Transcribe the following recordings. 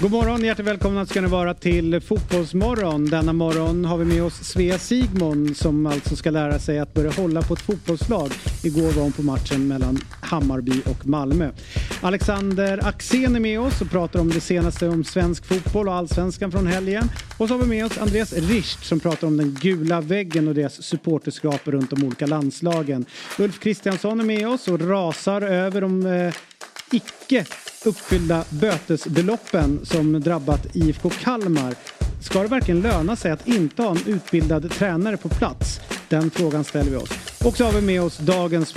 God morgon, hjärtligt välkomna ska ni vara till Fotbollsmorgon. Denna morgon har vi med oss Svea Sigmund som alltså ska lära sig att börja hålla på ett fotbollslag. Igår var hon på matchen mellan Hammarby och Malmö. Alexander Axén är med oss och pratar om det senaste om svensk fotboll och allsvenskan från helgen. Och så har vi med oss Andreas Richt som pratar om den gula väggen och deras supporterskap runt de olika landslagen. Ulf Kristiansson är med oss och rasar över de eh, icke uppfyllda bötesbeloppen som drabbat IFK Kalmar. Ska det verkligen löna sig att inte ha en utbildad tränare på plats? Den frågan ställer vi oss. Och så har vi med oss dagens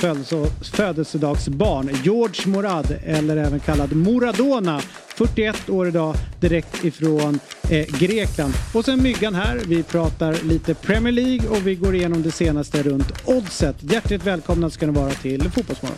födelsedagsbarn, George Morad, eller även kallad Moradona. 41 år idag, direkt ifrån eh, Grekland. Och sen Myggan här, vi pratar lite Premier League och vi går igenom det senaste runt oddset. Hjärtligt välkomna ska ni vara till Fotbollsmorgon.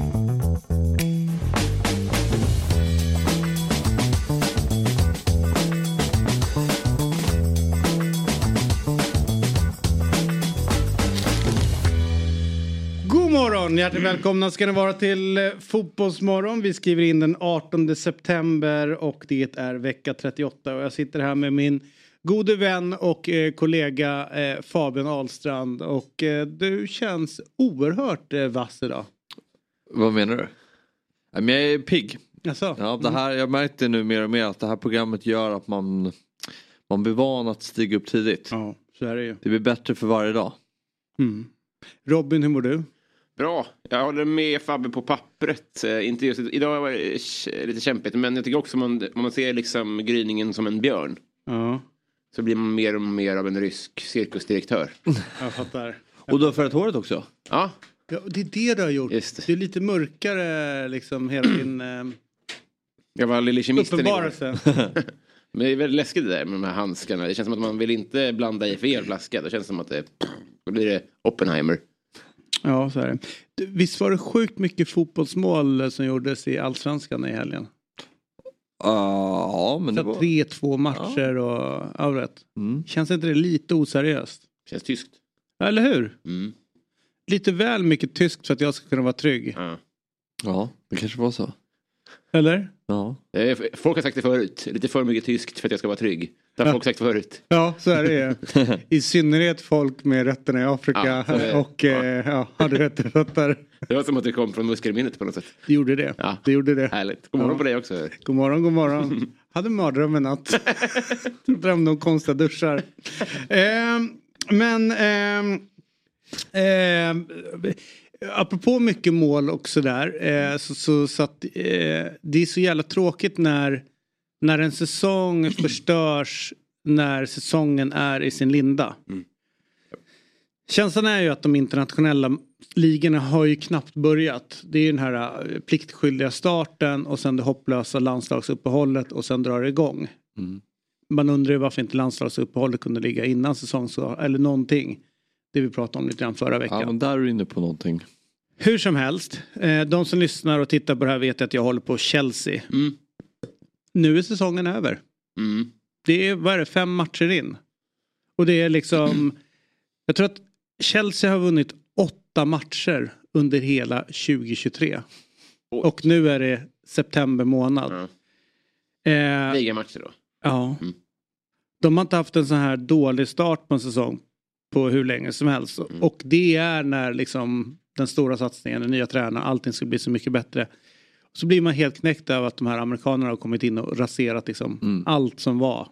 Morgon! Hjärtligt välkomna ska ni vara till eh, Fotbollsmorgon. Vi skriver in den 18 september och det är vecka 38 och jag sitter här med min gode vän och eh, kollega eh, Fabian Ahlstrand och eh, du känns oerhört eh, vass idag. Vad menar du? Men jag är pigg. Jaså? Ja, det här, jag märkte nu mer och mer att det här programmet gör att man, man blir van att stiga upp tidigt. Ja, så är det ju. Det blir bättre för varje dag. Mm. Robin, hur mår du? Bra, jag håller med Fabbe på pappret. Eh, inte just, idag var det lite kämpigt men jag tycker också man, om man ser liksom gryningen som en björn. Ja, Så blir man mer och mer av en rysk cirkusdirektör. jag fattar. Och du har färgat håret också? Ja, Ja, det är det du har gjort. Just det. det är lite mörkare liksom hela din eh, jag var lille kemisten igår. uppenbarelse. Men det är väldigt läskigt det där med de här handskarna. Det känns som att man vill inte blanda i fel flaska. Då känns det som att det, då blir det Oppenheimer. Ja, så är det. Visst var det sjukt mycket fotbollsmål som gjordes i Allsvenskan i helgen? Ja, men det Så var... 3-2 matcher och ja, rätt. Mm. Känns inte det lite oseriöst? Känns tyskt. Eller hur? Mm. Lite väl mycket tyskt för att jag ska kunna vara trygg. Ja. Ja, det kanske var så. Eller? Ja. Eh, Folk har sagt det förut. Lite för mycket tyskt för att jag ska vara trygg. Det har Ja. folk sagt förut. Ja, så är det ju. I synnerhet folk med rötterna i Afrika Ja, så är det. och eh, ja, hade rätt rötter. Det var som att det kom från muskelminnet på något sätt. Det gjorde det. Ja. Det gjorde det. Härligt. God morgon Ja. på dig också. God morgon, god morgon. Hade mardröm en natt. Drömde om konstiga duschar. Ehm, men ehm, ehm, apropå mycket mål och sådär. Eh, så, så, så att, eh, det är så jävla tråkigt när, när en säsong förstörs när säsongen är i sin linda. Känslan är ju att de internationella ligorna har ju knappt börjat. Det är ju den här eh, pliktskyldiga starten och sen det hopplösa landslagsuppehållet och sen drar det igång. Mm. Man undrar ju varför inte landslagsuppehållet kunde ligga innan säsong eller någonting. Det vi pratade om lite grann förra veckan. ja, men där är du inne på någonting. Hur som helst, eh, de som lyssnar och tittar på det här vet att jag håller på Chelsea. Mm. Nu är säsongen över. Mm. Det är, vad är det, fem matcher in. Och det är liksom, jag tror att Chelsea har vunnit åtta matcher under hela 2023. Oj. Och nu är det september månad. Ja. Eh, Ligamatcher då. ja. Mm. De har inte haft en sån här dålig start på en säsong på hur länge som helst. Mm. Och det är när liksom den stora satsningen, den nya tränaren, allting ska bli så mycket bättre. Så blir man helt knäckt av att de här amerikanerna har kommit in och raserat liksom Mm. allt som var.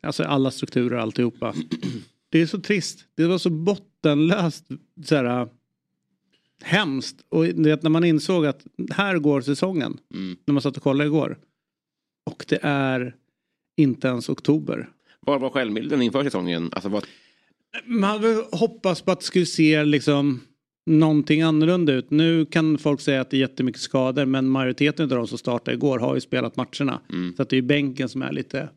Alltså alla strukturer, alltihopa. Det är så trist. Det var så bottenlöst så här, hemskt. Och du vet, när man insåg att här går säsongen. Mm. När man satt och kollade igår. Och det är inte ens oktober. Vad var självbilden inför säsongen? Alltså vad... Man hade hoppats på att det skulle se liksom någonting annorlunda ut. Nu kan folk säga att det är jättemycket skador men majoriteten av de som startade igår har ju spelat matcherna. Mm. Så att det är ju bänken som är lite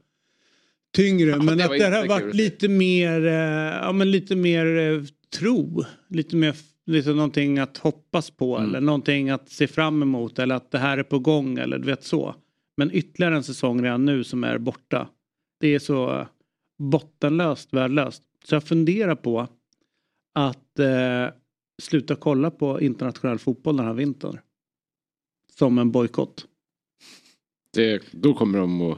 tyngre. men det att det har varit lite mer, eh, ja men lite mer eh, tro. Lite mer, lite någonting att hoppas på Mm. eller någonting att se fram emot eller att det här är på gång eller du vet så. Men ytterligare en säsong redan nu som är borta. Det är så bottenlöst värdelöst. Så jag funderar på att eh, sluta kolla på internationell fotboll den här vintern. Som en bojkott. Då kommer de att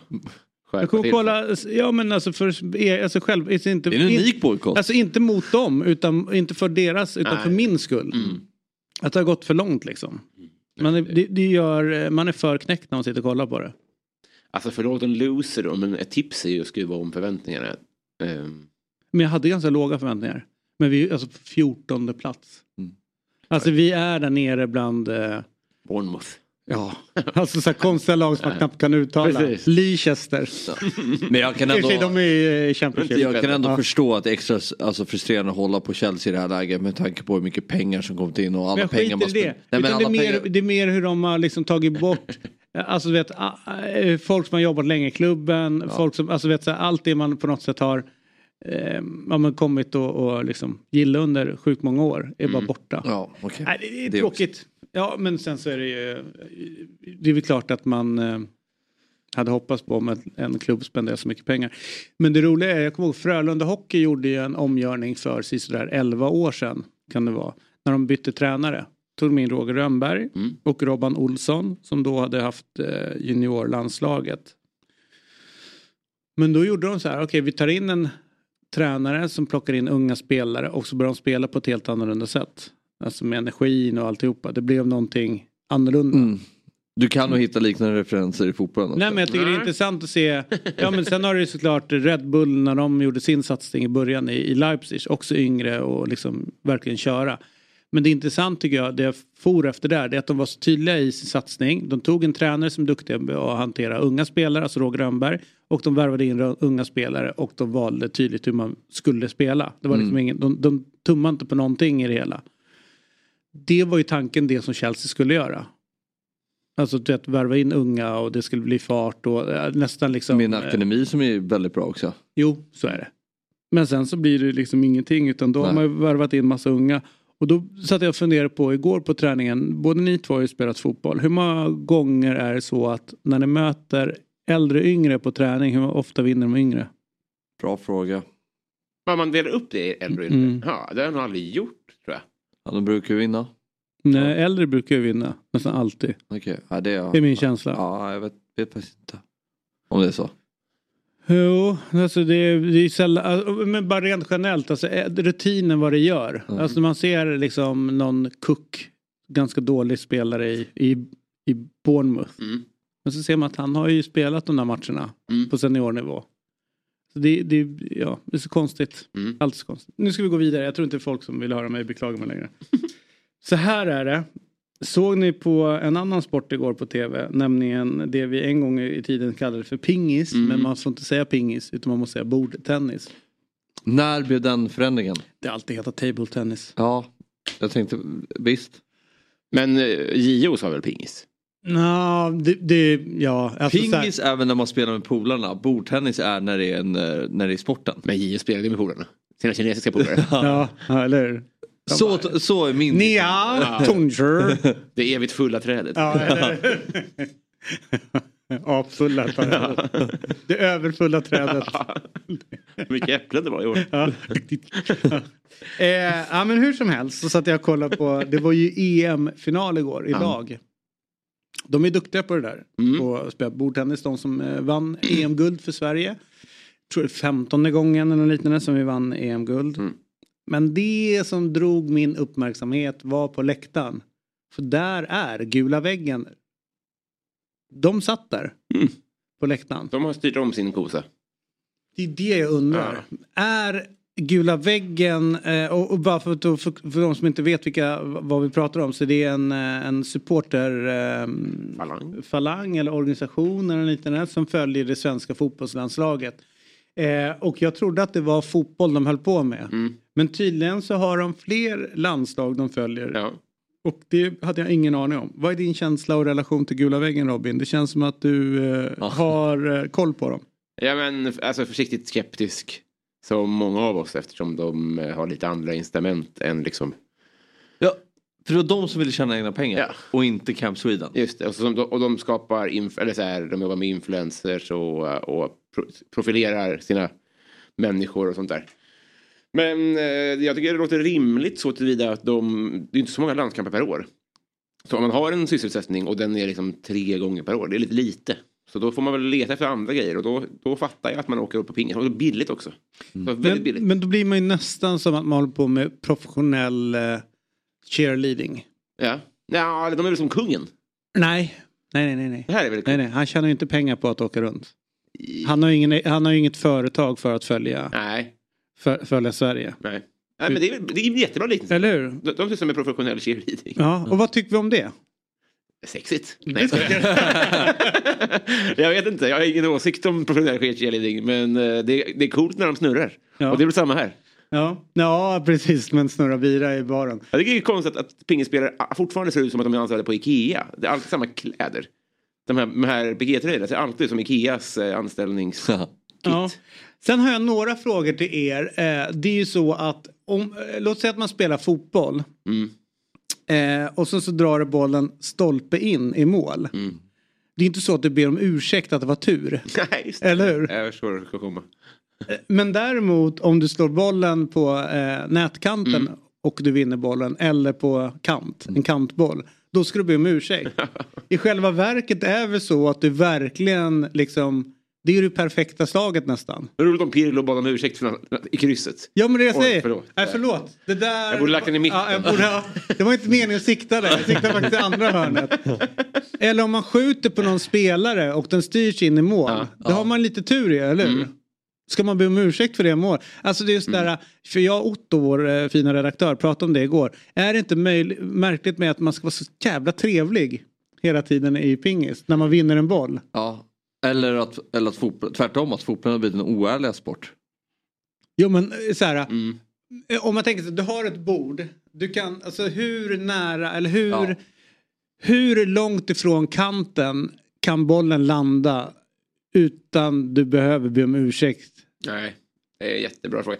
skärpa Jag kommer till kolla, ja men alltså för er, alltså själv, alltså inte, Det är en unik bojkott. Alltså inte mot dem, utan inte för deras, utan Nej. för min skull. Mm. Att det har gått för långt liksom. Man är, det, det gör, man är för knäckt när man sitter och kollar på det. Alltså förlåt en loser då, men ett tips är ju att skruva om förväntningarna. Ehm, Men jag hade ganska låga förväntningar. Men vi är alltså på 14 plats. Mm. Alltså vi är där nere bland, eh, Bournemouth. ja, alltså så här konstiga lag som man knappt kan uttala. Precis. Leicester. Men jag kan ändå, de är i Championship. jag kan ändå Ja. förstå att det är extra alltså, frustrerande att hålla på Chelsea i det här läget med tanke på hur mycket pengar som kommit in och alla pengar i det. Nej, men Utan det, är alla mer, pengar- det är mer hur de har liksom tagit bort Alltså du vet, eh, folk som har jobbat länge i klubben, folk som, alltså vet så här, allt det man på något sätt har eh, ja, men kommit och, och liksom gilla under sjukt många år är bara borta. Ja, okej. Nej, det är Det tråkigt. Ja men sen så är det ju, det är väl klart att man eh, hade hoppats på om en, en klubb spenderar så mycket pengar. Men det roliga är, jag kommer ihåg Frölunda Hockey gjorde ju en omgörning för sådär 11 år sedan kan det vara. När de bytte tränare. Tog de in Roger Rönnberg Mm. och Robban Olsson som då hade haft eh, juniorlandslaget. Men då gjorde de så här, okej vi tar in en tränare som plockar in unga spelare och så börjar de spela på ett helt annorlunda sätt. Alltså med energin och alltihopa. Det blev någonting annorlunda. Mm. Du kan nog hitta liknande referenser i fotbollen också. Nej men jag tycker det är intressant att se. Ja men sen har det ju såklart Red Bull när de gjorde sin satsning i början i, i Leipzig. Också yngre och liksom verkligen köra. Men det är intressant tycker jag, det jag for efter där, det är att de var så tydliga i sin satsning. De tog en tränare som är duktig på att hantera unga spelare, alltså Roger Rönnberg. Och de värvade in unga spelare och de valde tydligt hur man skulle spela. Det var liksom ingen, de, de tummade inte på någonting i det hela. Det var ju tanken det som Chelsea skulle göra. Alltså du vet, värva in unga och det skulle bli fart och eh, nästan liksom... Min eh, akademi som är väldigt bra också. Jo, så är det. Men sen så blir det liksom ingenting utan då har Nej. man ju värvat in massa unga. Och då satt jag och funderade på igår på träningen, både ni två har ju spelat fotboll. Hur många gånger är det så att när ni möter äldre och yngre på träning, hur ofta vinner de yngre? Bra fråga. Ja, man delar upp det i äldre och yngre. Mm. Ja, det har jag nog aldrig gjort tror jag. Ja, de brukar ju vinna. Nej, äldre brukar ju vinna, nästan alltid. Okej, ja, det är Det är min känsla. Ja, jag vet, vet faktiskt inte. Om det är så. Jo, alltså det, är- det är sällan, alltså, men bara rent generellt, alltså eh, rutinen vad det gör. Mm. Alltså man ser liksom någon Cook, ganska dålig spelare i, i, i Bournemouth. Mm. Men så ser man att han har ju spelat de där matcherna Mm. på seniornivå. Så det, det, ja, det är så konstigt. Mm. Allt så konstigt. Nu ska vi gå vidare. Jag tror inte folk som vill höra mig beklaga mig längre. så här är det. Såg ni på en annan sport igår på tv, nämligen det vi en gång i tiden kallade för pingis, Mm. men man får inte säga pingis utan man måste säga bordtennis. När blev den förändringen? Det har alltid hetat table tennis. Ja, jag tänkte visst. Men eh, JO sa väl pingis? Nå, det, det, ja. Alltså Pingis är väl när man spelar med polarna. Bordtennis är när det är, en, eh, när det är sporten. Men JO spelade med polarna. Sina kinesiska polare. Ja, ja, eller hur? Så, så är min. Nia, Tonger. Det evigt fulla trädet. Ja, Apfulla trädet. Det överfulla trädet. Hur mycket äpplen det var i år. Ja. eh, ja men hur som helst så satt jag och kollade på, det var ju EM-final igår, idag. De är duktiga på det där. Mm. På att spela bordtennis, de som eh, vann EM-guld för Sverige. Jag tror det är femtonde gången eller något liknande som vi vann EM-guld. Mm. Men det som drog min uppmärksamhet var på läktaren. För där är gula väggen. De satt där. Mm. På läktaren. De har styrt om sin kosa. Det är det jag undrar. Är gula väggen, eh, och, bara för, för, för de som inte vet vilka, vad vi pratar om, så det är en, eh, en supporter eh, Falang. falang eller organisation eller liknande som följer det svenska fotbollslandslaget. Eh, och jag trodde att det var fotboll de höll på med. Mm. Men tydligen så har de fler landslag de följer. Ja. Och det hade jag ingen aning om. Vad är din känsla och relation till gula väggen Robin? Det känns som att du eh, har eh, koll på dem. ja men alltså försiktigt skeptisk. Som många av oss eftersom de eh, har lite andra incitament än liksom. Ja, för det var de som ville tjäna egna pengar. Ja. Och inte Camp Sweden. Just det. Och, så, och de skapar, eller så här, de jobbar med influencers och, och pro- profilerar sina människor och sånt där. Men eh, jag tycker det låter rimligt så tillvida att de, det är inte så många landskamper per år. Så om man har en sysselsättning och den är liksom tre gånger per år, det är lite lite. Så då får man väl leta efter andra grejer och då, då fattar jag att man åker upp på pingis. Och det är billigt också. Så väldigt Men, billigt. men då blir man ju nästan som att man håller på med professionell eh, cheerleading. Ja. ja, de är väl som kungen. Nej, nej, nej, nej. nej. Det här är väl Nej, nej, han tjänar ju inte pengar på att åka runt. Han har ju ingen, han har inget företag för att följa, Nej, för, följa Sverige. nej. nej men det är, det är en jättebra liknelse. Eller hur? De, de sysslar med professionell cheerleading. Ja, och vad tycker vi om det? Sexigt. Nej, jag. Jag vet inte, jag har ingen åsikt om professionell cheerleading. Men eh, det, det är coolt när de snurrar. Ja. Och det är väl samma här. Ja, ja precis, men snurra bira i baren. Jag tycker det är konstigt att pingisspelare fortfarande ser ut som att de är anställda på Ikea. Det är alltid samma kläder. De här, de här pikétröjorna ser alltid ut som Ikeas eh, anställningskit. Ja. Sen har jag några frågor till er. Eh, det är ju så att om, eh, låt säga att man spelar fotboll. Mm. Eh, och så, så drar bollen stolpe in i mål. Mm. Det är inte så att du ber om ursäkt att det var tur. Nej. Eller hur? Jag förstår det ska komma. Men däremot om du slår bollen på eh, nätkanten Mm. och du vinner bollen eller på kant, en kantboll. Då ska du be om ursäkt. I själva verket är det så att du verkligen liksom det är det perfekta slaget nästan. Det roligt om Pirlo bad om ursäkt för, i krysset. Ja men det jag Oj, säger. förlåt. Nej förlåt. Det där... Jag borde lagt den i mitten. Ja, jag borde. Det var inte meningen att sikta där. Jag siktade faktiskt i andra hörnet. Eller om man skjuter på någon spelare och den styrs in i mål. Ja. Då har man lite tur i, eller hur? Ska man be om ursäkt för det mål? Alltså det är just där, för jag och Otto, vår eh, fina redaktör, pratade om det igår. Är det inte märkligt med att man ska vara så jävla trevlig hela tiden i pingis när man vinner en boll? Ja. Eller att, eller att fotboll, tvärtom att fotbollen har blivit en oärlig sport. Jo men eh, så här, Mm. eh, om man tänker sig, du har ett bord. Du kan, alltså hur nära eller hur, Ja. hur långt ifrån kanten kan bollen landa utan du behöver be om ursäkt? Nej, det är en jättebra fråga.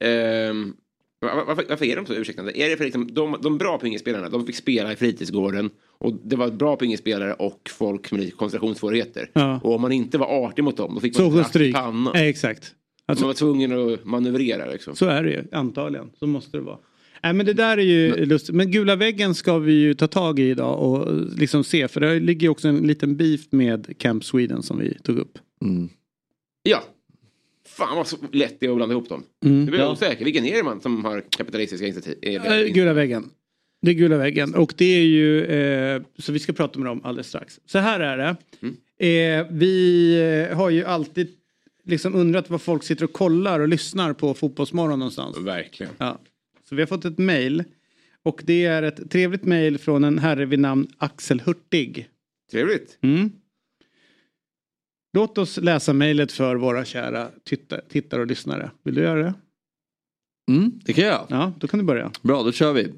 Var- varför, varför är de så ursäktande? Är det för liksom, de, de bra pingispelarna, de fick spela i fritidsgården och det var bra pingisspelare och folk med lite koncentrationssvårigheter. Ja. Och om man inte var artig mot dem, då fick Så man ett stryk. i pannan. Eh, exakt. Alltså, man var tvungen att manövrera liksom. Så är det ju antagligen. Så måste det vara. Nej men det där är ju lustigt. Men gula väggen ska vi ju ta tag i idag och liksom se. För det ligger ju också en liten beef med Camp Sweden som vi tog upp. Mm. Ja. Fan vad så lätt det är att blanda ihop dem. Mm. Nu blir Ja. osäker. Vilken är det man som har kapitalistiska initiativ? Äh, gula väggen. Det är gula väggen och det är ju eh, så vi ska prata med dem alldeles strax. Så här är det. Eh, vi eh, har ju alltid liksom undrat vad folk sitter och kollar och lyssnar på Fotbollsmorgon någonstans. Verkligen. Ja. Så vi har fått ett mejl och det är ett trevligt mejl från en herre vid namn Axel Hurtig. Trevligt. Mm. Låt oss läsa mejlet för våra kära titta- tittare och lyssnare. Vill du göra det? Mm, det kan jag. Ja, då kan du börja. Bra, då kör vi.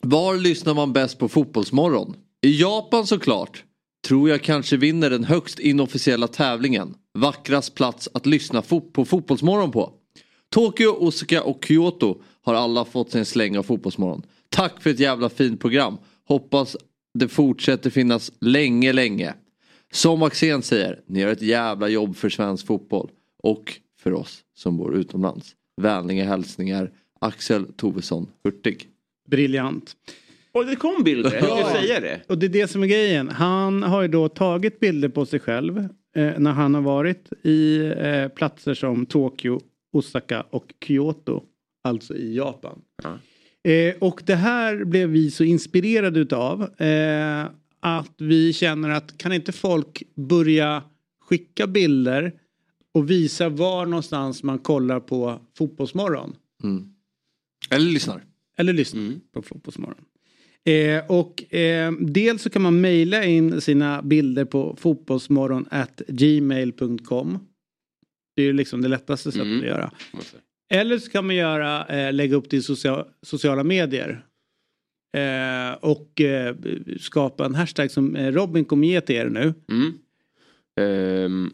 Var lyssnar man bäst på Fotbollsmorgon? I Japan såklart. Tror jag kanske vinner den högst inofficiella tävlingen. Vackrast plats att lyssna fo- på Fotbollsmorgon på. Tokyo, Osaka och Kyoto har alla fått sin släng av Fotbollsmorgon. Tack för ett jävla fint program. Hoppas det fortsätter finnas länge, länge. Som Axén säger, ni gör ett jävla jobb för svensk fotboll. Och för oss som bor utomlands. Vänliga hälsningar Axel Tovesson Hurtig. Briljant. Och det kom bilder. Ja. skulle säga det. Och det är det som är grejen. Han har ju då tagit bilder på sig själv eh, när han har varit i eh, platser som Tokyo, Osaka och Kyoto. Alltså i Japan. Ja. Eh, och det här blev vi så inspirerade utav. Eh, att vi känner att kan inte folk börja skicka bilder och visa var någonstans man kollar på Fotbollsmorgon. Mm. Eller lyssnar. Eller lyssna Mm. på Fotbollsmorgon. Eh, och eh, dels så kan man mejla in sina bilder på fotbollsmorgon at gmail.com. Det är ju liksom det lättaste sättet Mm. att göra. Eller så kan man göra, eh, lägga upp det i socia- sociala medier. Eh, och eh, skapa en hashtag som eh, Robin kommer ge till er nu. Mm. Ehm,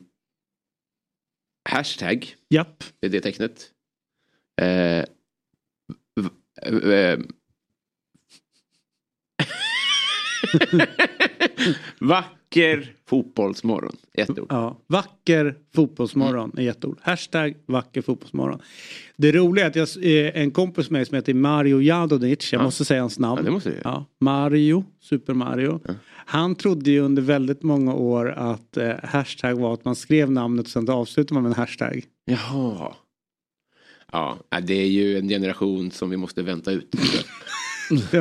hashtag. Japp. Det är det tecknet. Eh, v- eh, Vacker fotbollsmorgon. Ett ord. Ja, vacker fotbollsmorgon är ett ord. Hashtag vacker fotbollsmorgon. Det roliga är att jag, eh, en kompis med mig som heter Mario Jadonic, jag Ja. måste säga hans namn. Ja, det måste du. Ja, Mario, Super Mario. Han trodde ju under väldigt många år att eh, hashtag var att man skrev namnet och sen avslutade man med en hashtag. Jaha. Ja, det är ju en generation som vi måste vänta ut.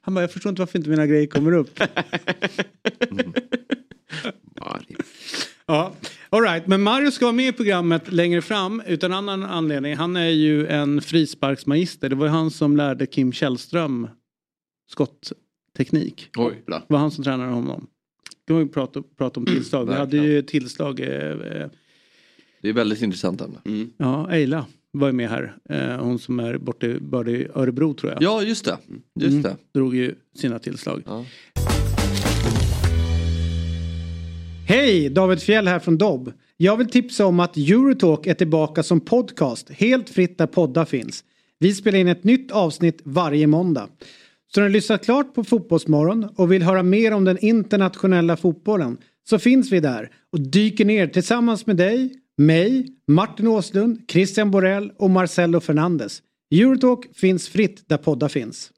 Han bara, jag förstår inte varför inte mina grejer kommer upp. Ja, det- Ja, all right. Men Mario ska vara med i programmet längre fram utan annan anledning. Han är ju en frisparksmagister. Det var ju han som lärde Kim Källström skottteknik. Hoppla. Det var han som tränade honom. Kan vi prata, prata om tillslag. Vi hade ju tillslag. Eh, eh, Det är väldigt intressant ämne. Mm. ja, Eila var ju med här. Eh, hon som är borta i, Örebro tror jag. Ja, just det. Just Mm. det. Drog ju sina tillslag. Ja. Hej! David Fjell här från Dobb. Jag vill tipsa om att Eurotalk är tillbaka som podcast helt fritt där poddar finns. Vi spelar in ett nytt avsnitt varje måndag. Så när du lyssnat klart på Fotbollsmorgon och vill höra mer om den internationella fotbollen så finns vi där och dyker ner tillsammans med dig, mig, Martin Åslund, Christian Borell och Marcelo Fernandes. Eurotalk finns fritt där poddar finns.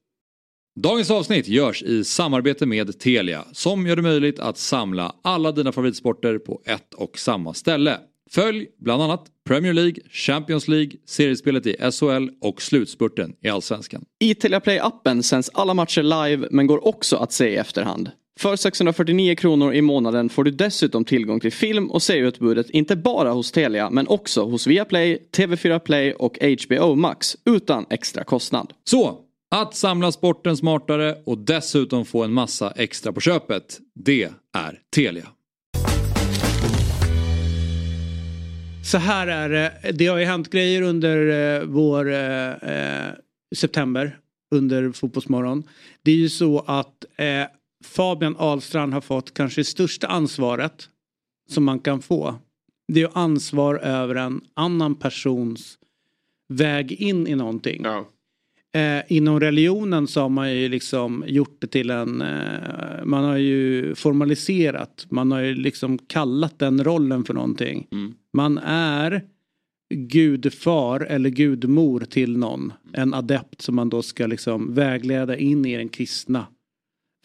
Dagens avsnitt görs i samarbete med Telia som gör det möjligt att samla alla dina favoritsporter på ett och samma ställe. Följ bland annat Premier League, Champions League, seriespelet i SHL och slutspurten i Allsvenskan. I Telia Play-appen sänds alla matcher live men går också att se i efterhand. För 649 kronor i månaden får du dessutom tillgång till film och serieutbudet inte bara hos Telia men också hos Viaplay, TV4 Play och HBO Max utan extra kostnad. Så, att samla sporten smartare och dessutom få en massa extra på köpet, det är Telia. Så här är det. Det har ju hänt grejer under eh, vår eh, eh, september. Under Fotbollsmorgon. Det är ju så att eh, Fabian Ahlstrand har fått kanske det största ansvaret som man kan få. Det är ansvar över en annan persons väg in i någonting. Ja. Eh, inom religionen så har man ju liksom gjort det till en, eh, man har ju formaliserat, man har ju liksom kallat den rollen för någonting. Mm. Man är gudfar eller gudmor till någon, en adept som man då ska liksom vägleda in i den kristna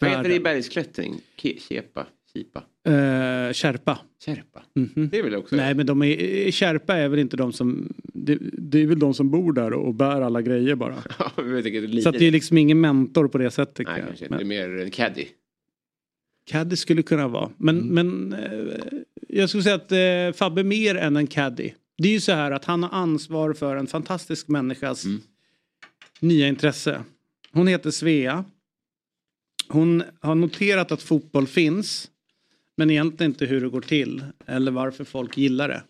Vad heter det i bergsklättring? Ke- Kepa? Kipa? Eh, Kärpa. Kärpa? Mhm. Det är väl också... Nej men de är, Kärpa är väl inte de som, det, det är väl de som bor där och bär alla grejer bara. Så att det är liksom ingen mentor på det sättet. Nej, kanske Men-. Det är mer en caddy. Caddy skulle kunna vara. Men, men eh, jag skulle säga att eh, Fabbe mer än en caddy. Det är ju så här att han har ansvar för en fantastisk människas nya intresse. Hon heter Svea. Hon har noterat att fotboll finns. Men egentligen inte hur det går till. Eller varför folk gillar det.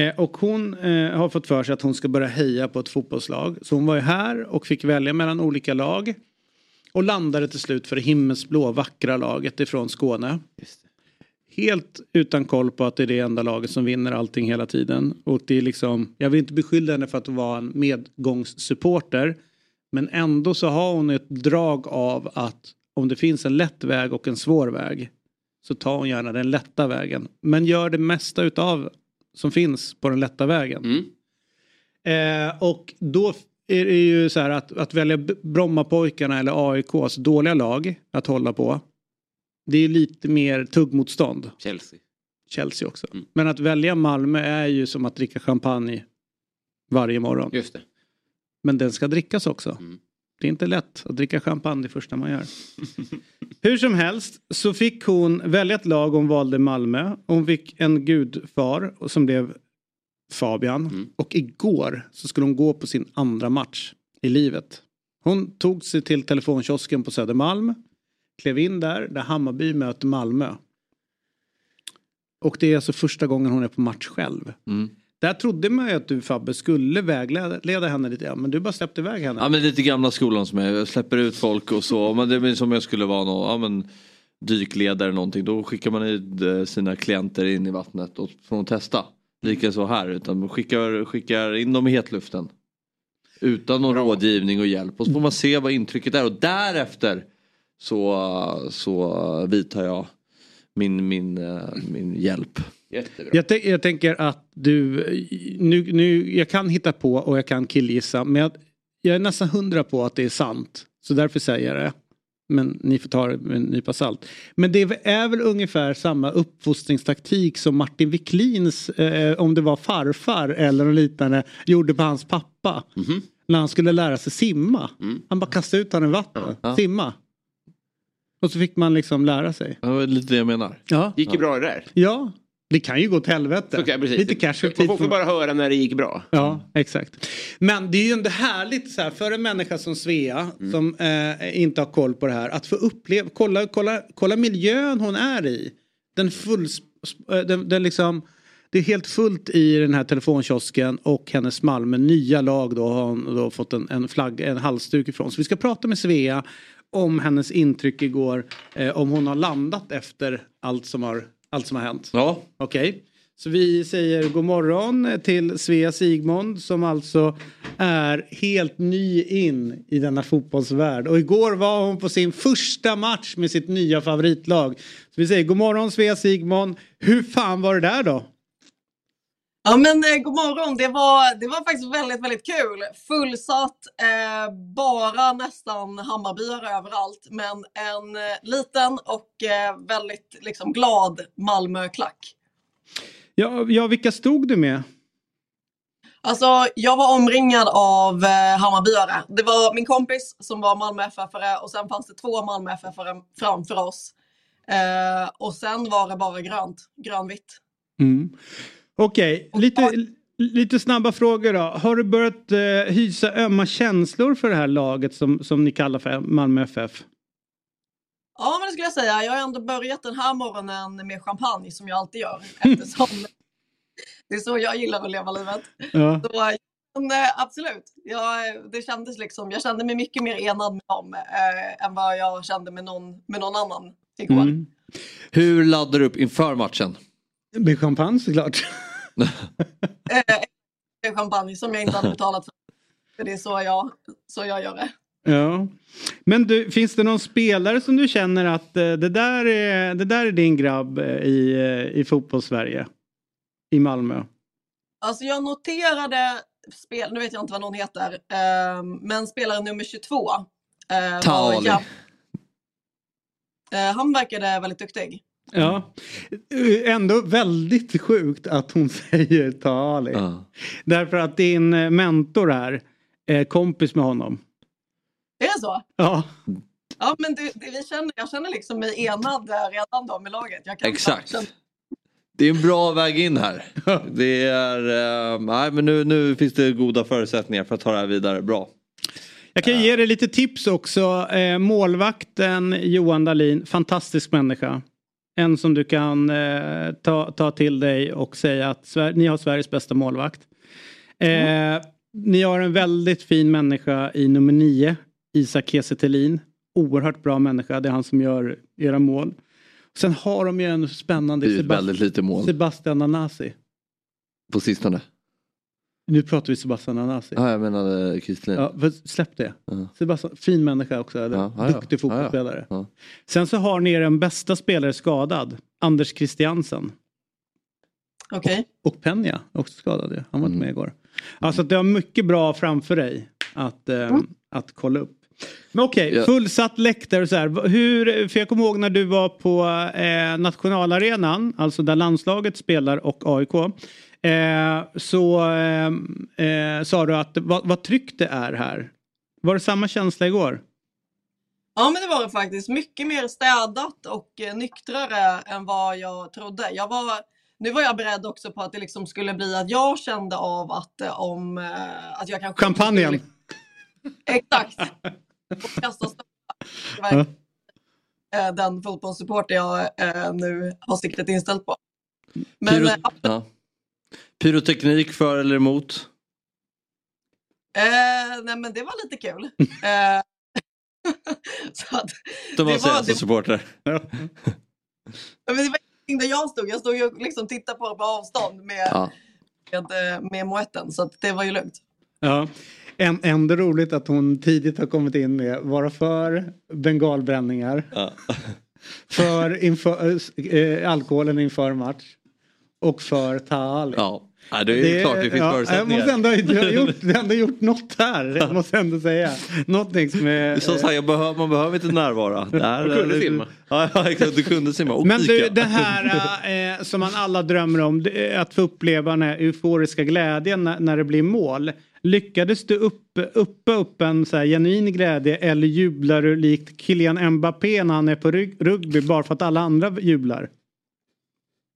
Eh, och hon eh, har fått för sig att hon ska börja heja på ett fotbollslag. Så hon var ju här och fick välja mellan olika lag. Och landade till slut för det himmelsblå vackra laget ifrån Skåne. Helt utan koll på att det är det enda laget som vinner allting hela tiden. Och det är liksom, jag vill inte beskylla henne för att vara en medgångssupporter. Men ändå så har hon ett drag av att om det finns en lätt väg och en svår väg så tar hon gärna den lätta vägen. Men gör det mesta utav som finns på den lätta vägen. Mm. Eh, och då är det ju så här att, att välja Brommapojkarna eller AIK, alltså dåliga lag att hålla på. Det är lite mer tuggmotstånd. Chelsea. Chelsea också. Mm. Men att välja Malmö är ju som att dricka champagne varje morgon. Just det. Men den ska drickas också. Mm. Det är inte lätt att dricka champagne det första man gör. Hur som helst så fick hon välja ett lag hon valde Malmö. Hon fick en gudfar som blev Fabian. Mm. Och igår så skulle hon gå på sin andra match i livet. Hon tog sig till telefonkiosken på Södermalm. Klev in där, där Hammarby möter Malmö. Och det är alltså första gången hon är på match själv. Mm. Där trodde man ju att du Fabbe skulle vägleda leda henne lite. Ja, men du bara släppte iväg henne. Ja men lite gamla skolan som är, jag släpper ut folk och så. Men det är som jag skulle vara någon, ja men dykledare någonting. Då skickar man ut eh, sina klienter in i vattnet och får de testa. Lika så här utan man skickar, skickar in dem i hetluften. Utan någon rådgivning och hjälp. Och så får man se vad intrycket är och därefter så, så vidtar jag min, min, eh, min hjälp. Jättebra. Jag, jag tänker att du, nu, nu, jag kan hitta på och jag kan killgissa men jag, jag är nästan hundra på att det är sant. Så därför säger jag det. Men ni får ta det med en nypa salt. Men det är väl ungefär samma uppfostringstaktik som Martin Wiklins, eh, om det var farfar eller något liknande, gjorde på hans pappa. Mm -hmm. När han skulle lära sig simma. Mm. Han bara kastade ut honom i vattnet. Ja. Simma. Och så fick man liksom lära sig. Det var lite det jag menar. Ja. Gick ju bra det där. Ja. Det kan ju gå till helvete. Okay, Lite casualty. Man får bara höra när det gick bra. Ja, exakt. Men det är ju ändå härligt så här, för en människa som Svea mm. som eh, inte har koll på det här att få uppleva, kolla, kolla, kolla miljön hon är i. Den full, eh, den, den liksom, det är helt fullt i den här telefonkiosken och hennes Malmö nya lag då har hon då fått en, en flagg, en halsduk ifrån. Så vi ska prata med Svea om hennes intryck igår. Eh, om hon har landat efter allt som har allt som har hänt? Ja. Okej. Okay. Så vi säger god morgon till Svea Sigmund som alltså är helt ny in i denna fotbollsvärld. Och igår var hon på sin första match med sitt nya favoritlag. Så vi säger god morgon Svea Sigmund. Hur fan var det där då? Ja men eh, god morgon, det var, det var faktiskt väldigt, väldigt kul. Fullsatt, eh, bara nästan Hammarbyare överallt, men en eh, liten och eh, väldigt liksom, glad Malmöklack. Ja, ja, vilka stod du med? Alltså, jag var omringad av eh, Hammarbyare. Det var min kompis som var Malmö ff och sen fanns det två Malmö ff framför oss. Eh, och sen var det bara grönt, grönvitt. Mm. Okej, okay. lite, lite snabba frågor då. Har du börjat eh, hysa ömma känslor för det här laget som, som ni kallar för Malmö FF? Ja, men det skulle jag säga. Jag har ändå börjat den här morgonen med champagne som jag alltid gör. Eftersom det är så jag gillar att leva livet. Ja. Så, men, eh, absolut, jag, det kändes liksom, jag kände mig mycket mer enad med dem eh, än vad jag kände med någon, med någon annan igår. Mm. Hur laddar du upp inför matchen? Med champagne såklart. eh, champagne som jag inte hade betalat för. För det är så jag, så jag gör det. Ja. Men du, finns det någon spelare som du känner att eh, det, där är, det där är din grabb eh, i, eh, i fotbollssverige? I Malmö? Alltså jag noterade, spel, nu vet jag inte vad någon heter, eh, men spelare nummer 22. Eh, Tauli. Eh, han verkade väldigt duktig. Ja, ändå väldigt sjukt att hon säger ta Ali. Ja. Därför att din eh, mentor är eh, kompis med honom. Är det så? Ja. Ja men du, vi känner, jag känner liksom mig enad redan då med laget. Exakt. Det är en bra väg in här. Det är, uh, nej men nu, nu finns det goda förutsättningar för att ta det här vidare bra. Jag kan ge dig lite tips också. Eh, målvakten Johan Dahlin, fantastisk människa. En som du kan eh, ta, ta till dig och säga att Sver ni har Sveriges bästa målvakt. Eh, mm. Ni har en väldigt fin människa i nummer nio, Isak Kiese Oerhört bra människa, det är han som gör era mål. Sen har de ju en spännande Sebast lite mål. Sebastian Nanasi. På sistone. Nu pratar vi Sebastian Nanasi. Ja, jag menade Kristelin. Ja, släpp det. Uh. Sebastian, fin människa också. Ja, ja, duktig fotbollsspelare. Ja, Sen så har ni den bästa spelare skadad. Anders Christiansen. Okej. Okay. Och, och Penja också skadad. Han var inte mm. med igår. Alltså du har mycket bra framför dig att, eh, mm. att kolla upp. Men okej, okay, fullsatt läktare och så här. Hur, för jag kommer ihåg när du var på eh, nationalarenan, alltså där landslaget spelar och AIK. Eh, så eh, eh, sa du att vad, vad tryggt det är här. Var det samma känsla igår? Ja men det var det faktiskt. Mycket mer städat och eh, nyktrare än vad jag trodde. Jag var, nu var jag beredd också på att det liksom skulle bli att jag kände av att eh, om att jag kanske... Champagnen! Exakt! Och kasta ja. Den fotbollssupporter jag nu har siktet inställt på. Men, Pyro, ja. Pyroteknik för eller emot? Eh, nej men det var lite kul. eh, så att, De var svenska supportrar. men det var ingenting där jag stod. Jag stod och liksom tittade på det på avstånd med, ja. med, eh, med moetten så det var ju lugnt. Ja. Ändå roligt att hon tidigt har kommit in med vara för bengalbränningar. Ja. För inför, äh, alkoholen inför match. Och för Taali. Ja. Ja, det är det, klart det finns ja, förutsättningar. Jag måste ändå ha gjort, ändå gjort något här. Jag måste ändå säga. Någonting som är... Så här, jag behöver, man behöver inte närvara. Där, du kunde simma. Ja, exakt. Du kunde simma och Men du, det här eh, som man alla drömmer om. Att få uppleva den här euforiska glädjen när, när det blir mål. Lyckades du upp, uppa upp en så här genuin glädje eller jublar du likt Kylian Mbappé när han är på rugby bara för att alla andra jublar?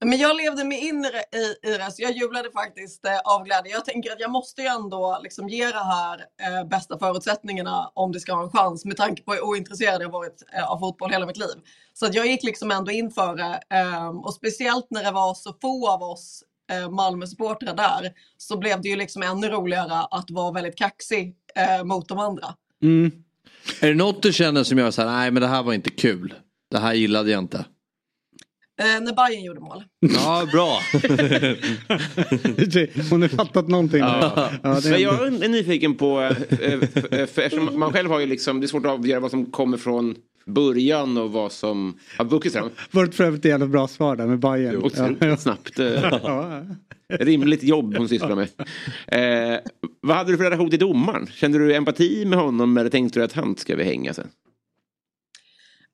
Men jag levde mig in i, i det, så jag jublade faktiskt eh, av glädje. Jag tänker att jag måste ju ändå liksom ge det här eh, bästa förutsättningarna om det ska ha en chans med tanke på hur ointresserad jag varit eh, av fotboll hela mitt liv. Så att jag gick liksom ändå in för det eh, och speciellt när det var så få av oss eh, Malmö-supportrar där så blev det ju liksom ännu roligare att vara väldigt kaxig eh, mot de andra. Mm. Är det något du känner som gör så här, nej men det här var inte kul. Det här gillade jag inte. Eh, när Bayern gjorde mål. Ja, bra. Hon har fattat någonting. Ja. Ja, Men jag är nyfiken på, eh, eh, för eftersom man själv har ju liksom, det är svårt att avgöra vad som kommer från början och vad som har vuxit fram. Var det för övrigt jävla bra svar där med Bayern. Otroligt ja. snabbt. Rimligt jobb hon sysslar med. Eh, vad hade du för relation till domaren? Kände du empati med honom eller tänkte du att han ska vi hänga sen?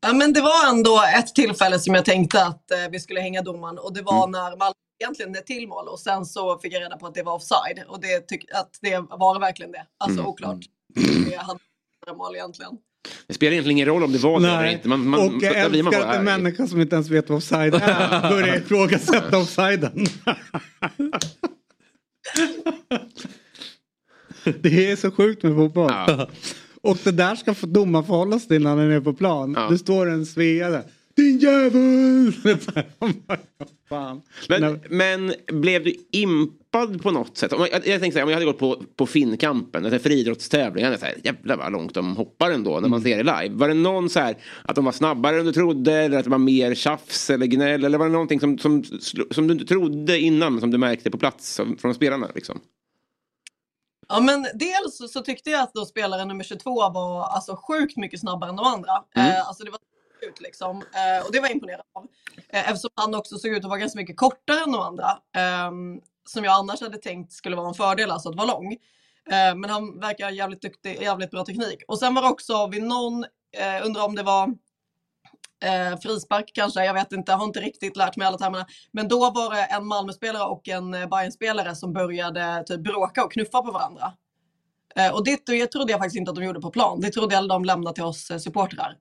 Ja, men det var ändå ett tillfälle som jag tänkte att eh, vi skulle hänga domaren och det var mm. när Malmö egentligen ett till mål och sen så fick jag reda på att det var offside och det tyck, att det var verkligen det. Alltså mm. oklart. Mm. Jag hade mål egentligen. Det spelar egentligen ingen roll om det var det eller inte. Man, man, och jag älskar att en människa som inte ens vet vad offside är börjar ifrågasätta offsiden. det är så sjukt med fotboll. Ja. Och det där ska domaren förhålla sig till när han är på plan. Ja. Det står en Svea där. Din jävel! men, men blev du impad på något sätt? jag, jag tänkte säga, om jag hade gått på, på Finnkampen, en friidrottstävling. Jag hade sagt, jävlar vad långt de hoppar ändå när man mm. ser det live. Var det någon så här att de var snabbare än du trodde? Eller att det var mer tjafs eller gnäll? Eller var det någonting som, som, som du inte trodde innan som du märkte på plats från spelarna? Liksom? Ja, men dels så tyckte jag att då spelare nummer 22 var alltså sjukt mycket snabbare än de andra. Mm. Eh, alltså det var ut liksom. Eh, och det var jag imponerad av. Eh, eftersom han också såg ut att vara ganska mycket kortare än de andra. Eh, som jag annars hade tänkt skulle vara en fördel, alltså att vara lång. Eh, men han verkar jävligt duktig, jävligt bra teknik. Och sen var det också vid någon, eh, undrar om det var eh, frispark kanske, jag vet inte, jag har inte riktigt lärt mig alla termerna. Men då var det en Malmöspelare och en eh, Bayern-spelare som började typ bråka och knuffa på varandra. Eh, och det, det trodde jag faktiskt inte att de gjorde på plan. Det trodde jag de lämnade till oss eh, supportrar.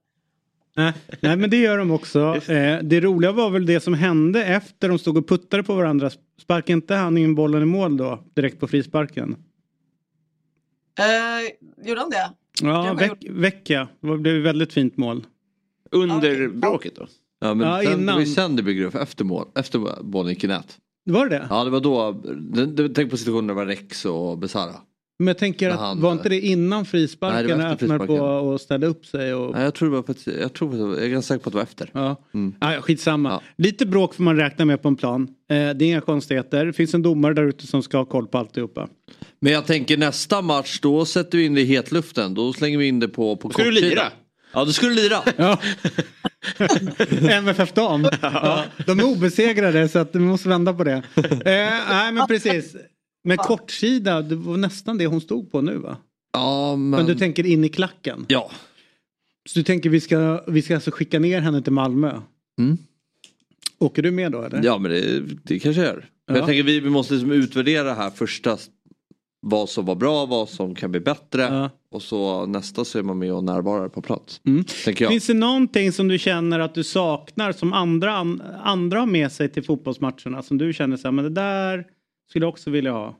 Nej, nej men det gör de också. Eh, det roliga var väl det som hände efter de stod och puttade på varandra. Sparkade inte han in bollen i mål då direkt på frisparken? Eh, gjorde han det? Ja, veck, vecka. Det blev väldigt fint mål. Under okay. bråket då? Ja, men ja, sen, innan... det var ju sen det blev efter, mål, efter bollen gick i nät. Var det det? Ja, det var då. Tänk på situationen när det var Rex och Besara. Men jag tänker att han, var inte det innan frisparken när öppnade på att ställa upp sig? Och... Nej, jag tror det var, på, jag, tror, jag är ganska säker på att det var efter. Ja. Mm. Ah, skitsamma. Ja. Lite bråk får man räkna med på en plan. Eh, det är inga konstigheter. Det finns en domare där ute som ska ha koll på alltihopa. Men jag tänker nästa match då sätter vi in det i hetluften. Då slänger vi in det på, på Ska du lira? Ja, du lira. Ja. MFF dam. Ja. De är obesegrade så att vi måste vända på det. Eh, nej men precis. Men kortsida, det var nästan det hon stod på nu va? Ja men... Men du tänker in i klacken? Ja. Så du tänker vi ska, vi ska alltså skicka ner henne till Malmö? Mm. Åker du med då eller? Ja men det, det kanske jag gör. Ja. Jag tänker vi, vi måste liksom utvärdera det här första vad som var bra, vad som kan bli bättre. Ja. Och så nästa så är man med och närvarar på plats. Mm. Finns det någonting som du känner att du saknar som andra, andra har med sig till fotbollsmatcherna? Som du känner så här, men det där skulle jag också vilja ha.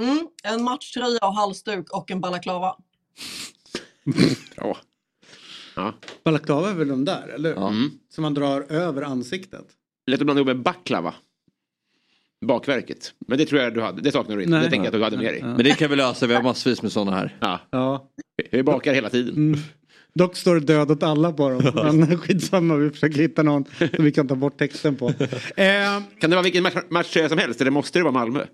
Mm, en matchtröja och halsduk och en balaklava. Bra. Ja. Balaklava är väl de där, eller ja. mm. Som man drar över ansiktet. Lätt att blanda ihop med baklava bakverket. Men det tror jag du hade, det saknar du inte. Nej. Det tänker jag att du hade med dig. Ja. Men det kan vi lösa, vi har massvis med sådana här. Ja. ja. Vi bakar hela tiden. Mm. Dock står det död åt alla på dem. Men skitsamma, vi försöker hitta någon som vi kan ta bort texten på. Eh, kan det vara vilken match, match som helst eller måste det vara Malmö?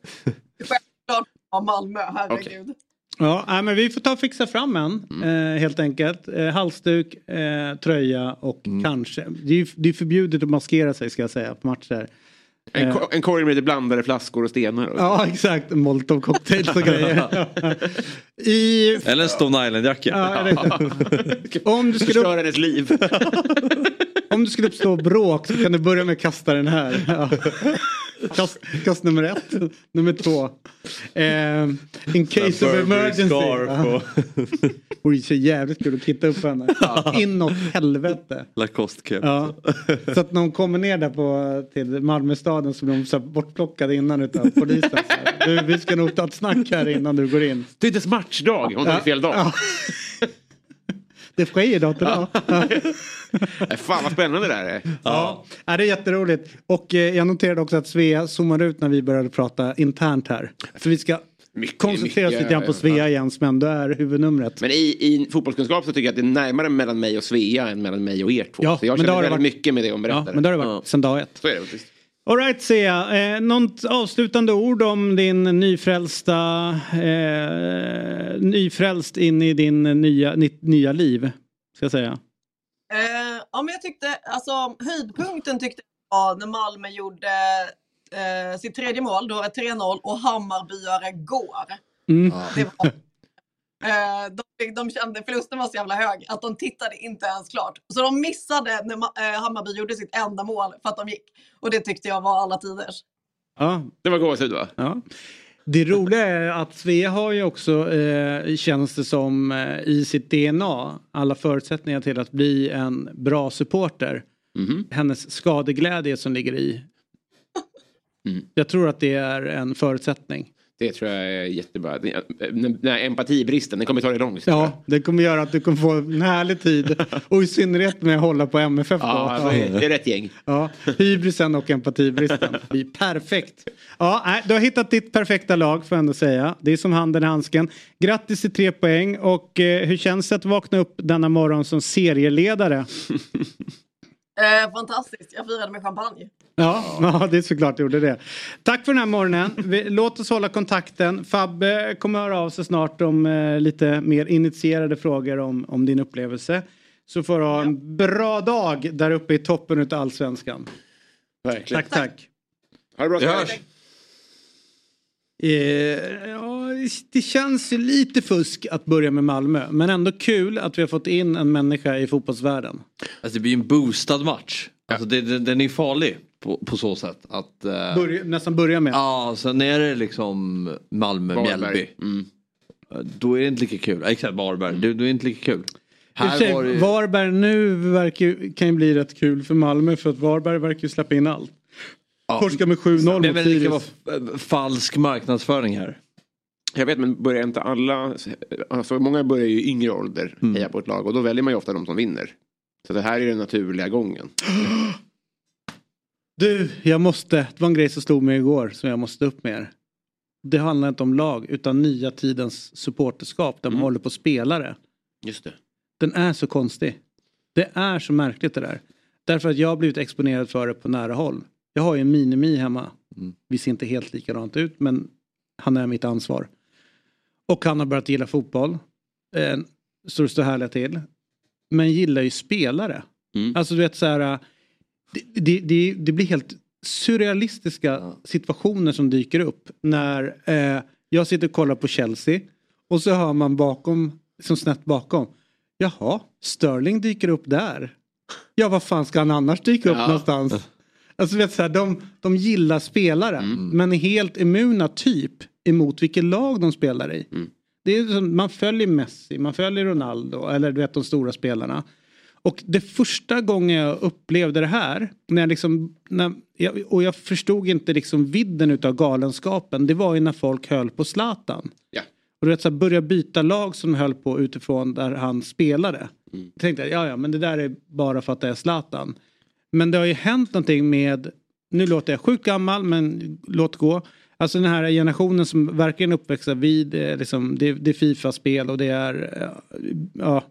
Självklart vara Malmö, herregud. Okay. Ja, men vi får ta och fixa fram en mm. eh, helt enkelt. Eh, halsduk, eh, tröja och mm. kanske. Det är, det är förbjudet att maskera sig ska jag säga på matcher. En, ko en korg med lite blandade flaskor och stenar. Och ja exakt, molotov cocktails och grejer. I... Eller en Stone Island-jacka. Ja, Om du skulle... Förstöra hennes liv. Om du skulle uppstå bråk så kan du börja med att kasta den här. Ja. Kast, kast nummer ett. Nummer två. Eh, in case of emergency. Ja. Vore så jävligt kul att titta upp henne. Inåt helvete. Lacoste ja. Så att när hon kommer ner där på, till Malmöstaden så blir hon så bortplockad innan utav polisen. Du, vi ska nog ta ett snack här innan du går in. Det är inte ens matchdag. Hon har ja. fel dag. Ja. Det sker dag till dag. Fan vad spännande det här är. Ja, ja det är jätteroligt. Och eh, jag noterade också att Svea zoomade ut när vi började prata internt här. För vi ska mycket, koncentrera oss lite grann på Svea igen som ändå är huvudnumret. Men i, i fotbollskunskap så tycker jag att det är närmare mellan mig och Svea än mellan mig och er två. Ja, så jag känner väldigt varit... mycket med det hon berättar. Ja, men det har det varit ja. sedan dag ett. Så är det precis. Alright Sia, eh, något avslutande ord om din nyfrälsta, eh, nyfrälst in i din nya, nya liv? Ska jag säga. Eh, ja, men jag tyckte, alltså höjdpunkten tyckte jag var när Malmö gjorde eh, sitt tredje mål, då är 3-0 och Hammarbyare går. Mm. Det var, de, de kände förlusten var så jävla hög att de tittade inte ens klart. Så de missade när eh, Hammarby gjorde sitt enda mål för att de gick. Och det tyckte jag var alla tiders. Ja. Det var gåshud va? Ja. Det roliga är att Svea har ju också, eh, känns det som, eh, i sitt DNA alla förutsättningar till att bli en bra supporter. Mm. Hennes skadeglädje som ligger i. Mm. Jag tror att det är en förutsättning. Det tror jag är jättebra. Den här empatibristen, den kommer ta dig långt. Ja, det kommer göra att du kommer få en härlig tid. Och i synnerhet med att hålla på MFF. Ja, då. det är rätt gäng. Ja, hybrisen och empatibristen. Det är perfekt. Ja, du har hittat ditt perfekta lag får jag ändå säga. Det är som handen i handsken. Grattis till tre poäng och eh, hur känns det att vakna upp denna morgon som serieledare? Eh, fantastiskt, jag firade med champagne. Ja, ja, det är såklart det gjorde det. Tack för den här morgonen. låt oss hålla kontakten. Fabbe kommer höra av sig snart om eh, lite mer initierade frågor om, om din upplevelse. Så får du ha en bra dag där uppe i toppen av allsvenskan. Verkligen. Tack, tack. Ha det bra. Eh, ja, det känns ju lite fusk att börja med Malmö. Men ändå kul att vi har fått in en människa i fotbollsvärlden. Alltså det blir en boostad match. Alltså det, det, den är farlig på, på så sätt. Att, eh, Börja, nästan börja med. Ja, sen är det liksom Malmö-Mjällby. Mm. Då är det inte lika kul. Exakt, Varberg. Mm. Då, då är det inte lika kul. Här var det... Varberg nu verkar, kan ju bli rätt kul för Malmö för att Varberg verkar ju släppa in allt. Ja. Torska med 7-0 mot Sirius. Det vara falsk marknadsföring här. Jag vet men börjar inte alla, alltså många börjar ju i yngre ålder mm. heja på ett lag och då väljer man ju ofta de som vinner. Så det här är den naturliga gången. Du, jag måste, det var en grej som stod mig igår som jag måste upp med er. Det handlar inte om lag utan nya tidens supporterskap där man mm. håller på spelare. Just det. Den är så konstig. Det är så märkligt det där. Därför att jag har blivit exponerad för det på nära håll. Jag har ju en minimi hemma. Mm. Vi ser inte helt likadant ut men han är mitt ansvar. Och han har börjat gilla fotboll. Eh, så det står härliga till. Men gillar ju spelare. Mm. Alltså du vet så här. Det, det, det, det blir helt surrealistiska ja. situationer som dyker upp. När eh, jag sitter och kollar på Chelsea. Och så hör man bakom, som snett bakom. Jaha, Sterling dyker upp där. Ja, vad fan ska han annars dyka upp ja. någonstans? Alltså vet så här, de, de gillar spelare mm. men är helt immuna typ emot vilket lag de spelar i. Mm. Det är som, man följer Messi, man följer Ronaldo eller du vet de stora spelarna. Och det första gången jag upplevde det här, när jag liksom, när jag, och jag förstod inte liksom vidden utav galenskapen, det var ju när folk höll på Zlatan. Ja. Och du vet, så här, börja byta lag som höll på utifrån där han spelade. Mm. Jag tänkte ja ja men det där är bara för att det är Zlatan. Men det har ju hänt någonting med, nu låter jag sjukt gammal men låt gå. Alltså den här generationen som verkligen uppväxer vid eh, liksom, det, det är Fifa-spel och det är eh, ja,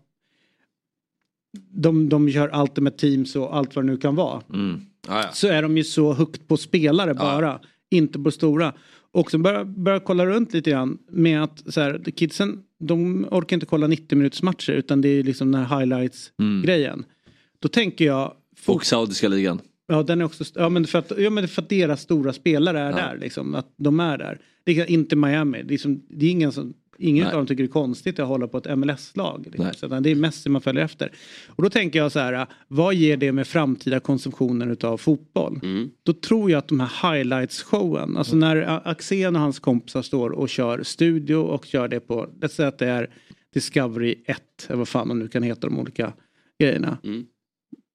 de, de kör Ultimate Teams och allt vad det nu kan vara. Mm. Ah, ja. Så är de ju så högt på spelare bara, inte på stora. också börja, börja kolla runt lite grann med att så här, kidsen de orkar inte kolla 90 minuters matcher utan det är liksom den här highlights-grejen. Mm. Då tänker jag... Och saudiska ligan. Ja, den är också, ja, men för att, ja, men för att deras stora spelare är ja. där. Liksom, att de är där. Det är inte Miami. Det är, som, det är ingen som Ingen av dem tycker det är konstigt att hålla på ett MLS-lag. Liksom. Det är Messi man följer efter. Och då tänker jag så här, vad ger det med framtida konsumtionen utav fotboll? Mm. Då tror jag att de här highlights-showen, alltså mm. när Axén och hans kompisar står och kör studio och kör det på, låt säga att det är Discovery 1, eller vad fan man nu kan heta de olika grejerna. Mm.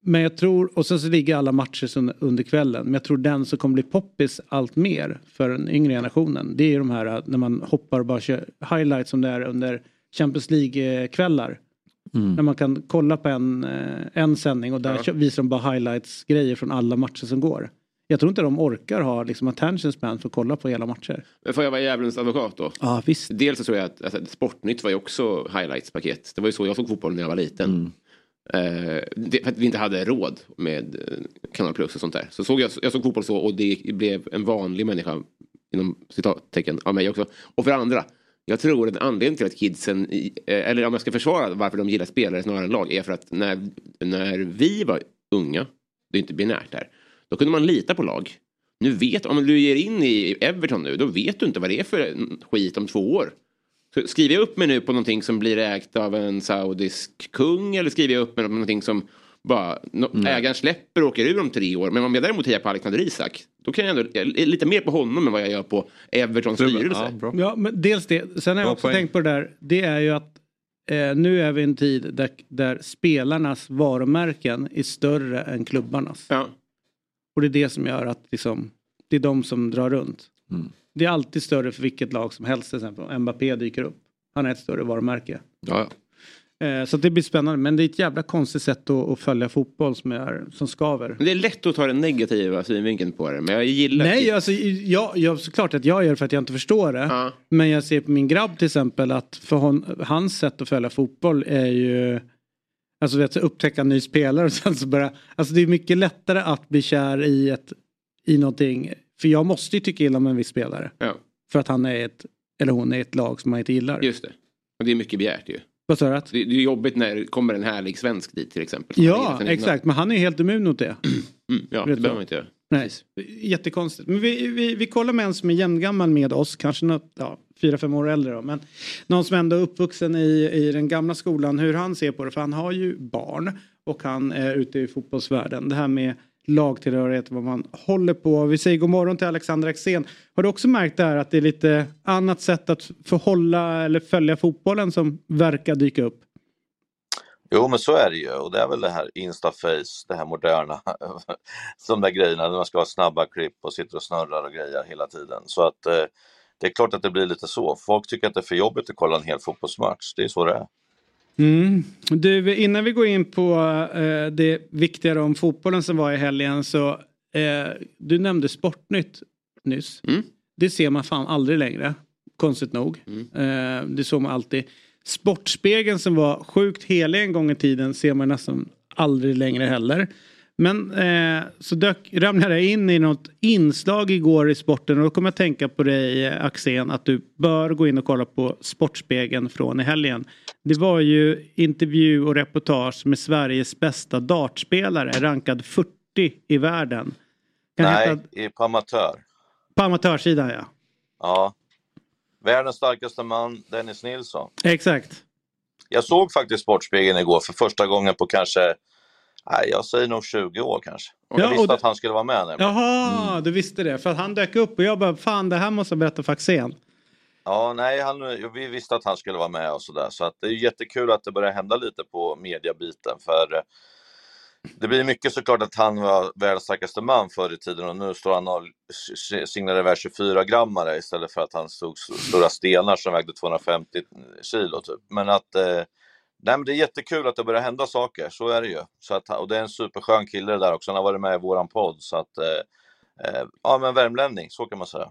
Men jag tror, och sen så ligger alla matcher under kvällen. Men jag tror den som kommer bli poppis allt mer för den yngre generationen. Det är de här när man hoppar och bara kör highlights som det är under Champions League-kvällar. Mm. När man kan kolla på en, eh, en sändning och där ja. visar de bara highlights-grejer från alla matcher som går. Jag tror inte de orkar ha liksom attention span för att kolla på hela matcher. Men får jag vara djävulens advokat då? Ja, visst. Dels så tror jag att alltså, Sportnytt var ju också highlights-paket. Det var ju så jag såg fotboll när jag var liten. Mm. Eh, det, för att vi inte hade råd med eh, Kanal Plus och sånt där. Så såg jag, jag såg fotboll så och det blev en vanlig människa inom citattecken av mig också. Och för andra, jag tror att anledningen till att kidsen, eh, eller om jag ska försvara varför de gillar spelare snarare än lag, är för att när, när vi var unga, det är inte binärt där, då kunde man lita på lag. Nu vet, om du ger in i Everton nu, då vet du inte vad det är för skit om två år. Skriver jag upp mig nu på någonting som blir ägt av en saudisk kung eller skriver jag upp mig på någonting som bara mm. ägaren släpper och åker ur om tre år. Men om jag däremot hejar på Alexander Isak då kan jag ändå, jag lite mer på honom än vad jag gör på Evertons styrelse. Ja, ja, men dels det. Sen har jag också poäng. tänkt på det där. Det är ju att eh, nu är vi i en tid där, där spelarnas varumärken är större än klubbarnas. Ja. Och det är det som gör att liksom, det är de som drar runt. Mm. Det är alltid större för vilket lag som helst till exempel. Mbappé dyker upp. Han är ett större varumärke. Ja, eh, Så det blir spännande. Men det är ett jävla konstigt sätt att, att följa fotboll som, är, som skaver. det är lätt att ta den negativa synvinkeln på det. Men jag gillar Nej, alltså, jag, jag, såklart att jag gör det för att jag inte förstår det. Ja. Men jag ser på min grabb till exempel att för hon, hans sätt att följa fotboll är ju Alltså vet, upptäcka en ny spelare och sen så börja. Alltså det är mycket lättare att bli kär i, ett, i någonting för jag måste ju tycka illa om en viss spelare. Ja. För att han är ett, eller hon är ett lag som man inte gillar. Just det. Och det är mycket begärt ju. Vad sa du? Det, det är jobbigt när det kommer en härlig svensk dit till exempel. Ja, exakt. Men han är ju helt immun mot det. Mm, ja, det behöver man inte göra. Nej, jättekonstigt. Men vi, vi, vi kollar med en som är jämngammal med oss, kanske något, ja, fyra, fem år äldre då. Men någon som ändå är uppvuxen i, i den gamla skolan, hur han ser på det. För han har ju barn och han är ute i fotbollsvärlden. Det här med lagtillhörighet, vad man håller på. Vi säger god morgon till Alexander Axén. Har du också märkt det här att det är lite annat sätt att förhålla eller följa fotbollen som verkar dyka upp? Jo men så är det ju och det är väl det här instaface, det här moderna, de där grejerna när man ska ha snabba klipp och sitter och snurrar och grejer hela tiden. Så att eh, det är klart att det blir lite så. Folk tycker att det är för jobbigt att kolla en hel fotbollsmatch, det är så det är. Mm. Du, innan vi går in på eh, det viktigare om fotbollen som var i helgen så eh, du nämnde Sportnytt nyss. Mm. Det ser man fan aldrig längre. Konstigt nog. Mm. Eh, det såg man alltid. Sportspegeln som var sjukt helig en gång i tiden ser man nästan aldrig längre heller. Men eh, så dök, ramlade jag in i något inslag igår i sporten och då kommer jag tänka på dig Axén att du bör gå in och kolla på Sportspegeln från i helgen. Det var ju intervju och reportage med Sveriges bästa dartspelare rankad 40 i världen. Kan Nej, heta... på amatör. På amatörsidan ja. Ja. Världens starkaste man, Dennis Nilsson. Exakt. Jag såg faktiskt Sportspegeln igår för första gången på kanske Nej, jag säger nog 20 år kanske. Och ja, jag visste och... att han skulle vara med. Nämligen. Jaha, mm. du visste det. För att han dök upp och jag bara, fan det här måste jag berätta för Axén. Ja, nej, han, vi visste att han skulle vara med och sådär. Så att det är jättekul att det börjar hända lite på mediabiten. För eh, det blir mycket såklart att han var världens starkaste man förr i tiden och nu står han och signerar iväg 24 grammare istället för att han stod stora stenar som vägde 250 kilo typ. Men att eh, Nej, men det är jättekul att det börjar hända saker, så är det ju. Så att, och det är en superskön kille där också, han har varit med i våran podd. Så att, eh, eh ja men värmlänning, så kan man säga.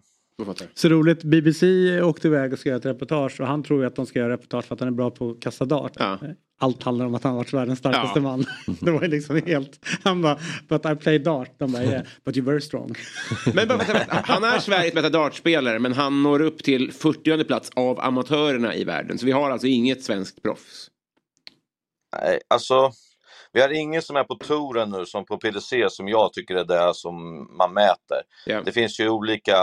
Så roligt, BBC åkte iväg och ska göra ett reportage och han tror ju att de ska göra reportage för att han är bra på att kasta dart. Ja. Allt handlar om att han har varit världens starkaste Ja. man. det var ju liksom helt, han bara, but I play dart. De bara, yeah, but you're very strong. Men bara han är Sveriges bästa dartspelare men han når upp till 40 plats av amatörerna i världen. Så vi har alltså inget svenskt proffs. Nej, alltså vi har ingen som är på touren nu som på PDC som jag tycker är det som man mäter. Ja. Det finns ju olika,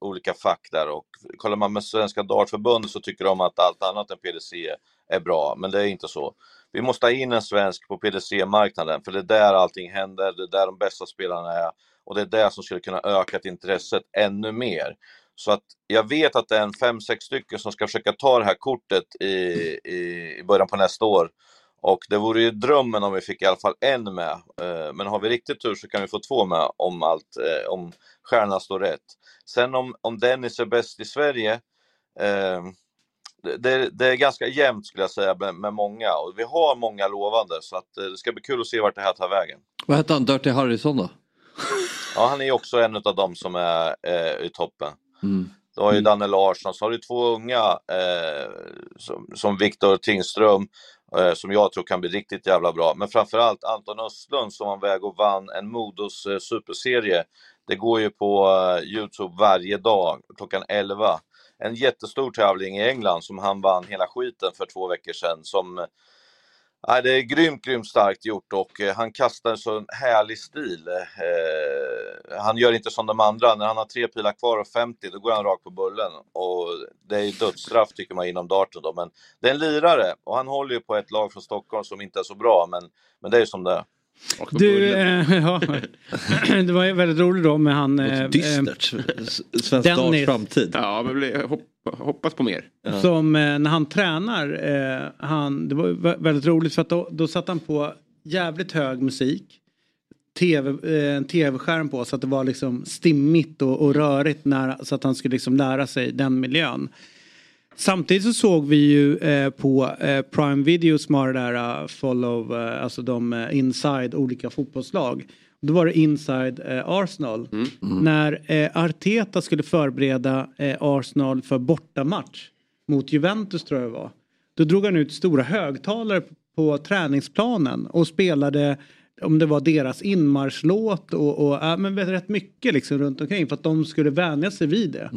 olika fack där och kollar man med Svenska Dartförbundet så tycker de att allt annat än PDC är bra, men det är inte så. Vi måste ha in en svensk på PDC-marknaden för det är där allting händer, det är där de bästa spelarna är och det är det som skulle kunna öka intresset ännu mer. Så att jag vet att det är en fem, sex stycken som ska försöka ta det här kortet i, i, i början på nästa år. Och det vore ju drömmen om vi fick i alla fall en med. Eh, Men har vi riktigt tur så kan vi få två med om allt, eh, om stjärnorna står rätt. Sen om, om Dennis är bäst i Sverige, eh, det- det, är ganska jämnt skulle jag säga med, med många och vi har många lovande så att det ska bli kul att se vart det här tar vägen. Vad hette han? Dirty Harrison då? Ja, han är också en av dem som är eh, i toppen. Mm. Du har ju Danne Larsson, så har du två unga eh, som, som Viktor Tingström Eh, som jag tror kan bli riktigt jävla bra. Men framförallt Anton Östlund som var väg och vann en Modos eh, superserie. Det går ju på eh, Youtube varje dag klockan 11. En jättestor tävling i England som han vann hela skiten för två veckor sedan. Som, Ja, det är grymt, grymt starkt gjort och eh, han kastar en så härlig stil. Eh, han gör inte som de andra, när han har tre pilar kvar och 50 då går han rakt på bullen. Och det är dödsstraff tycker man inom darten då, men det är en lirare och han håller ju på ett lag från Stockholm som inte är så bra, men, men det är ju som det är. Du, eh, ja, det var väldigt roligt då med han... eh, dystert. Svensk Dennis. darts framtid. Ja, men hoppas på mer. eh, Som eh, när han tränar, eh, han, det var väldigt roligt för att då, då satte han på jävligt hög musik. TV, eh, en tv-skärm på så att det var liksom stimmigt och, och rörigt när, så att han skulle liksom lära sig den miljön. Samtidigt så såg vi ju eh, på eh, Prime Video som har det där uh, follow, eh, alltså de eh, inside olika fotbollslag. Då var det inside eh, Arsenal. När eh, Arteta skulle förbereda eh, Arsenal för bortamatch mot Juventus tror jag det var. Då drog han ut stora högtalare på, på träningsplanen och spelade om det var deras inmarschlåt och, och ja, men rätt mycket liksom runt omkring för att de skulle vänja sig vid det.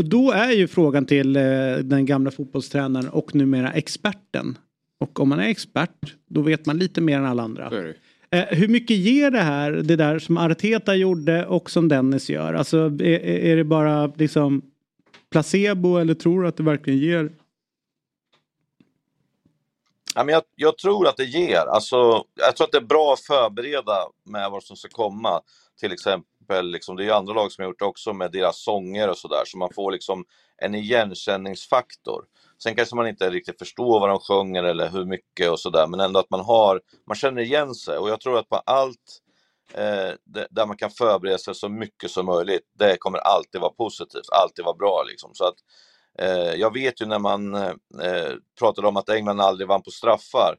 Och då är ju frågan till eh, den gamla fotbollstränaren och numera experten. Och om man är expert då vet man lite mer än alla andra. Eh, hur mycket ger det här, det där som Arteta gjorde och som Dennis gör? Alltså är, är det bara liksom placebo eller tror du att det verkligen ger? Ja, men jag, jag tror att det ger. Alltså, jag tror att det är bra att förbereda med vad som ska komma. Till exempel, liksom, det är ju andra lag som har gjort det också med deras sånger och sådär, så man får liksom en igenkänningsfaktor. Sen kanske man inte riktigt förstår vad de sjunger eller hur mycket och sådär, men ändå att man har, man känner igen sig. Och jag tror att på allt eh, där man kan förbereda sig så mycket som möjligt, det kommer alltid vara positivt, alltid vara bra liksom. Så att Eh, jag vet ju när man eh, eh pratade om att England aldrig vann på straffar.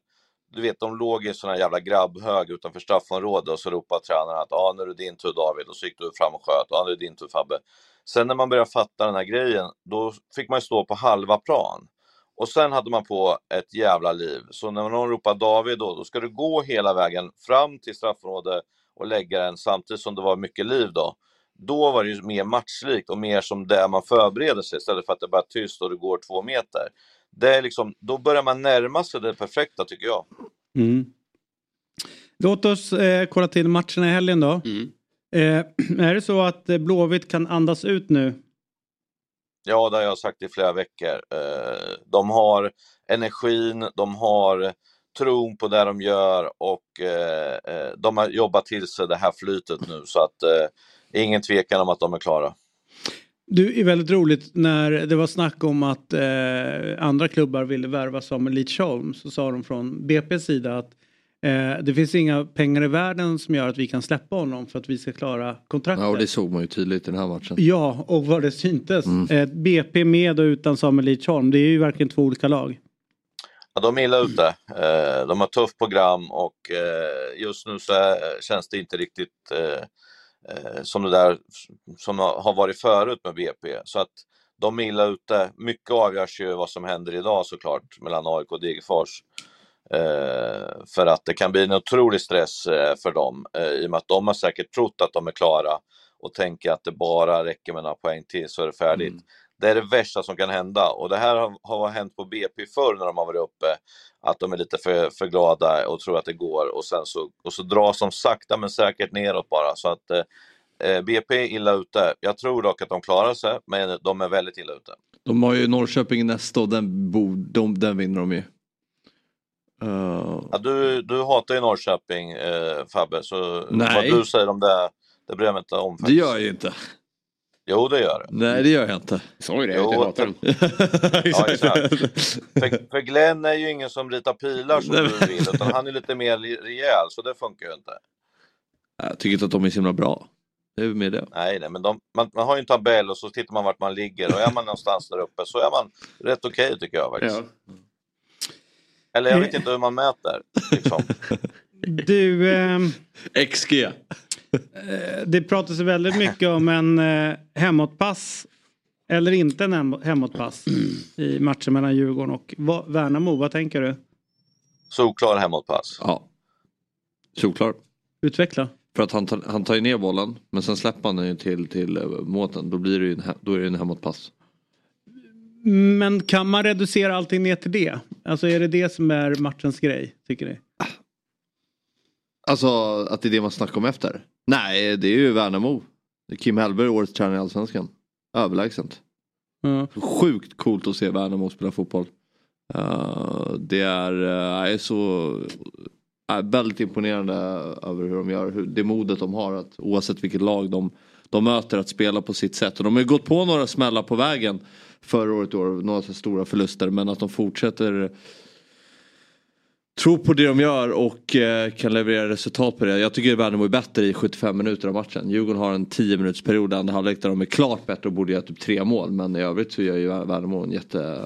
Du vet, de låg i en sån här jävla grabbhög utanför straffområdet och så ropade tränaren att ah, nu är det din tur David och så gick du fram och sköt. Ja, nu är det din tur Fabbe. Sen när man började fatta den här grejen, då fick man ju stå på halva plan. Och sen hade man på ett jävla liv. Så när någon ropar David då, då ska du gå hela vägen fram till straffområdet och lägga den samtidigt som det var mycket liv då. Då var det ju mer matchlikt och mer som det man förbereder sig istället för att det bara är tyst och det går två meter. Det är liksom, då börjar man närma sig det perfekta tycker jag. Mm. Låt oss eh, kolla till matcherna i helgen då. Mm. Eh, är det så att eh, Blåvitt kan andas ut nu? Ja, det har jag sagt i flera veckor. Eh, De har energin, de har tron på det de gör och eh, eh, de har jobbat till sig det här flytet nu så att eh, ingen tvekan om att de är klara. Du, är väldigt roligt när det var snack om att eh, andra klubbar ville värva Samuel Lidsholm så sa de från BP's sida att eh, det finns inga pengar i världen som gör att vi kan släppa honom för att vi ska klara kontraktet. Ja, och det såg man ju tydligt i den här matchen. Ja, och vad det syntes. Eh, BP med och utan Samuel Lidsholm, det är ju verkligen två olika lag. Ja, de är illa ute. Eh, De har tufft program och eh, just nu så är, känns det inte riktigt eh, eh, Eh, som det där som har varit förut med BP. Så att de är illa ute. Mycket avgörs ju vad som händer idag såklart mellan AIK och Degerfors. Eh, för att det kan bli en otrolig stress eh, för dem eh, i och med att de har säkert trott att de är klara och tänker att det bara räcker med några poäng till så är det färdigt. Mm. Det är det värsta som kan hända och det här har, har hänt på BP förr när de har varit uppe. Att de är lite för, för glada och tror att det går och sen så, och så dras de sakta men säkert neråt bara. Så att eh, BP är illa ute. Jag tror dock att de klarar sig men de är väldigt illa ute. De har ju Norrköping nästa och den, de, den vinner de ju. Uh... Ja, du, du hatar ju Norrköping eh, Fabbe, så Nej. vad du säger om det, det bryr jag mig inte om. Faktiskt. Det gör jag ju inte. Jo, det gör det. Nej, det gör jag inte. Sa ju det, jag hatar den. ja, exakt. För, för Glenn är ju ingen som ritar pilar som du vill, utan han är lite mer rejäl, så det funkar ju inte. Jag tycker inte att de är så himla bra. Det är med det. Nej, nej men de, man, man, har ju en tabell och så tittar man vart man ligger och är man någonstans där uppe så är man rätt okej okay, tycker jag faktiskt. Ja. Eller jag vet inte hur man mäter. Liksom. Du... Eh, XG. Eh, det pratas väldigt mycket om en eh, hemåtpass eller inte en hemåtpass i matchen mellan Djurgården och Värnamo. Vad tänker du? Solklar hemåtpass. Ja. Solklar. Utveckla. För att han tar, han tar ju ner bollen men sen släpper han den ju till, till eh, måten. Då, blir det ju en, då är det en hemåtpass. Men kan man reducera allting ner till det? Alltså är det det som är matchens grej, tycker ni? Alltså att det är det man snackar om efter? Nej, det är ju Värnamo. Kim Hellberg, årets tränare i Allsvenskan. Överlägset. Mm. Sjukt coolt att se Värnamo spela fotboll. Uh, det är, uh, är så uh, väldigt imponerande över hur de gör, hur, det modet de har att oavsett vilket lag de, de möter att spela på sitt sätt. Och de har ju gått på några smällar på vägen förra året, år, några stora förluster men att de fortsätter Tror på det de gör och eh, kan leverera resultat på det. Jag tycker Värnamo är bättre i 75 minuter av matchen. Djurgården har en 10 minuters period andra halvlek där de är klart bättre och borde göra typ tre mål. Men i övrigt så gör ju Värnamo en jätte,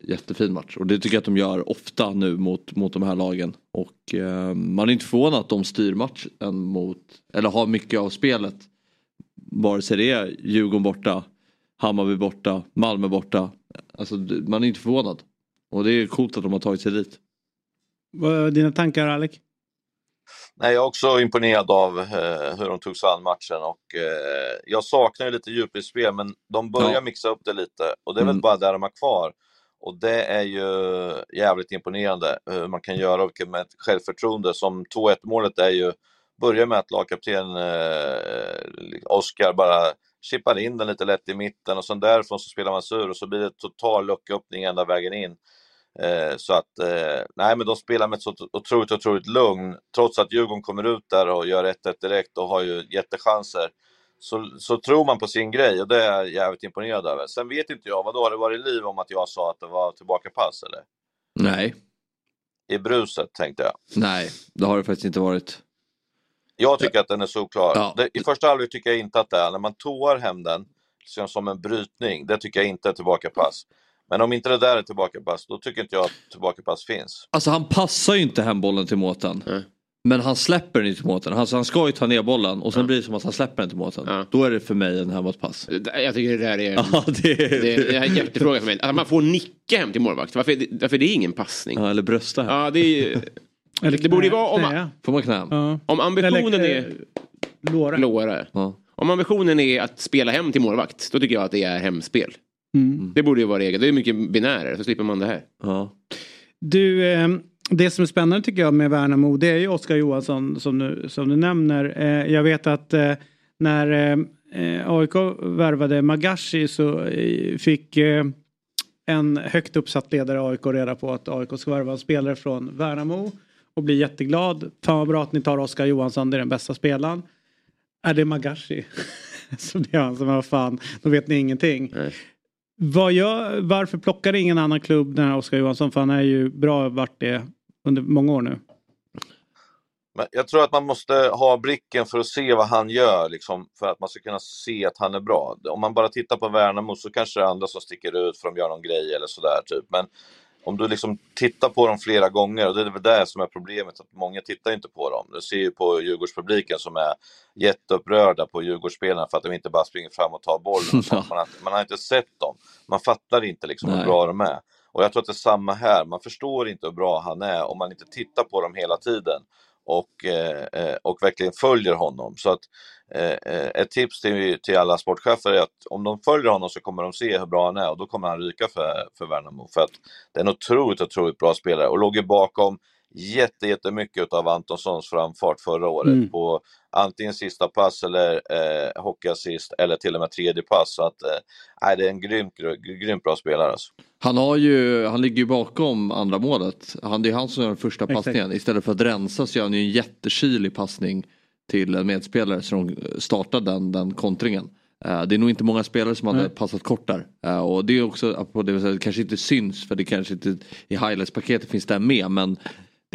jättefin match. Och det tycker jag att de gör ofta nu mot, mot de här lagen. Och eh, man är inte förvånad att de styr matchen mot, eller har mycket av spelet. Vare sig det är Djurgården borta, Hammarby borta, Malmö borta. Alltså man är inte förvånad. Och det är coolt att de har tagit sig dit. Vad är dina tankar Alec? Nej, jag är också imponerad av eh, hur de tog sig an matchen och eh, jag saknar ju lite djup i spel men de börjar ja. mixa upp det lite och det är mm. väl bara där de har kvar. Och det är ju jävligt imponerande hur man kan göra med ett självförtroende som 2-1 målet är ju, börjar med att lagkapten eh, Oskar bara chippar in den lite lätt i mitten och sen därifrån så spelar man sur och så blir det total lucköppning ända vägen in. Eh, så att, eh, nej men de spelar med ett så otroligt, otroligt lugn. Trots att Djurgården kommer ut där och gör 1-1 direkt och har ju jättechanser. Så, så tror man på sin grej och det är jag jävligt imponerad över. Sen vet inte jag, vadå, har det varit liv om att jag sa att det var tillbakapass eller? Nej. I bruset tänkte jag. Nej, det har det faktiskt inte varit. Jag tycker att den är solklar. Ja. Det, I första halvlek tycker jag inte att det är. När man toar hem den som en brytning, det tycker jag inte är tillbakapass. Men om inte det där är tillbakapass, då tycker inte jag att tillbakapass finns. Alltså han passar ju inte hem bollen till måten. Mm. Men han släpper den inte till måten. Alltså, han ska ju ta ner bollen och sen ja. blir det som att han släpper den till måten. Ja. Då är det för mig en hemåtpass. Jag tycker det där är, ja, det är, det är, det är en jättefråga för mig. Att man får nicka hem till målvakt. Varför, varför det är ingen passning? Ja, eller brösta hem. Ja, det, är, eller det borde ju vara om, Får man knä? Ja. om ambitionen eller, är... Låra. låra. Om ambitionen är att spela hem till målvakt, då tycker jag att det är hemspel. Mm. Det borde ju vara regel. Det är mycket binärare så slipper man det här. Ja. Du, eh, det som är spännande tycker jag med Värnamo det är ju Oskar Johansson som du, som du nämner. Eh, jag vet att eh, när eh, AIK värvade Magashi så fick en högt uppsatt ledare i AIK reda på att AIK ska värva en spelare från Värnamo och blir jätteglad. Fan vad bra att ni tar Oskar Johansson, det är den bästa spelaren. Är det Magashi? så det är han som, vad fan, då vet ni ingenting. Nej. Vad varför plockar ingen annan klubb den här Oskar Johansson? För han är ju bra varit det under många år nu. Men jag tror att man måste ha blicken för att se vad han gör, liksom, för att man ska kunna se att han är bra. Om man bara tittar på Värnamo så kanske det är andra som sticker ut för att de gör någon grej eller sådär. Typ. Men om du liksom tittar på dem flera gånger, och det är väl det som är problemet, att många tittar inte på dem. Du ser ju på Djurgårdspubliken som är jätteupprörda på Djurgårdsspelarna för att de inte bara springer fram och tar bollen. man, har, man har inte sett dem. Man fattar inte liksom hur bra de är. Och jag tror att det är samma här, man förstår inte hur bra han är om man inte tittar på dem hela tiden och, eh, eh, och verkligen följer honom. Så att eh, ett tips till, till alla sportchefer är att om de följer honom så kommer de se hur bra han är och då kommer han ryka för, för Värnamo. För att det är en otroligt, otroligt bra spelare och låg ju bakom jätte, jättemycket av Antonssons framfart förra året mm. på antingen sista pass eller eh, hockeyassist eller till och med tredje pass. Så att, eh, det är en grymt, grymt bra spelare. Alltså. Han, har ju, han ligger ju bakom andra målet. Han, det är han som gör den första passningen. Istället för att rensa så gör han ju en jättekylig passning till en medspelare som startar den, den kontringen. Uh, det är nog inte många spelare som hade mm. passat kort där. Uh, och det är också på det kanske inte syns för det kanske inte i highlights-paketet finns det med men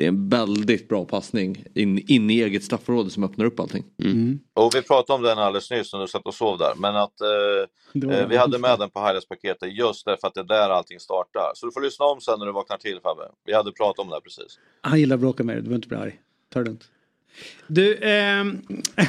det är en väldigt bra passning in, in i eget straffområde som öppnar upp allting. Mm. mm. Och vi pratade om den alldeles nyss när du satt och sov där, men att eh, eh vi hade med den på highlights-paketet just därför att det är där allting startar. Så du får lyssna om sen när du vaknar till Fabbe. Vi hade pratat om det här precis. Han gillar att bråka med dig, du behöver inte bli arg. Ta det lugnt. Du, ehm,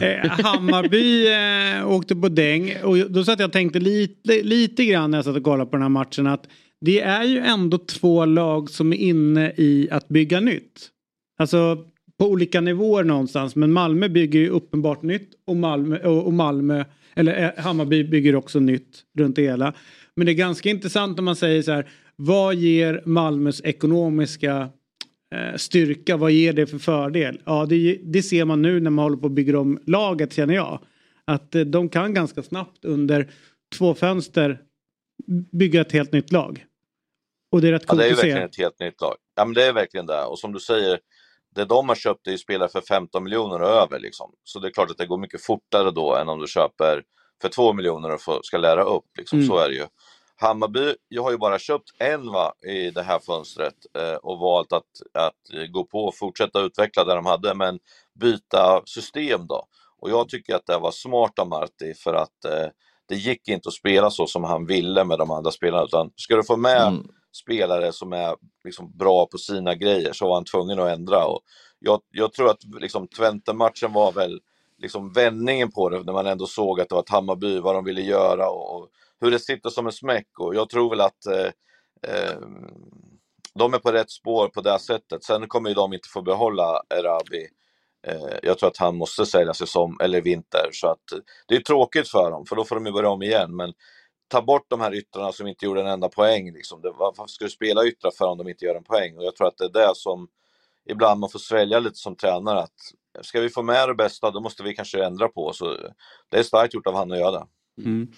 eh, Hammarby eh, åkte på däng och då satt jag och tänkte lite, lite grann när jag satt och kollade på den här matchen att det är ju ändå två lag som är inne i att bygga nytt. Alltså på olika nivåer någonstans men Malmö bygger ju uppenbart nytt och Malmö, och, Malmö eller eh, Hammarby bygger också nytt runt det hela. Men det är ganska intressant om man säger så här vad ger Malmös ekonomiska eh, styrka, vad ger det för fördel? Ja det, det, ser man nu när man håller på att bygga om laget känner jag. Att eh, de kan ganska snabbt under två fönster bygga ett helt nytt lag. Och det är rätt ja, det är ju verkligen ett helt nytt lag. Ja, men det är verkligen det. Och som du säger, det de har köpt är ju spelare för 15 miljoner och över. Liksom. Så det är klart att det går mycket fortare då än om du köper för 2 miljoner och får, ska lära upp. Liksom. Mm. Så är det ju. Hammarby jag har ju bara köpt en va, i det här fönstret eh, och valt att, att gå på och fortsätta utveckla det de hade, men byta system då. Och jag tycker att det var smart av Marti för att eh, det gick inte att spela så som han ville med de andra spelarna, utan ska du få med mm spelare som är liksom bra på sina grejer så var han tvungen att ändra. Och jag, jag tror att liksom, Twente-matchen var väl liksom vändningen på det när man ändå såg att det var ett Hammarby, vad de ville göra och, och hur det sitter som en smäck. Och jag tror väl att eh, eh, de är på rätt spår på det sättet. Sen kommer ju de inte få behålla Erabi. Eh, jag tror att han måste sälja sig som, eller vinter, så att det är tråkigt för dem, för då får de ju börja om igen. Men ta bort de här yttrarna som inte gjorde en enda poäng. Liksom. Det, varför ska du spela yttrar för om de inte gör en poäng? Och jag tror att det är det som ibland man får svälja lite som tränare. Att ska vi få med det bästa, då måste vi kanske ändra på. Så det är starkt gjort av han att göra det. Mm.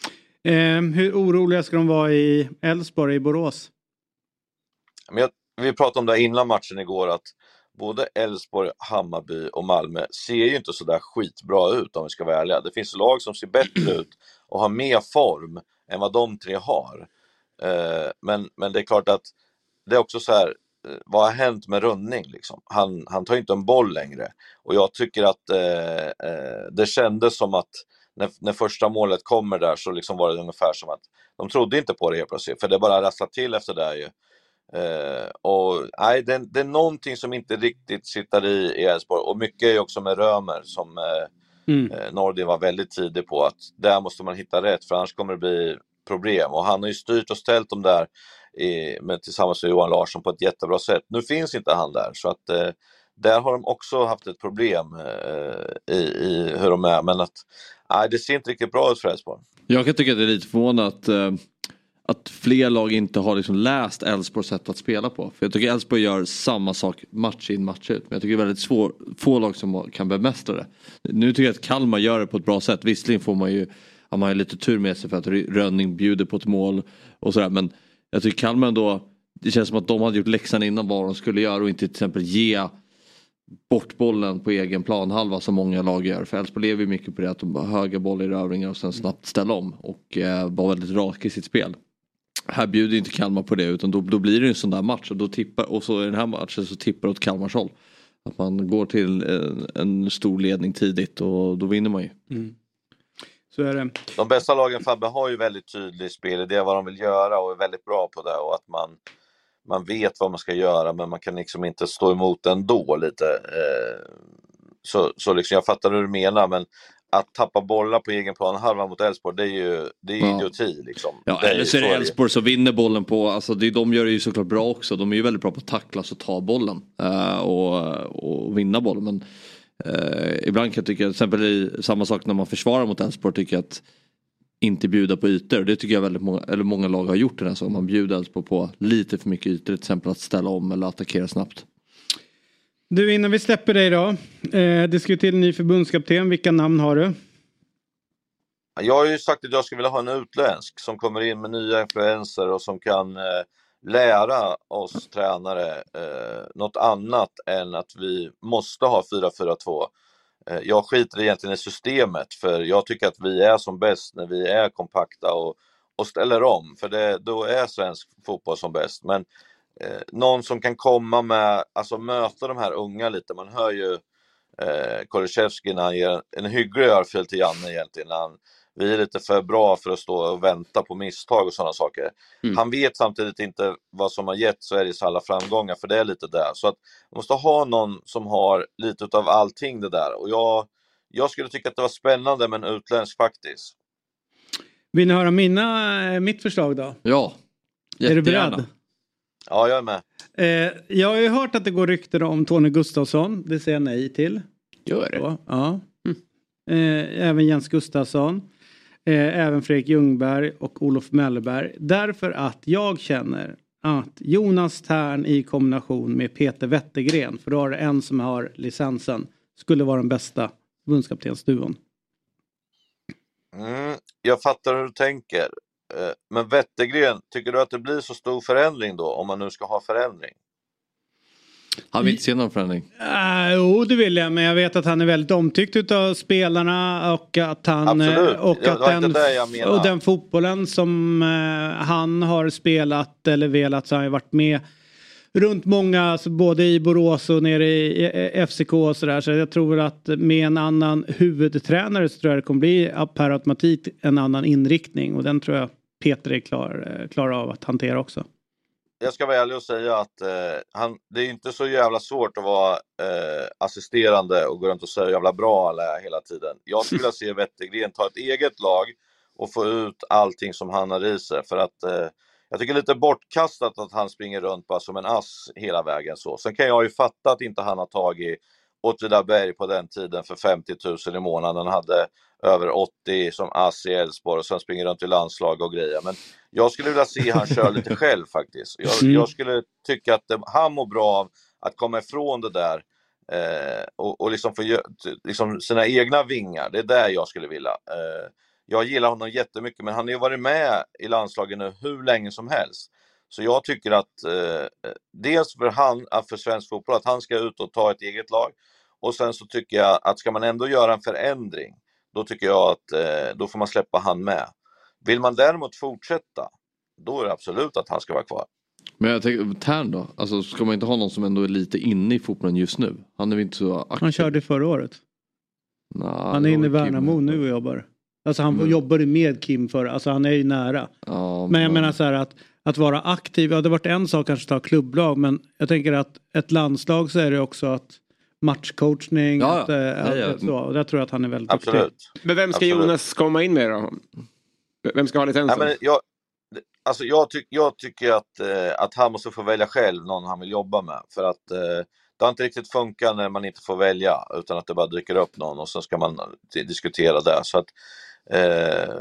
Eh, hur oroliga ska de vara i Elfsborg, i Borås? Men jag, vi pratade om det innan matchen igår, att både Elfsborg, Hammarby och Malmö ser ju inte sådär skitbra ut om vi ska vara ärliga. Det finns lag som ser bättre ut och har mer form än vad de tre har. Eh, men, men det är klart att det är också så här, eh, vad har hänt med Rönning? Liksom? Han, han tar inte en boll längre. Och jag tycker att eh, eh, det kändes som att när, när första målet kommer där så liksom var det ungefär som att de trodde inte på det helt plötsligt, för det bara rasslade till efter det ju. Eh, och nej, det, det, är någonting som inte riktigt sitter i i Elfsborg och mycket är också med Römer som eh, Mm. Eh, Nordin var väldigt tidig på att där måste man hitta rätt för annars kommer det bli problem. Och han har ju styrt och ställt dem där i, med, tillsammans med Johan Larsson på ett jättebra sätt. Nu finns inte han där så att eh, där har de också haft ett problem eh, i, i, hur de är. Men att nej, det ser inte riktigt bra ut för Elfsborg. Jag kan tycka att det är lite förvånande att eh, att fler lag inte har liksom läst Elfsborgs sätt att spela på. För jag tycker Elfsborg gör samma sak match in match ut. Men jag tycker det är väldigt svår, få lag som kan bemästra det. Nu tycker jag att Kalmar gör det på ett bra sätt. Visserligen får man ju, har man ju lite tur med sig för att Rönning bjuder på ett mål och sådär. Men jag tycker Kalmar ändå, det känns som att de hade gjort läxan innan vad de skulle göra och inte till exempel ge bort bollen på egen planhalva som många lag gör. För Elfsborg lever ju mycket på det att de har höga bollerövringar och sen snabbt ställa om och eh, vara väldigt rak i sitt spel. Här bjuder inte Kalmar på det utan då, då blir det en sån där match och, då tippar, och så i den här matchen så tippar det åt Kalmars håll. Att man går till en, en, stor ledning tidigt och då vinner man ju. Mm. Så är det. De bästa lagen Fabbe har ju väldigt tydlig spelidé vad de vill göra och är väldigt bra på det och att man, man vet vad man ska göra men man kan liksom inte stå emot ändå lite. Eh, så, så liksom, jag fattar hur du menar men att tappa bollar på egen plan halva mot Elfsborg det är ju det är Ja. idioti liksom. Ja, Det är eller så är det Elfsborg som vinner bollen på, alltså det, de gör det ju såklart bra också. De är ju väldigt bra på att tacklas och ta bollen eh, och, och vinna bollen. Men eh, ibland kan jag tycka, till exempel i samma sak när man försvarar mot Elfsborg, tycker jag att inte bjuda på ytor. Det tycker jag väldigt många, eller många lag har gjort den här säsongen. Man bjuder Elfsborg på lite för mycket ytor, till exempel att ställa om eller attackera snabbt. Du, innan vi släpper dig då. Eh, det ska ju till en ny förbundskapten. Vilka namn har du? Jag har ju sagt att jag skulle vilja ha en utländsk som kommer in med nya influenser och som kan eh, lära oss tränare eh, något annat än att vi måste ha 4-4-2. Eh, jag skiter egentligen i systemet för jag tycker att vi är som bäst när vi är kompakta och, och ställer om, för det, då är svensk fotboll som bäst. Men eh, någon som kan komma med, alltså möta de här unga lite, man hör ju eh, Kulusevski när han ger en, hygglig örfil till Janne egentligen, när han, vi är lite för bra för att stå och vänta på misstag och sådana saker. Mm. Han vet samtidigt inte vad som har gett Sveriges alla framgångar, för det är lite där. Så att man måste ha någon som har lite utav allting det där. Och jag, jag skulle tycka att det var spännande med en utländsk faktiskt. Vill ni höra mina, eh, mitt förslag då? Ja, Är du jättegärna. beredd? Ja, jag är med. Eh, jag har ju hört att det går rykten om Tony Gustafsson. Det säger jag nej till. Gör det? Så, ja. Eh, även Jens Gustafsson. Eh, även Fredrik Ljungberg och Olof Mellerberg. Därför att jag känner att Jonas Tern i kombination med Peter Wettergren, för då har det en som har licensen, skulle vara den bästa förbundskaptensduon. Mm, jag fattar hur du tänker. Eh, Men Wettergren, tycker du att det blir så stor förändring då, om man nu ska ha förändring? Han vill inte se någon förändring. Uh, jo, det vill jag, men jag vet att han är väldigt omtyckt av spelarna och att han... eh, Absolut. Och, att den, och den fotbollen som eh, han har spelat eller velat så har han ju varit med runt många, alltså både i Borås och nere i FCK och sådär. Så jag tror att med en annan huvudtränare så tror jag det kommer bli per automatik en annan inriktning och den tror jag Peter är klar, eh, klar av att hantera också. jag ska vara ärlig och säga att eh, han, det är inte så jävla svårt att vara eh, assisterande och gå runt och säga hur jävla bra alla är hela tiden. Jag skulle vilja se Wettergren ta ett eget lag och få ut allting som han har i sig. För att eh, jag tycker det är lite bortkastat att han springer runt bara som en ass hela vägen så. Sen kan jag ju fatta att inte han har tagit Åtvidaberg på den tiden för 50 000 i månaden. Hade över 80 som ass i Elfsborg och sen springer runt i landslag och grejer. Men jag skulle vilja se han köra lite själv faktiskt. Jag, Mm. jag skulle tycka att det, han mår bra av att komma ifrån det där eh, och, och liksom få liksom sina egna vingar. Det är där jag skulle vilja. Eh, jag gillar honom jättemycket men han har ju varit med i landslaget nu hur länge som helst. Så jag tycker att eh, dels för han, för svensk fotboll, att han ska ut och ta ett eget lag. Och sen så tycker jag att ska man ändå göra en förändring, då tycker jag att eh, då får man släppa han med. Vill man däremot fortsätta, då är det absolut att han ska vara kvar. Men jag tänker, Tern då? Alltså ska man inte ha någon som ändå är lite inne i fotbollen just nu? Han är väl inte så aktiv? Han körde förra året. Nah, Han är inne i väl Kim. Värnamo nu och jobbar. Alltså han Mm. jobbade med Kim förra, alltså han är ju nära. Ja, Men jag menar så här att, att vara aktiv, ja det varit en sak kanske att ta klubblag men jag tänker att ett landslag så är det också att matchcoachning, Ja, att, eh, Ja, ja. att, så, och där tror jag att han är väldigt duktig. Absolut. Men vem ska Absolut. Jonas komma in med då? Vem ska ha Nej, licensen? men jag, alltså jag, tyck, jag tycker att, eh, att han måste få välja själv någon han vill jobba med. För att eh, det har inte riktigt funkat när man inte får välja utan att det bara dyker upp någon och sen ska man di- diskutera det. Så att, eh,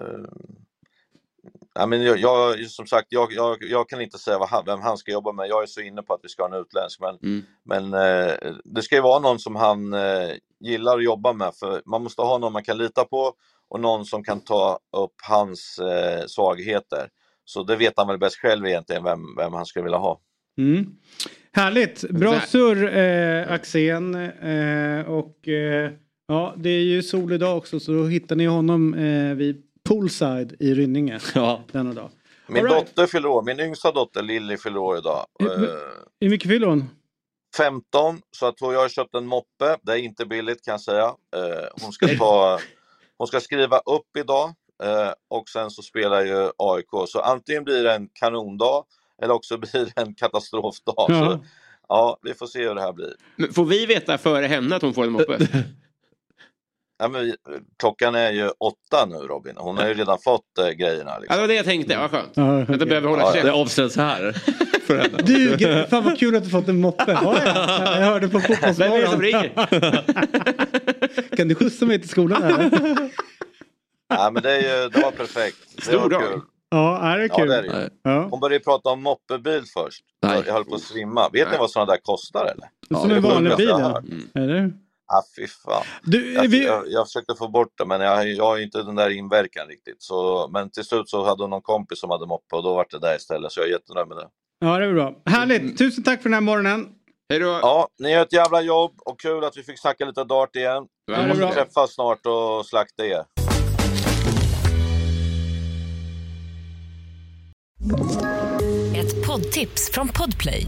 ja, men jag, jag, som sagt, jag, jag, jag kan inte säga vad han, vem han ska jobba med. Jag är så inne på att vi ska ha en utländsk. Men, Mm. men eh, det ska ju vara någon som han eh, gillar att jobba med. För man måste ha någon man kan lita på och någon som kan ta upp hans eh, svagheter. Så det vet han väl bäst själv egentligen vem, vem han skulle vilja ha. Mm. Härligt, bra surr eh, Axén. Eh, och eh, ja, det är ju sol idag också så då hittar ni honom eh, vid Poolside i Rynninge Ja. denna dag. Min right. dotter fyller år, min yngsta dotter Lilly fyller år idag. Mm. Eh, Hur mycket fyller hon? 15, så att jag har köpt en moppe. Det är inte billigt kan jag säga. Eh, hon ska ta hon ska skriva upp idag eh, och sen så spelar ju AIK. Så antingen blir det en kanondag eller också blir det en katastrofdag. Ja. Så, ja, vi får se hur det här blir. Men får vi veta före henne att hon får en moppe? Ja, men klockan är ju åtta nu Robin. Hon har ju redan fått äh, grejerna. Liksom. Ja, det var det jag tänkte. Vad skönt. Okay. Att behöver hålla ja, Det avställs här. För henne. Du, fan vad kul att du fått en moppe. Ja, ja. Jag hörde på Fotbollsmorgon. Vem är det som ringer? kan du skjutsa mig till skolan? Ja, men det, är ju, det var perfekt. Det Stor var dag. Kul. Ja, är det kul? Ja, det är det. Ja. Hon började prata om moppebil först. Nej. Jag höll på att svimma. Vet Nej. ni vad sådana där kostar eller? Som en vanlig bil ja. Mm. Eller? Ah, fy fan. Du, jag, vi... jag, jag, försökte få bort det men jag, jag har inte den där inverkan riktigt. Så, men till slut så hade hon någon kompis som hade moppe och då var det där istället. Så jag är jättenöjd med det. Ja, det är bra. Härligt. Mm. Tusen tack för den här morgonen. Hej då. Ja, ni gör ett jävla jobb och kul att vi fick snacka lite dart igen. Ja, vi måste träffas snart och slakta er. Ett poddtips från Podplay.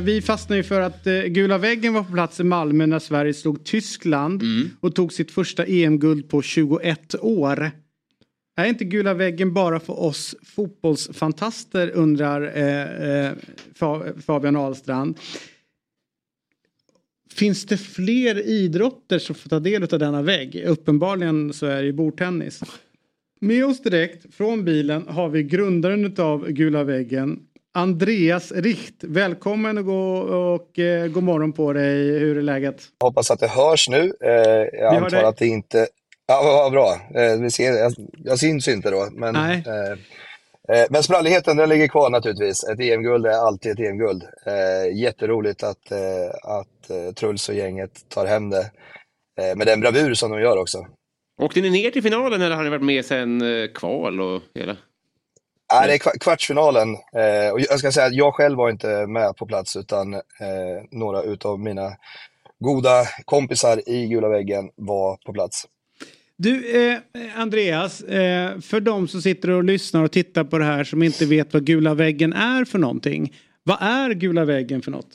Vi fastnade ju för att eh, gula väggen var på plats i Malmö när Sverige slog Tyskland mm. och tog sitt första EM-guld på 21 år. Är inte gula väggen bara för oss fotbollsfantaster undrar eh, eh, Fabian Ahlstrand. Finns det fler idrotter som får ta del av denna vägg? Uppenbarligen så är det bordtennis. Med oss direkt från bilen har vi grundaren av Gula väggen Andreas Richt. Välkommen och, gå, och eh, god morgon på dig. Hur är läget? Jag hoppas att det hörs nu. Eh, jag antar att det inte Ja, vad bra. Eh, vi ser, jag, jag syns inte då. Men, Nej. Eh, eh, men spralligheten den ligger kvar naturligtvis. Ett EM-guld är alltid ett EM-guld. Eh, jätteroligt att, eh, att eh, Truls och gänget tar hem det. Eh, med den bravur som de gör också. Åkte ni ner till finalen eller har ni varit med sen eh, kval och hela? Nej, det är kvartsfinalen. och jag ska säga att jag själv var inte med på plats utan några utav mina goda kompisar i gula väggen var på plats. Du, eh, Andreas, eh, för de som sitter och lyssnar och tittar på det här som inte vet vad gula väggen är för någonting. Vad är gula väggen för något?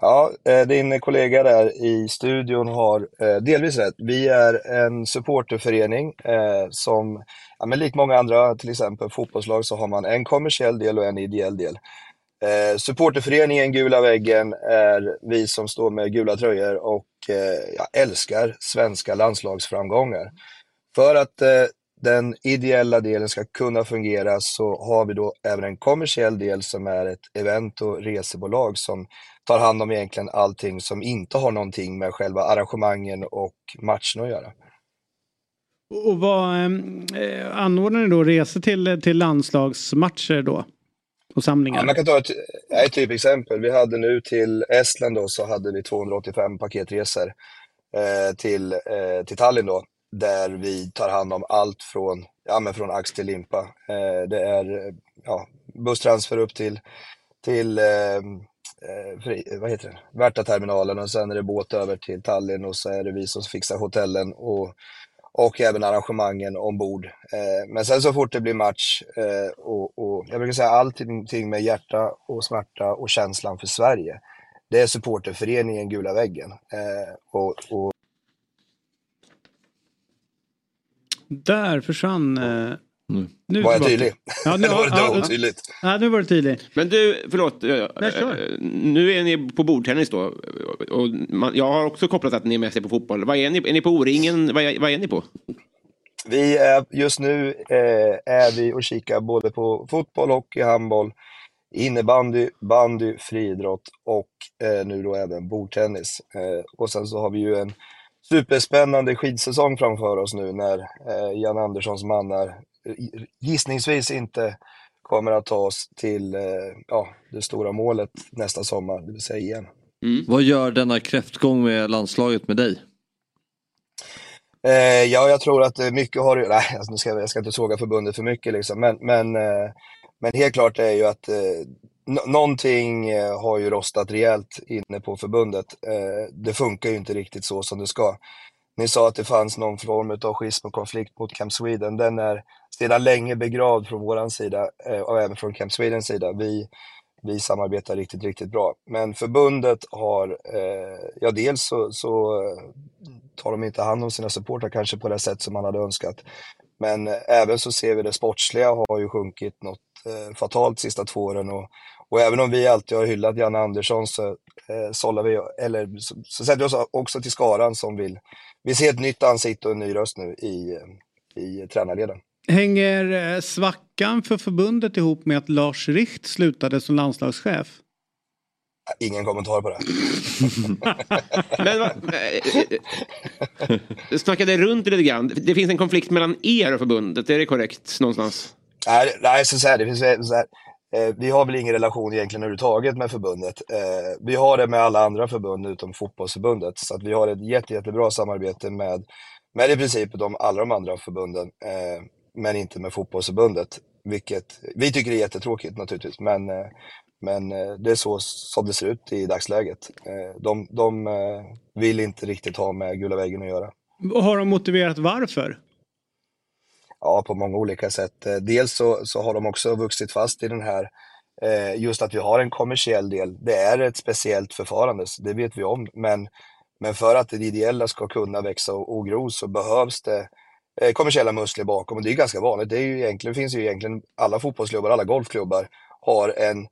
Ja, eh, din kollega där i studion har eh, delvis rätt. Vi är en supporterförening eh, som, ja, men likt många andra, till exempel fotbollslag, så har man en kommersiell del och en ideell del. Eh, supporterföreningen Gula väggen är vi som står med gula tröjor och eh, jag älskar svenska landslagsframgångar. För att eh, den ideella delen ska kunna fungera så har vi då även en kommersiell del som är ett event och resebolag som tar hand om egentligen allting som inte har någonting med själva arrangemangen och matchen att göra. Och vad eh, eh, anordnar ni då resor till, till landslagsmatcher då? och samlingar? Ja, man kan ta ett, ett typexempel. Vi hade nu till Estland då, så hade vi 285 paketresor eh, till, eh, till Tallinn då, där vi tar hand om allt från, ja, men från ax till limpa. Eh, det är ja, busstransfer upp till, till ehm, eh, fri, vad heter det? Värtaterminalen och sen är det båt över till Tallinn och så är det vi som fixar hotellen och och även arrangemangen ombord. Eh, men sen så fort det blir match eh, och, och, jag brukar säga allting med hjärta och smärta och känslan för Sverige. Det är supporterföreningen Gula väggen. Eh, och, och... Där försvann Mm. Nu var jag tydlig? Ja, nu, var det ja, otydligt? Ja, nu var det tydligt. Men du, förlåt. Nej, nu är ni på bordtennis då. Och man, jag har också kopplat att ni är med sig på fotboll. Vad är ni, är ni på O-ringen? Vad, är, vad är ni på? Vi är, just nu eh, är vi och kikar både på fotboll, hockey, handboll, innebandy, bandy, friidrott och eh, nu då även bordtennis. Eh, och sen så har vi ju en superspännande skidsäsong framför oss nu när eh, Jan Anderssons mannar gissningsvis inte kommer att ta oss till eh, ja, det stora målet nästa sommar, det vill säga igen. Mm. Vad gör denna kräftgång med landslaget med dig? Eh, ja, jag tror att mycket har... Nej, alltså, nu ska jag, jag ska inte såga förbundet för mycket, liksom. men, men, eh, men helt klart är ju att eh, någonting eh, har ju rostat rejält inne på förbundet. Eh, det funkar ju inte riktigt så som det ska. Ni sa att det fanns någon form av schism och konflikt mot Camp Sweden. Den är sedan länge begravd från vår sida eh, och även från Camp Swedens sida. Vi, vi samarbetar riktigt, riktigt bra. Men förbundet har, eh, ja dels så, så eh, tar de inte hand om sina supportrar kanske på det sätt som man hade önskat. Men även så ser vi det sportsliga har ju sjunkit något fatalt de sista två åren och och även om vi alltid har hyllat Janne Andersson så, eh, sållar vi, eller, så, så sätter vi oss också till skaran som vill, vi ser ett nytt ansikte och en ny röst nu i, i tränarleden. Hänger eh, svackan för förbundet ihop med att Lars Richt slutade som landslagschef? Ingen kommentar på det. Men va, äh, snackade runt lite grann. Det finns en konflikt mellan er och förbundet, är det korrekt någonstans? Nej, nej så, så här, det finns så här, Eh, Eh, vi har väl ingen relation egentligen överhuvudtaget med förbundet. Eh, vi har det med alla andra förbund utom fotbollsförbundet. Så att vi har ett jätte, jättebra samarbete med, med i princip de, alla de andra förbunden. Eh, men inte med fotbollsförbundet. Vilket vi tycker är jättetråkigt naturligtvis. Men, eh, men eh, det är så som det ser ut i dagsläget. De, de vill inte riktigt ha med Gula väggen att göra. Har de motiverat varför? Ja, på många olika sätt. Eh, dels så, så har de också vuxit fast i den här, eh, just att vi har en kommersiell del. Det är ett speciellt förfarande, det vet vi om. Men, men för att det ideella ska kunna växa och, och gro så behövs det eh, kommersiella muskler bakom. Och det är ganska vanligt. Det, är ju egentligen, finns ju egentligen alla fotbollsklubbar, alla golfklubbar har en,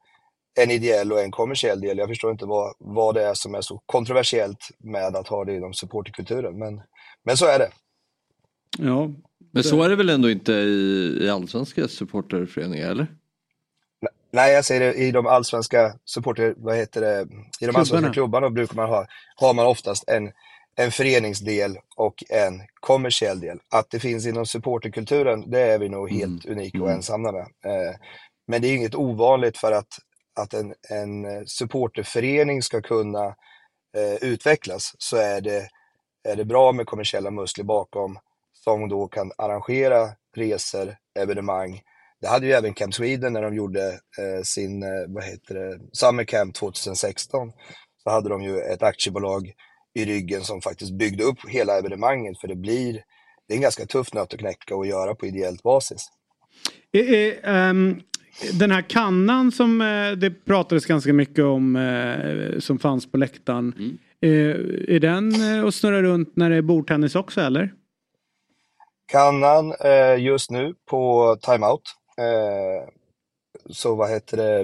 en ideell och en kommersiell del. Jag förstår inte vad, vad det är som är så kontroversiellt med att ha det inom supporterkulturen. Men, men så är det. Ja, men så är det väl ändå inte i, i allsvenska supporterföreningar eller? Nej, jag säger det, i de allsvenska supporter, vad heter det, i de allsvenska klubbarna brukar man ha, har man oftast en, en föreningsdel och en kommersiell del. Att det finns inom supporterkulturen, det är vi nog helt mm. unika och mm. ensamma med. Eh, men det är inget ovanligt för att, att en, en supporterförening ska kunna eh, utvecklas så är det, är det bra med kommersiella muskler bakom som då kan arrangera resor, evenemang. Det hade ju även Camp Sweden när de gjorde eh, sin, eh, vad heter det, Summer Camp 2016. Så hade de ju ett aktiebolag i ryggen som faktiskt byggde upp hela evenemanget för det blir, det är en ganska tuff nöt att knäcka och göra på ideellt basis. um, den här kannan som eh, det pratades ganska mycket om eh, som fanns på läktaren. Mm. Är den att snurra runt när det är bordtennis också eller? Kannan eh, just nu på timeout. Eh, så vad heter det?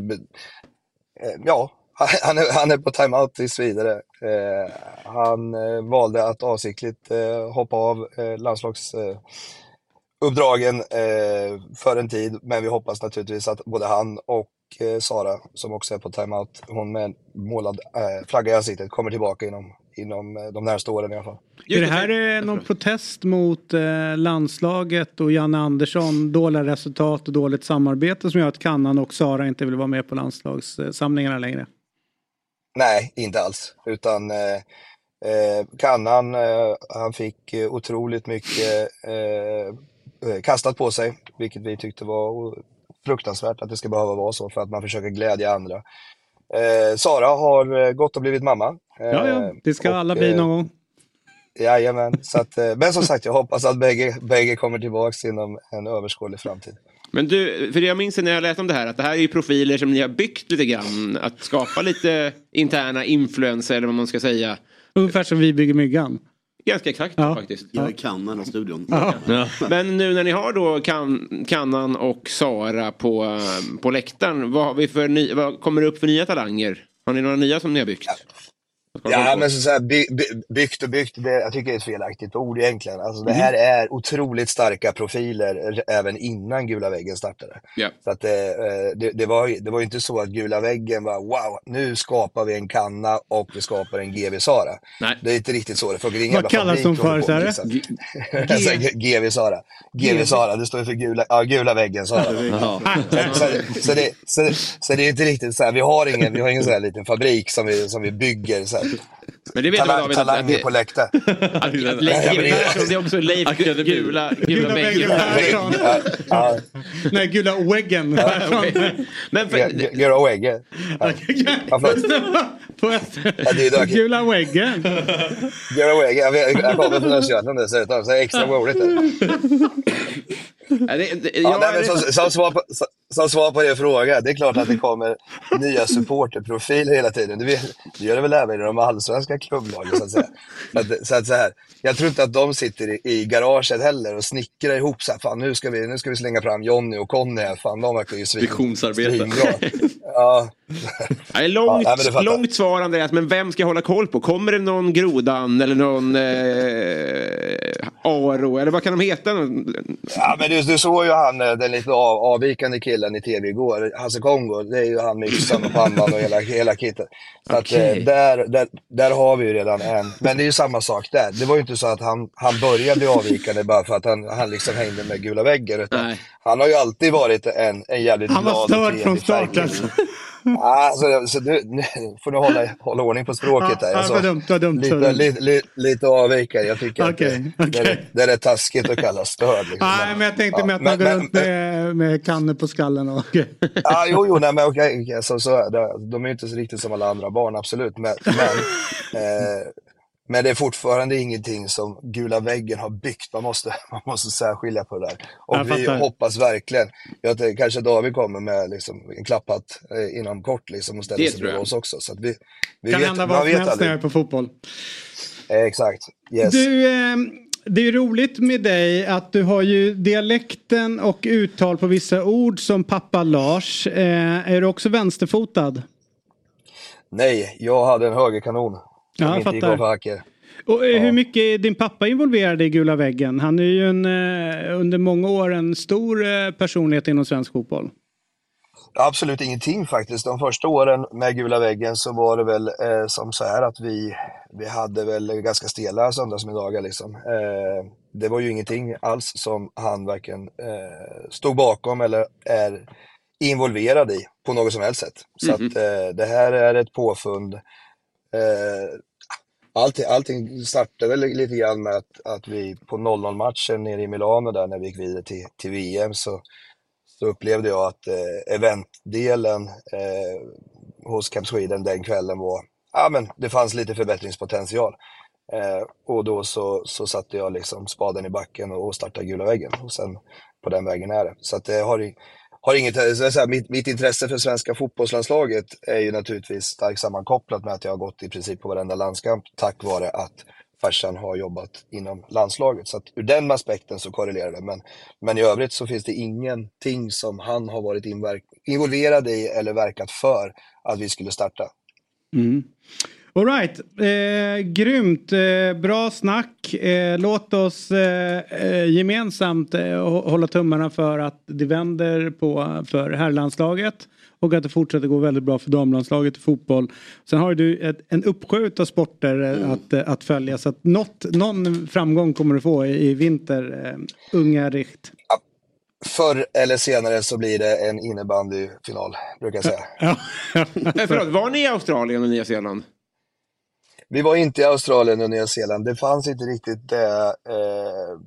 Eh, ja, han är, han är på timeout tills vidare. Eh, han eh, valde att avsiktligt eh, hoppa av eh, landslagsuppdragen eh, för en tid. Men vi hoppas naturligtvis att både han och eh, Sara, som också är på timeout, hon med målad flagga i ansiktet, kommer tillbaka inom inom eh, de närmaste åren i alla fall. Är det här någon protest mot eh, landslaget och Janne Andersson, dåliga resultat och dåligt samarbete som gör att Kannan och Sara inte vill vara med på landslagssamlingarna längre? Nej, inte alls. Utan eh, eh Kannan, eh, han fick otroligt mycket eh, kastat på sig, vilket vi tyckte var fruktansvärt att det ska behöva vara så för att man försöker glädja andra. Eh, Sara har gått och blivit mamma Ja, ja, det ska och, alla bli någon gång. Jajamän, så att, eh, men som sagt jag hoppas att bägge, bägge kommer tillbaka inom en överskådlig framtid. Men du, för jag minns när jag läste om det här att det här är ju profiler som ni har byggt lite grann. Att skapa lite interna influenser eller vad man ska säga. Ungefär som vi bygger myggan. Ganska exakt ja. faktiskt. Jag är kannan i studion. Ja. Ja. Men nu när ni har då kan, Kannan och Sara på, på läktaren. Vad, har vi för ny, vad kommer det upp för nya talanger? Har ni några nya som ni har byggt? Ja, men så, så här, by, by, byggt och byggt, det, jag tycker det är ett felaktigt ord egentligen. Alltså, det här är otroligt starka profiler även innan Gula väggen startade. Yeah. Så att, eh, det, det, var, det var ju inte så att Gula väggen var wow, nu skapar vi en kanna och vi skapar en GV Sara. Nej. Det är inte riktigt så det funkar. Vad kallas de för? Så här? GV Sara. GV Sara, det står för gula, ja, gula väggen Sara. så, så, så, det, så, så det är inte riktigt så här, vi har ingen, vi har ingen sån här liten fabrik som vi, som vi bygger så här, Men det vet Talang, David, att, på läktaren. Leif GW Persson, det är också Leif Gula, gula, Gula väggen Persson. Nej, gula väggen Persson. Är Gula väggen. Gura Wegge. Jag vet- jag kommer från Östergötland dessutom, så det är extra roligt. där. ja, det, det, Ja, jag, nej, men som, som, svar på, som, som svar på din fråga, det är klart att det kommer nya supporterprofiler hela tiden. Det, det gör det väl även i de allsvenska klubblagen så att säga. Så att, så att så här, jag tror inte att de sitter i, i garaget heller och snickrar ihop så här, fan nu ska vi, nu ska vi slänga fram Jonny och Conny här, fan de verkar ju svin, Visionsarbete. Ja, Är långt, Ja, nej, långt svar Andreas, men vem ska jag hålla koll på? Kommer det någon Grodan eller någon eh, Aro eller vad kan de heta? Ja, men du, du såg ju han, eh, den lite av, avvikande killen i tv igår, Hasse Kongo. Det är ju han med yxan och pannan och hela, hela kittet. Så att, eh, där, där, där har vi ju redan en. Men det är ju samma sak där. Det var ju inte så att han, han började bli avvikande bara för att han, han liksom hängde med gula väggen. Nej. han har ju alltid varit en, en jävligt Han var glad störd från start alltså. Alltså, så du, nu får du hålla, hålla ordning på språket där. Alltså, dumt, dumt. lite, lite, lite, lite avvikare. Jag tycker att Okej, det, det, är, är taskigt att kalla störd. Liksom. Nej, men jag tänkte Ja, med att man går runt med, med kannor på skallen. Och, Ja, jo, jo, nej, men okej, okej, så, så. De är ju inte så riktigt som alla andra barn, absolut. Men, men, eh, men det är fortfarande ingenting som gula väggen har byggt. Man måste, man måste särskilja på det där. Och Jag vi hoppas verkligen det, kanske David kommer med liksom, en klapphatt eh, inom kort liksom, och ställer Det sig jag. bredvid oss också. Så att vi, vi kan vet, hända vad som helst när aldrig. jag är på fotboll. Eh, exakt, yes. Du, eh, det är roligt med dig att du har ju dialekten och uttal på vissa ord som pappa Lars. Eh, är du också vänsterfotad? Nej, jag hade en högerkanon. Ja, jag gick fattar. av hacker. Och eh, hur mycket är din pappa involverad i Gula väggen? Han är ju en, eh, under många år en stor eh, personlighet inom svensk fotboll. Absolut ingenting faktiskt. De första åren med gula väggen så var det väl eh, som så här att vi, vi hade väl ganska stela söndagsmiddagar liksom. Eh, det var ju ingenting alls som han varken eh, stod bakom eller är involverad i på något som helst sätt. Så att eh, det här är ett påfund. Allting, allting startade väl lite grann med att, att vi på 0-0-matchen nere i Milano där när vi gick vidare till, till VM så så upplevde jag att eh, eventdelen eh, hos Camp Sweden den kvällen var, ja men det fanns lite förbättringspotential. Eh, och då så, så satte jag liksom spaden i backen och, startade gula väggen och sen på den vägen är det. Så att det har, har inget, eh, så här, mitt, mitt intresse för svenska fotbollslandslaget är ju naturligtvis starkt sammankopplat med att jag har gått i princip på varenda landskamp tack vare att farsan har jobbat inom landslaget. Så att ur den aspekten så korrelerar det. Men, men i övrigt så finns det ingenting som han har varit involverad i eller verkat för att vi skulle starta. Mm. All right. eh, grymt, eh, bra snack. Eh, låt oss eh, eh, gemensamt eh, hå- hålla tummarna för att det vänder på för herrlandslaget och att det fortsätter gå väldigt bra för damlandslaget i fotboll. Sen har du ett, en uppsjö av sporter eh, att, eh, att följa så att något, någon framgång kommer du få i, i vinter, eh, unga Richt. Förr eller senare så blir det en innebandyfinal, brukar jag säga. Förlåt, var ni i Australien och Nya Zeeland? Vi var inte i Australien och Nya Zeeland. Det fanns inte riktigt det, eh,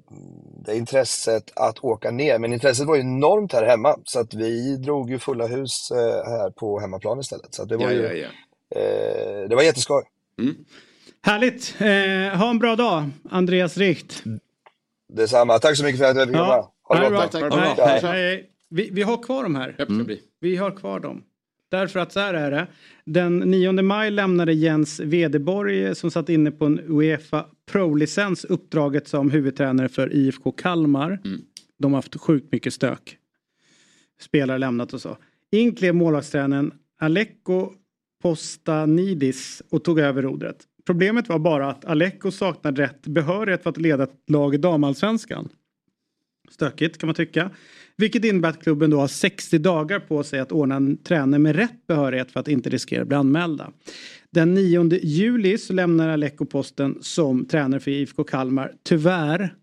det intresset att åka ner. Men intresset var ju enormt här hemma. Så att vi drog ju fulla hus eh, här på hemmaplan istället. Så att det var Ja, ju ja, ja. Eh, det var jätteskoj. Härligt. Eh, ha en bra dag, Andreas Richt. Detsamma. Tack så mycket för att jag fick komma. Ha det bra. Vi, vi har kvar dem här. Bli. Vi har kvar dem. Därför att så här är det. Den 9 maj lämnade Jens Wedeborg som satt inne på en Uefa Pro-licens uppdraget som huvudtränare för IFK Kalmar. De har haft sjukt mycket stök. Spelare lämnat och så. In klev målvaktstränaren Aleko Postanidis och tog över rodret. Problemet var bara att Aleko saknade rätt behörighet för att leda ett lag i damallsvenskan. Stökigt kan man tycka. Vilket innebär att klubben då har 60 dagar på sig att ordna en tränare med rätt behörighet för att inte riskera att bli anmälda. Den 9 juli så lämnar Aleko posten som tränare för IFK Kalmar. Tyvärr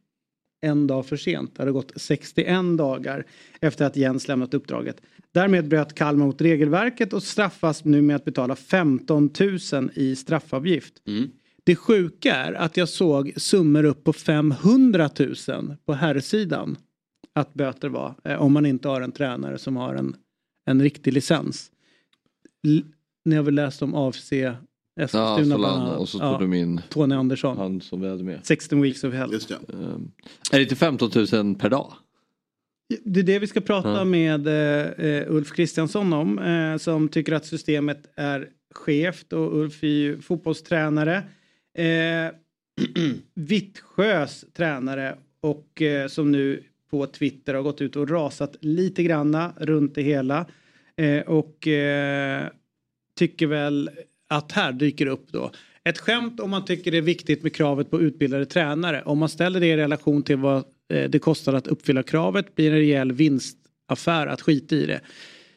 en dag för sent. Det hade gått 61 dagar efter att Jens lämnat uppdraget. Därmed bröt Kalmar mot regelverket och straffas nu med att betala 15 000 i straffavgift. Mm. Det sjuka är att jag såg summor upp på 500 000 på herrsidan. Att böter var. Eh, om man inte har en tränare som har en, en riktig licens. L ni har väl läst om AFC Eskilstuna Ja, bland annat. och så tog de in Tony Andersson. han som vi hade med. 16 weeks of hell. Just det. Ehm, Är det inte 15 000 per dag? Det är det vi ska prata Ja. med eh, Ulf Kristiansson om. Eh, som tycker att systemet är skevt och Ulf är ju fotbollstränare. Eh, Vittsjös tränare och som nu på Twitter har gått ut och rasat lite granna runt det hela. Eh, och eh, tycker väl att här dyker upp då ett skämt om man tycker det är viktigt med kravet på utbildade tränare. Om man ställer det i relation till vad eh, det kostar att uppfylla kravet blir det en rejäl vinstaffär att skita i det.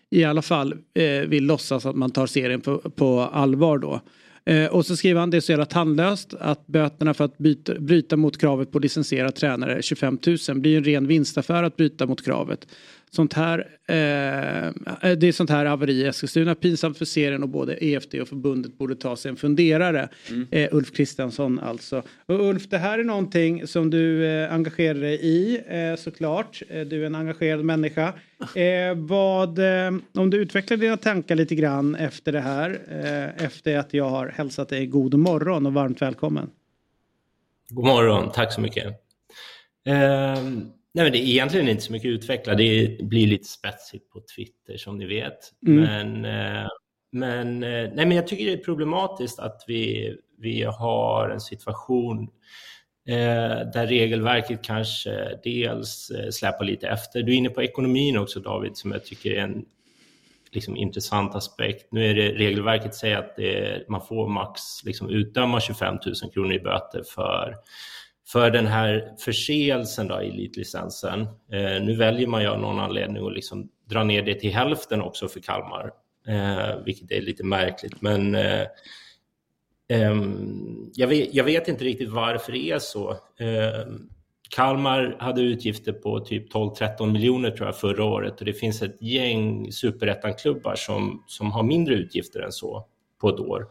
I alla fall eh, vill låtsas att man tar serien på, på allvar då. Eh, och så skriver han det är så jävla tandlöst att böterna för att byta, bryta mot kravet på licensierad tränare 25 000 blir en ren vinstaffär att bryta mot kravet. Sånt här, eh, det är sånt här haveri i Eskilstuna. Pinsamt för serien och både EFD och förbundet borde ta sig en funderare. Eh, Ulf Kristiansson alltså. Och Ulf, det här är någonting som du eh, engagerar dig i eh, såklart. Eh, du är en engagerad människa. Eh, vad, eh, om du utvecklar dina tankar lite grann efter det här. Eh, efter att jag har hälsat dig god morgon och varmt välkommen. God morgon, tack så mycket. Ehm, nej men det är egentligen inte så mycket utvecklat. Det blir lite spetsigt på Twitter som ni vet. Mm. Men, eh, men, eh, nej men jag tycker det är problematiskt att vi, vi har en situation eh, där regelverket kanske dels släpar lite efter. Du är inne på ekonomin också David, som jag tycker är en liksom, intressant aspekt. Nu är det regelverket säger att det, man får max liksom, utdöma 25 000 kronor i böter för för den här förseelsen då, i elitlicensen. Eh, nu väljer man ju av någon anledning att liksom dra ner det till hälften också för Kalmar, eh, vilket är lite märkligt. Men eh, eh jag, vet, jag vet inte riktigt varför det är så. Eh, Kalmar hade utgifter på typ 12-13 miljoner tror jag förra året och det finns ett gäng superettan-klubbar som, som har mindre utgifter än så på ett år.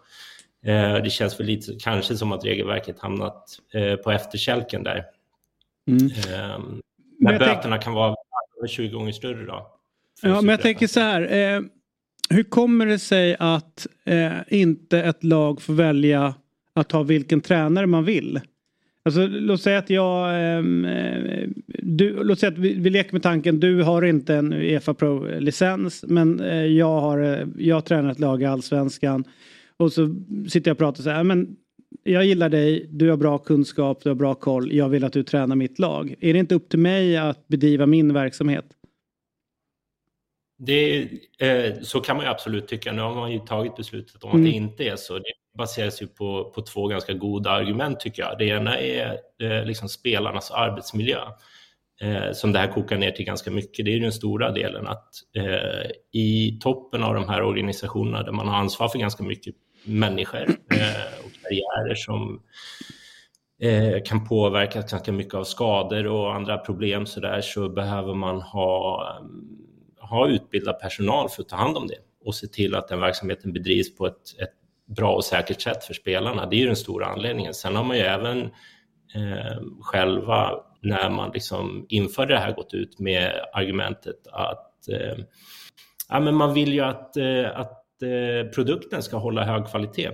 Eh, Det känns väl lite kanske som att regelverket hamnat eh, på efterkälken där. Mm. Eh, Men böterna kan vara 20 gånger större då. Ja, men jag tänker så här. Eh, hur kommer det sig att eh, inte ett lag får välja att ha vilken tränare man vill? Alltså, låt säga att jag... ehm, eh, du, låt säga att vi, vi leker med tanken, du har inte en Uefa Pro-licens men eh, jag har jag tränar ett lag i Allsvenskan. Och så sitter jag och pratar så här, men jag gillar dig, du har bra kunskap, du har bra koll, jag vill att du tränar mitt lag. Är det inte upp till mig att bedriva min verksamhet? Det, eh, så kan man ju absolut tycka. Nu har man ju tagit beslutet om Mm. att det inte är så. Det baseras ju på, på två ganska goda argument tycker jag. Det ena är eh, liksom spelarnas arbetsmiljö. Eh, som det här kokar ner till ganska mycket. Det är ju den stora delen att eh, i toppen av de här organisationerna där man har ansvar för ganska mycket människor eh, och karriärer som eh, kan påverkas ganska mycket av skador och andra problem så där så behöver man ha, ha utbildad personal för att ta hand om det och se till att den verksamheten bedrivs på ett, ett bra och säkert sätt för spelarna. Det är ju den stora anledningen. Sen har man ju även eh, själva när man liksom införde det här gått ut med argumentet att eh, ja, men man vill ju att, eh, att produkten ska hålla hög kvalitet.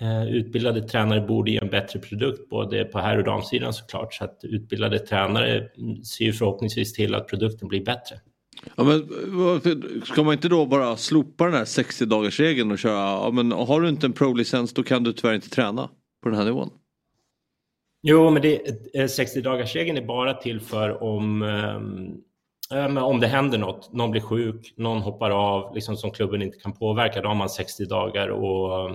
Eh, Utbildade tränare borde ge en bättre produkt både på herr och damsidan såklart. Så att utbildade tränare ser förhoppningsvis till att produkten blir bättre. Ja, men, ska man inte då bara slopa den här 60 dagars regeln och köra, ja, men har du inte en pro-licens då kan du tyvärr inte träna på den här nivån. Jo, men det, eh, 60-dagarsregeln är bara till för om, ehm, eh, om det händer något. Någon blir sjuk, någon hoppar av, liksom som klubben inte kan påverka. Då har man 60 dagar och,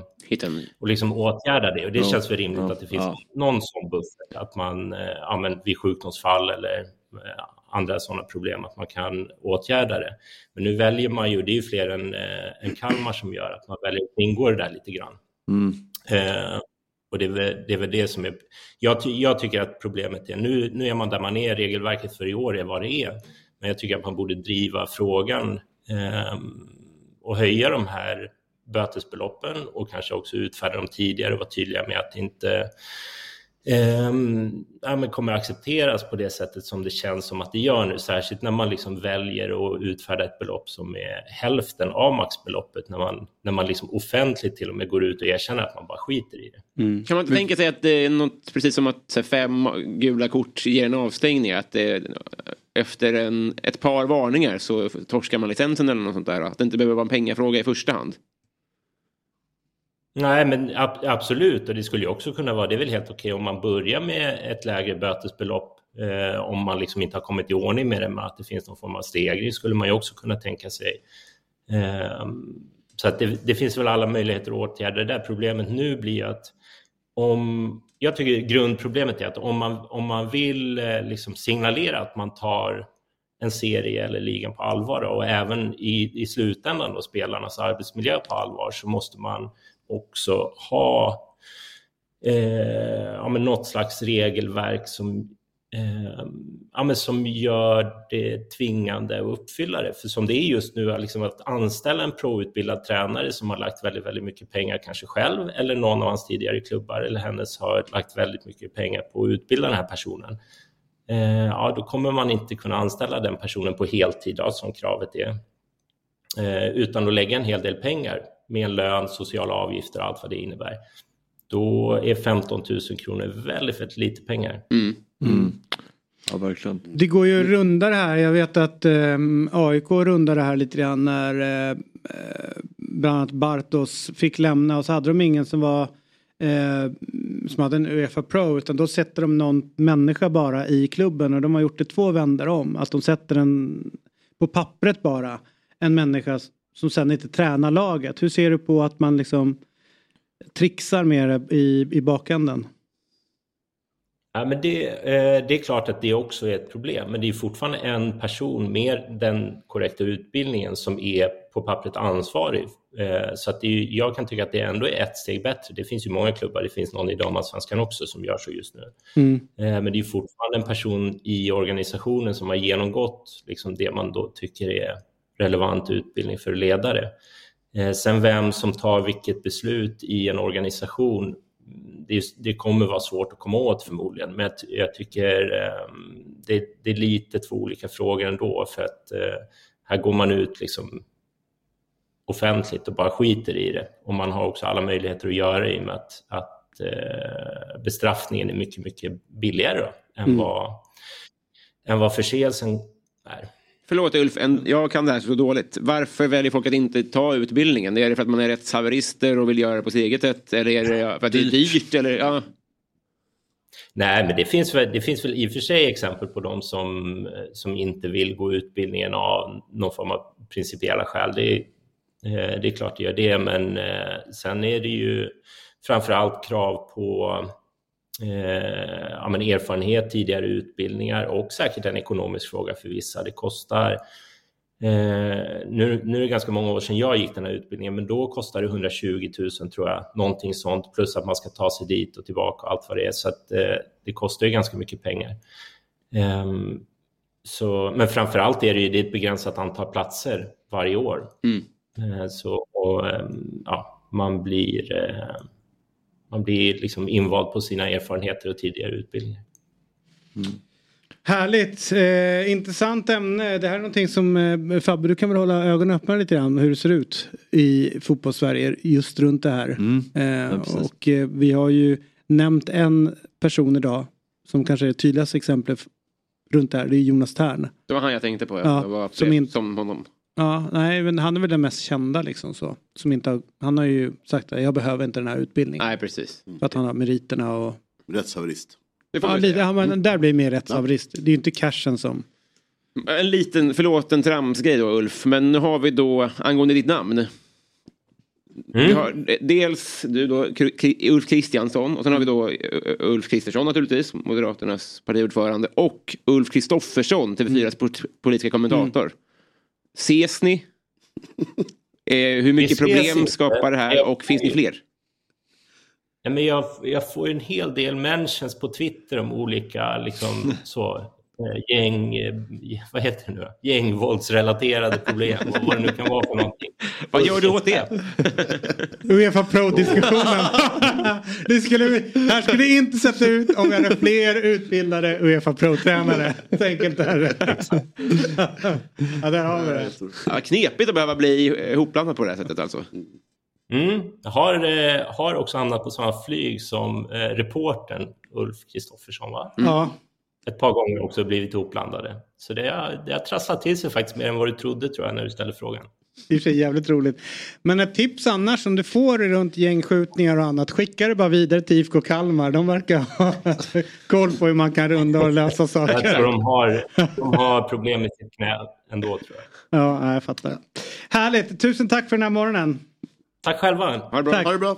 och liksom åtgärda det. Och det Ja, känns väl rimligt ja, att det finns ja. någon sån buffert. Att man eh, ja, men vid sjukdomsfall eller eh, andra sådana problem, att man kan åtgärda det. Men nu väljer man ju, det är ju fler än, eh, än Kalmar som gör att man väljer att ingå det där lite grann. Mm. Eh, Och det är väl det, är väl det som är... Jag, jag, tycker att problemet är, nu, nu är man där man är, regelverket för i år är vad det är. Men jag tycker att man borde driva frågan eh, och höja de här bötesbeloppen och kanske också utfärda dem tidigare och vara tydliga med att inte eh, ja, kommer accepteras på det sättet som det känns som att det gör nu, särskilt när man liksom väljer att utfärda ett belopp som är hälften av maxbeloppet, när man, när man liksom offentligt till och med går ut och erkänner att man bara skiter i det. Mm. Kan man inte tänka sig att det är något, precis som att fem gula kort ger en avstängning, att det, efter en, ett par varningar så torskar man licensen eller något sånt där, att det inte behöver vara en pengafråga i första hand? Nej, men ab absolut, och det skulle ju också kunna vara, det är väl helt okej om man börjar med ett lägre bötesbelopp eh, om man liksom inte har kommit i ordning med det, med att det finns någon form av stegring skulle man ju också kunna tänka sig. Eh, så att det, det, finns väl alla möjligheter att åtgärda det där. Problemet nu blir att om, jag tycker grundproblemet är att om man, om man vill eh, liksom signalera att man tar en serie eller ligan på allvar och även i, i slutändan då spelarnas arbetsmiljö på allvar så måste man också ha eh, ja, men något slags regelverk som, eh, ja, men som gör det tvingande att uppfylla det. För som det är just nu, liksom att anställa en proutbildad tränare som har lagt väldigt, väldigt mycket pengar, kanske själv eller någon av hans tidigare klubbar eller hennes har lagt väldigt mycket pengar på att utbilda den här personen. Eh, ja, då kommer man inte kunna anställa den personen på heltid, då, som kravet är, eh, utan att lägga en hel del pengar med en lön, sociala avgifter och allt vad det innebär. Då är 15 000 kronor väldigt, väldigt lite pengar. Mm. Mm. Ja, verkligen. Det går ju att runda det här. Jag vet att eh, AIK rundade det här lite grann när eh, bland annat Bartos fick lämna och så hade de ingen som var eh, som hade en Uefa Pro utan då sätter de någon människa bara i klubben och de har gjort det två vändor om. Att de sätter en på pappret bara en människa som sen inte tränar laget. Hur ser du på att man liksom trixar med det i, i bakänden? Ja, men det, eh, det är klart att det också är ett problem, men det är fortfarande en person med den korrekta utbildningen som är på pappret ansvarig. Eh, så att är, jag kan tycka att det ändå är ett steg bättre. Det finns ju många klubbar, det finns någon i damallsvenskan också som gör så just nu. Mm. Eh, men det är fortfarande en person i organisationen som har genomgått liksom det man då tycker är relevant utbildning för ledare. Eh, sen vem som tar vilket beslut i en organisation, det, det kommer vara svårt att komma åt förmodligen, men jag, jag tycker eh, det, det, är lite två olika frågor ändå, för att eh, här går man ut liksom offentligt och bara skiter i det. Och man har också alla möjligheter att göra det i och med att, att eh, bestraffningen är mycket, mycket billigare då, än, mm. vad, än vad förseelsen är. Förlåt Ulf, en, jag kan det här så dåligt. Varför väljer folk att inte ta utbildningen? Är det för att man är rättshaverister och vill göra det på sitt eget sätt? Eller är det för att det är dyrt? Eller, ja. Nej, men det finns, väl, det finns väl i och för sig exempel på de som, som inte vill gå utbildningen av någon form av principiella skäl. Det, eh, det är klart det gör det, men eh, sen är det ju framför allt krav på eh, ja, men erfarenhet, tidigare utbildningar och säkert en ekonomisk fråga för vissa. Det kostar eh, nu, nu är det ganska många år sedan jag gick den här utbildningen, men då kostade det 120 000 tror jag, någonting sånt, plus att man ska ta sig dit och tillbaka och allt vad det är, så att eh, det kostar ju ganska mycket pengar. Um, så, men framför allt är det ju det ett begränsat antal platser varje år. Mm. Uh, så, och, um, ja, man blir uh, man blir liksom invald på sina erfarenheter och tidigare utbildningar. Mm. Härligt, eh, intressant ämne. Det här är någonting som eh, Fabbe, du kan väl hålla ögonen öppna lite grann hur det ser ut i fotbollssverige just runt det här. Mm. Eh, och eh, vi har ju nämnt en person idag som kanske är det tydligaste exemplet runt det här. Det är Jonas Tern. Det var han jag tänkte på. Ja, ja som, in... som honom. Ja, nej, men han är väl den mest kända liksom så. Som inte har, han har ju sagt att jag behöver inte den här utbildningen. Nej, precis. För att han har meriterna och... Rättshaverist. Ja, lite, ja, men där blir mer rättshaverist. Ja. Det är ju inte cashen som... En liten, förlåt en tramsgrej då Ulf, men nu har vi då angående ditt namn. Mm. Vi har dels du då, Ulf Kristiansson och sen har vi då eh, Ulf Kristersson naturligtvis, Moderaternas partiordförande och Ulf Kristoffersson, TV4s mm. politiska kommentator. Ses ni? Eh, hur mycket problem skapar det här och finns ni fler? Ja, men jag, jag får en hel del mentions på Twitter om olika liksom, så, eh, gäng, eh, vad heter det nu? Gängvåldsrelaterade problem och vad det nu kan vara för någonting. Vad gör du åt det? Uefa Pro-diskussionen. det skulle vi, här skulle det inte sett ut om vi hade fler utbildade Uefa Pro-tränare. Så enkelt är det. ja, där har vi det. Ja, knepigt att behöva bli ihopblandad på det här sättet alltså. Mm. Jag har, eh, har också hamnat på samma flyg som eh, reportern Ulf Kristoffersson. Va? Ja. Ett par gånger också blivit ihopblandade. Så det har, det har trasslat till sig faktiskt mer än vad du trodde tror jag när du ställde frågan. I och för sig jävligt roligt. Men ett tips annars om du får runt gängskjutningar och annat. Skicka det bara vidare till IFK Kalmar. De verkar ha koll på hur man kan runda och lösa saker. Jag tror de har, de har problem med sitt knä ändå tror jag. Ja, jag fattar. Härligt. Tusen tack för den här morgonen. Tack själva. Ha det bra. Tack. Ha det bra.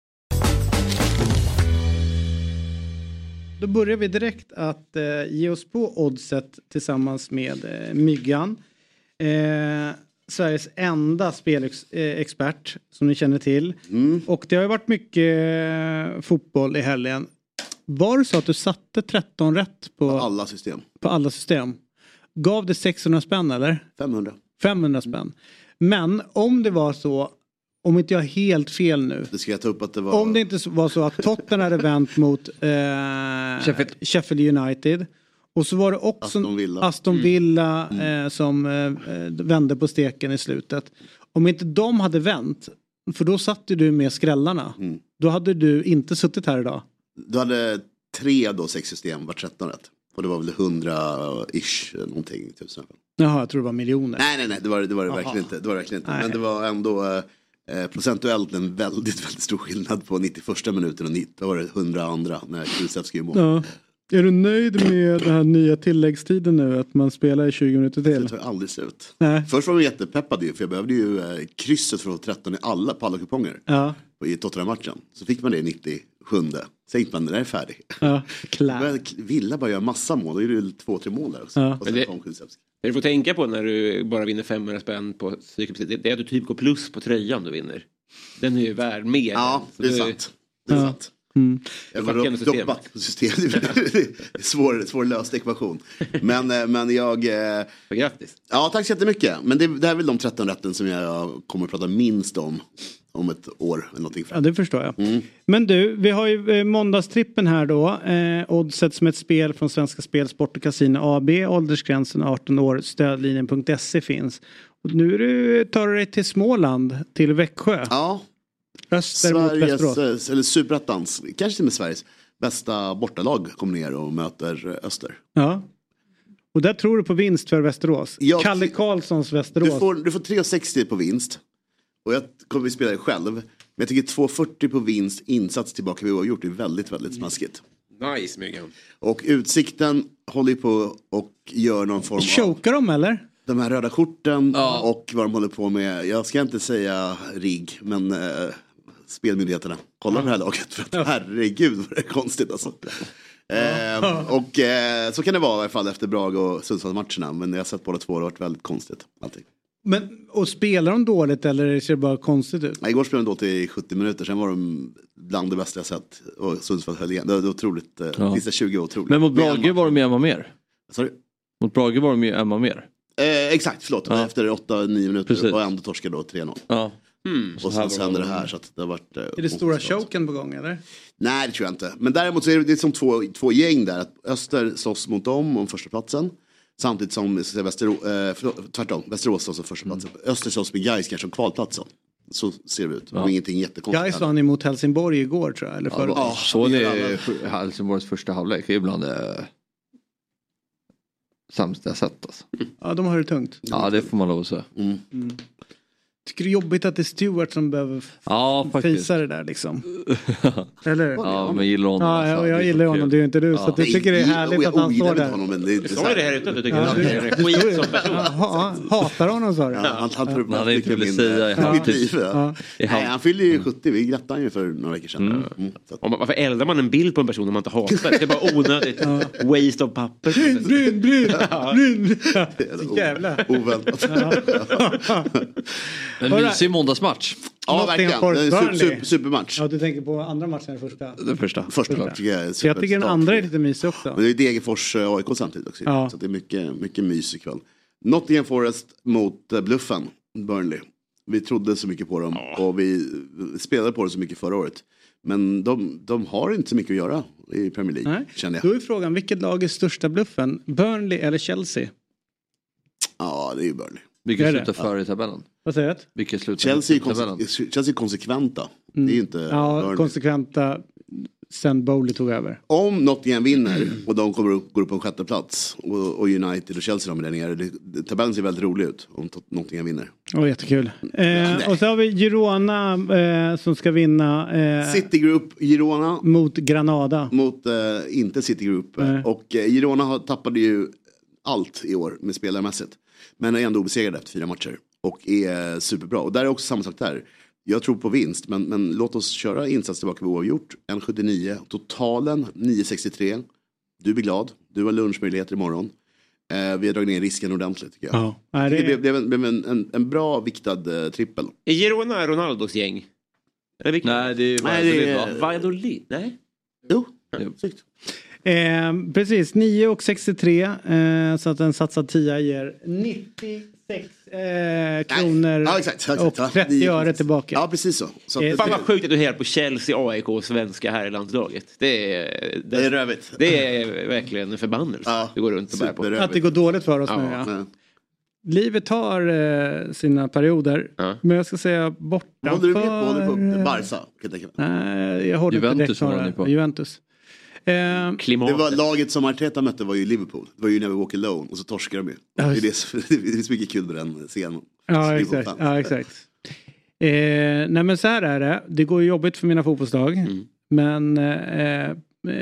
Då börjar vi direkt att eh, ge oss på oddset tillsammans med eh, Myggan. Eh, Sveriges enda spelexpert som ni känner till. Och det har ju varit mycket eh, fotboll i helgen. Var det så att du satte 13 rätt på, På alla system. på alla system? Gav det 600 spänn eller? 500. 500 spänn. Men om det var så, om inte jag har helt fel nu. Det ska jag ta upp att det var... Om det inte var så att Tottenham hade vänt mot eh, Sheffield. Sheffield United. Och så var det också Aston Villa. Aston Villa eh, som eh, vände på steken i slutet. Om inte de hade vänt, för då satt ju du med skrällarna. Mm. Då hade du inte suttit här idag. Du hade tre då, sex system, var 13 rätt. Och det var väl 100-ish någonting. Tusen. Jaha, jag tror det var miljoner. Nej, nej, nej, det var det, var det verkligen inte. Det var verkligen inte. Nej. Men det var ändå eh, procentuellt en väldigt, väldigt stor skillnad på 91 minuten och 90, då var det 100 andra när Kulusevski gjorde mål. Ja. Är du nöjd med den här nya tilläggstiden nu? Att man spelar i 20 minuter till? Det tar aldrig slut. Nej. Först var jag jättepeppad ju, för jag behövde ju eh, krysset för att få 13 i alla, på alla kuponger. Ja. I Tottenham-matchen. Så fick man det i 97. Sen gick man, den är färdig. Ja, började Villa bara göra massa mål, då är det ju två, tre mål där också. Ja. Och sen det- kom Kulusevski. Det du får tänka på när du bara vinner 500 spänn på cykelprecis, det är att du typ går plus på tröjan du vinner. Den är ju värd mer. Ja, det är sant. Det är Ja. sant. Mm. Jag systemet. doppback på systemet. Det är svår, svårlöst ekvation. Men, eh, men jag... eh, Grattis. Ja, tack så jättemycket. Men det, det här är väl de 13 rätten som jag kommer att prata minst om om ett år eller någonting. Ja, det förstår jag. Mm. Men du, vi har ju eh, måndagstrippen här då. Eh, oddset som ett spel från Svenska Spel, Sport och Casino AB. Åldersgränsen 18 år. Stödlinjen.se finns. Och nu du, tar du dig till Småland, till Växjö. Ja, Öster mot Sveriges, Västerås. eh, eller Superettans, kanske till och med Sveriges bästa bortalag kommer ner och möter eh, Öster. Ja. Och där tror du på vinst för Västerås. Jag- Kalle Karlssons Västerås. Du får, du får 3,60 på vinst. Och jag kommer att spela det själv. Men jag tycker 2,40 på vinst, insats tillbaka vid oavgjort är väldigt, väldigt smaskigt. Nice Myggan. Och Utsikten håller på och gör någon form av... Chokar de eller? De här röda korten och vad de håller på med. Jag ska inte säga RIG, men eh, spelmyndigheterna. Kolla på det här laget. För att, herregud vad det är konstigt alltså. Eh, och eh, så kan det vara i alla fall efter Brage och Sundsvallsmatcherna. Men jag har sett båda två, det har varit väldigt konstigt. Allting. Men, och spelar de dåligt eller ser det bara konstigt ut? Ja, igår spelade de då till 70 minuter, sen var de bland det bästa jag sett. Och Sundsvall höll igen. Det var otroligt, eh, Ja. sista 20 år otroligt. Men mot Brage var de ju Emma mer. Sorry? Mot Brage var de ju Emma mer. Eh, exakt, förlåt. Ja. Efter 8-9 minuter Precis. och ändå torskade då 3-0. Ja. Och här sen så var hände de- det här så att det har varit... eh, Är det stora choken på gång eller? Nej det tror jag inte. Men däremot så är det, det är som två, två gäng där. Att Öster slåss mot dem om första platsen. Samtidigt som Västerå, eh, förlåt, tvärtom, Västerås slåss om första platsen. Öster slåss med Gais kanske om kvalplatsen. Så ser det ut. Ja. Och ingenting jättekonstigt. Gais vann emot Helsingborg igår tror jag. Eller förra. Ja, så det är Helsingborgs första halvlek. Det är bland det sämsta jag sett alltså. Ja, de har det tungt. Ja, det får man lov att säga. Mm. Mm. Tycker det är jobbigt att det är Stewart som behöver Ja, fisa det där liksom. Eller? Ja, men gillar honom. Ja, alltså. är jag så gillar honom, det är ju inte du. Så Ja. att jag tycker det är härligt att han står där. Honom, men det är inte Du så sa ju här- det här utan att du tycker Ja, att han är skit som person. Hatar honom sa du? Ja, han, tar upp Han mycket velat min, säga i min halvtid. liv. Ja. I halv- Nej, han fyllde ju 70, vi grattade han ju för några veckor sedan. Mm. Så man- Varför eldar man en bild på en person om man inte hatar? Det är bara onödigt waste of papper. Bryn, bryn, bryn. Så jävla. oväntat. En mysig måndagsmatch. Ja, verkligen. Forest Det är en Burnley. super, supermatch. Ja, du tänker på andra matchen än första? Den första. Första match tycker jag är Så jag tycker den andra är lite mysig också. Men det är Degerfors eh, AIK samtidigt också. Ja. Så det är mycket, mycket mys ikväll. Nottingham Forest mot eh, Bluffen, Burnley. Vi trodde så mycket på dem och vi spelade på det så mycket förra året. Men de, de har inte så mycket att göra i Premier League, Nej. känner jag. Då är frågan, vilket lag är största bluffen? Burnley eller Chelsea? Ja, det är ju Burnley. Vilka Är det? slutar före i tabellen? Vad säger du? Slutar Chelsea i tabellen? Chelsea är konsekventa. Det är inte Mm. Ja, Burnley. konsekventa sen Bowley tog över. Om Nottingham vinner och de kommer upp, går upp på en sjätte plats och, och United och Chelsea de är där nere. Det, tabellen ser väldigt rolig ut om Nottingham vinner. Åh, jättekul. Eh, och så har vi Girona eh, som ska vinna eh, City Group, Girona mot Granada. mot eh, inte City Group. Nej. Och eh, Girona har, tappade ju allt i år med spelarmässigt. Men är ändå obesegrade efter fyra matcher. Och är superbra. Och där är också samma sak där. Jag tror på vinst, men, men låt oss köra insats tillbaka vid oavgjort. 1,79. Totalen 9,63. Du blir glad. Du har lunchmöjligheter imorgon. Eh, vi har dragit ner risken ordentligt tycker jag. Ja. Nej, Det det blev, blev, en, blev en, en, en bra viktad eh, trippel. Är Girona Ronaldos gäng? Eller vilka? Nej, det är Nej, det är- Valladolid, va? Valladolid? Nej. Jo, snyggt. Eh, precis, 9 och 63 eh, så att en satsad 10 ger 96 eh, kronor Ja, exakt. exakt. och Ja, 30 nio- öre tillbaka. Ja, precis så. så att Eh, det- Fan vad sjukt att du hejar på Chelsea, AIK och svenska här i landslaget. Det är, det är rövigt. det är verkligen en förbannelse. Ja, det går runt och bär på. Att det går dåligt för oss Ja, nu ja. Ja. Livet har eh, sina perioder. Ja. Men jag ska säga bortanför... Håller du med på, håller du på Barca? Kan jag tänka mig. Nej, jag håller inte Juventus direkt på håller ni det. på. Juventus. Eh, Klimatet. Det var laget som Arteta mötte var ju Liverpool. Det var ju Never Walk Alone och så torskade de ju. Ja, Det är, det, som- det är så mycket kul med den scenen. ja, exakt. Ja, exakt. Eh, nej men så här är det. Det går ju jobbigt för mina fotbollslag. Mm. Men eh,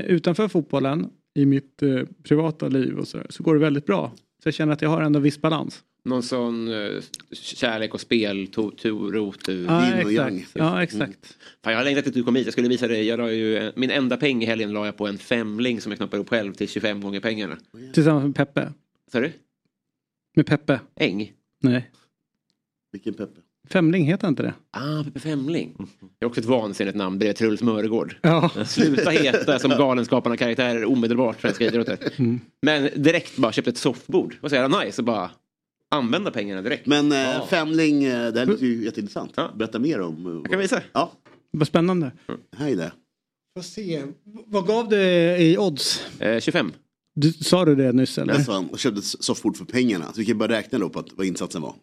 utanför fotbollen, i mitt eh, privata liv och så, så går det väldigt bra. Så jag känner att jag har ändå viss balans. Någon sån uh, kärlek och spel, to, to, rotur. Ja, Yin och yang. exakt. Ja, exakt. Fan, jag har längtat till att du kom hit. Jag skulle visa dig. Jag la ju, min enda peng i helgen la jag på en femling som jag knoppade upp själv till 25 gånger pengarna. Tillsammans med Peppe. Sa du? Med Peppe. Äng? Nej. Vilken peppe. Femling heter inte det? Ah, Peppe Femling. Det är också ett vansinnigt namn bredvid Truls Mörgård. Ja. Sluta heta som Galenskaparna karaktärer omedelbart svenska idrotter. Mm. Men direkt bara köpte ett soffbord. Vad så jävla nice och bara använda pengarna direkt. Men eh, Femling, eh, det här låter ju jätteintressant. Ja. Berätta mer om. eh, Jag kan visa. Ja, Vad spännande. här är det. Får se. Vad gav det i odds? Eh, 25. Du, sa du det nyss eller? Där sa han och köpte soffbord för pengarna. Så vi kan bara räkna då på att, vad insatsen var.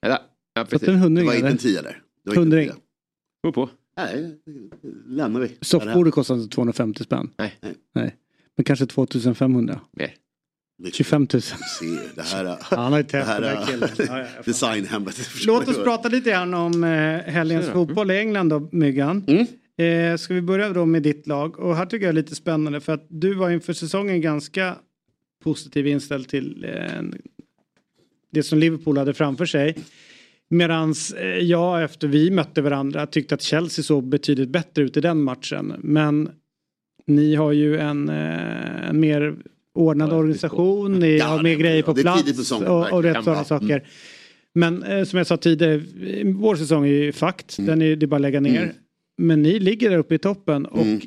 Ja, ja precis. en Det hundring var inte en tia där. Det var Hundring. Gå på. Nej, det lämnar vi. Soffbordet kostar inte 250 spänn. Nej. Nej. Men kanske 2500. Mer. 25 000. Se, det här, Han har ju här den här killen. Ja, ja, designhemmet. Låt oss prata lite grann om eh, helgens fotboll i England då, Myggan. Mm. Eh, ska vi börja då med ditt lag? Och här tycker jag är lite spännande för att du var inför säsongen ganska positiv inställd till eh, det som Liverpool hade framför sig. Medan jag efter vi mötte varandra tyckte att Chelsea såg betydligt bättre ut i den matchen. Men ni har ju en, eh, en mer ordnad organisation, ni har mer grejer på plats tidigt och, och rätt sådana saker. Men eh, som jag sa tidigare, vår säsong är ju fakt, Mm. den är, det är bara att lägga ner. Men ni ligger där uppe i toppen och Mm.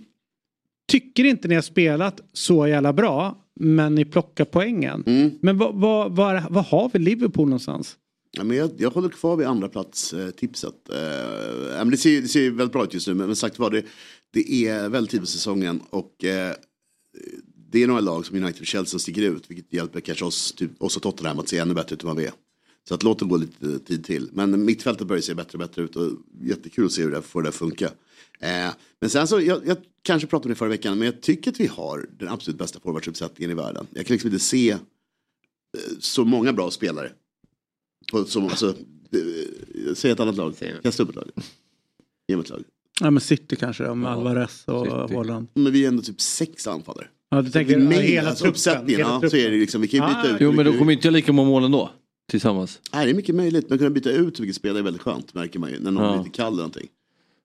tycker inte ni har spelat så jävla bra, men ni plockar poängen. Mm. Men vad, vad, vad, vad har vi Liverpool någonstans? Ja, men jag, jag håller kvar vid andra plats eh, tipset. Eh, men det, ser, det ser väldigt bra ut just nu men, men sagt var det, det är väldigt tid på säsongen och eh, det är några lag som United och Chelsea som sticker ut vilket hjälper kanske oss, typ, oss och Tottenham att se ännu bättre ut än vad vi är. Så att låt det gå lite tid till. Men mittfältet börjar se bättre och bättre ut och jättekul att se hur det får det att funka. Eh, men sen så, jag, jag kanske pratade om det förra veckan men jag tycker att vi har den absolut bästa forwardsuppsättningen i världen. Jag kan liksom inte se eh, så många bra spelare på, som, alltså, Eh, Säg ett annat lag. Kasta upp ett lag. Ge mig ett lag. Ja men City kanske då, med Alvarez och Holland. Men vi är ändå typ sex anfallare. Ja, du tänker Vi är ja, med, hela alltså, truppen. uppsättningen, hela ja, så är det liksom, vi kan ju byta Ah, ut. Jo men då kommer inte jag lika många mål ändå. Tillsammans. Nej, det är mycket möjligt. Men kunna byta ut mycket spelare är väldigt skönt märker man ju. När någon Ja. blir lite kall eller någonting.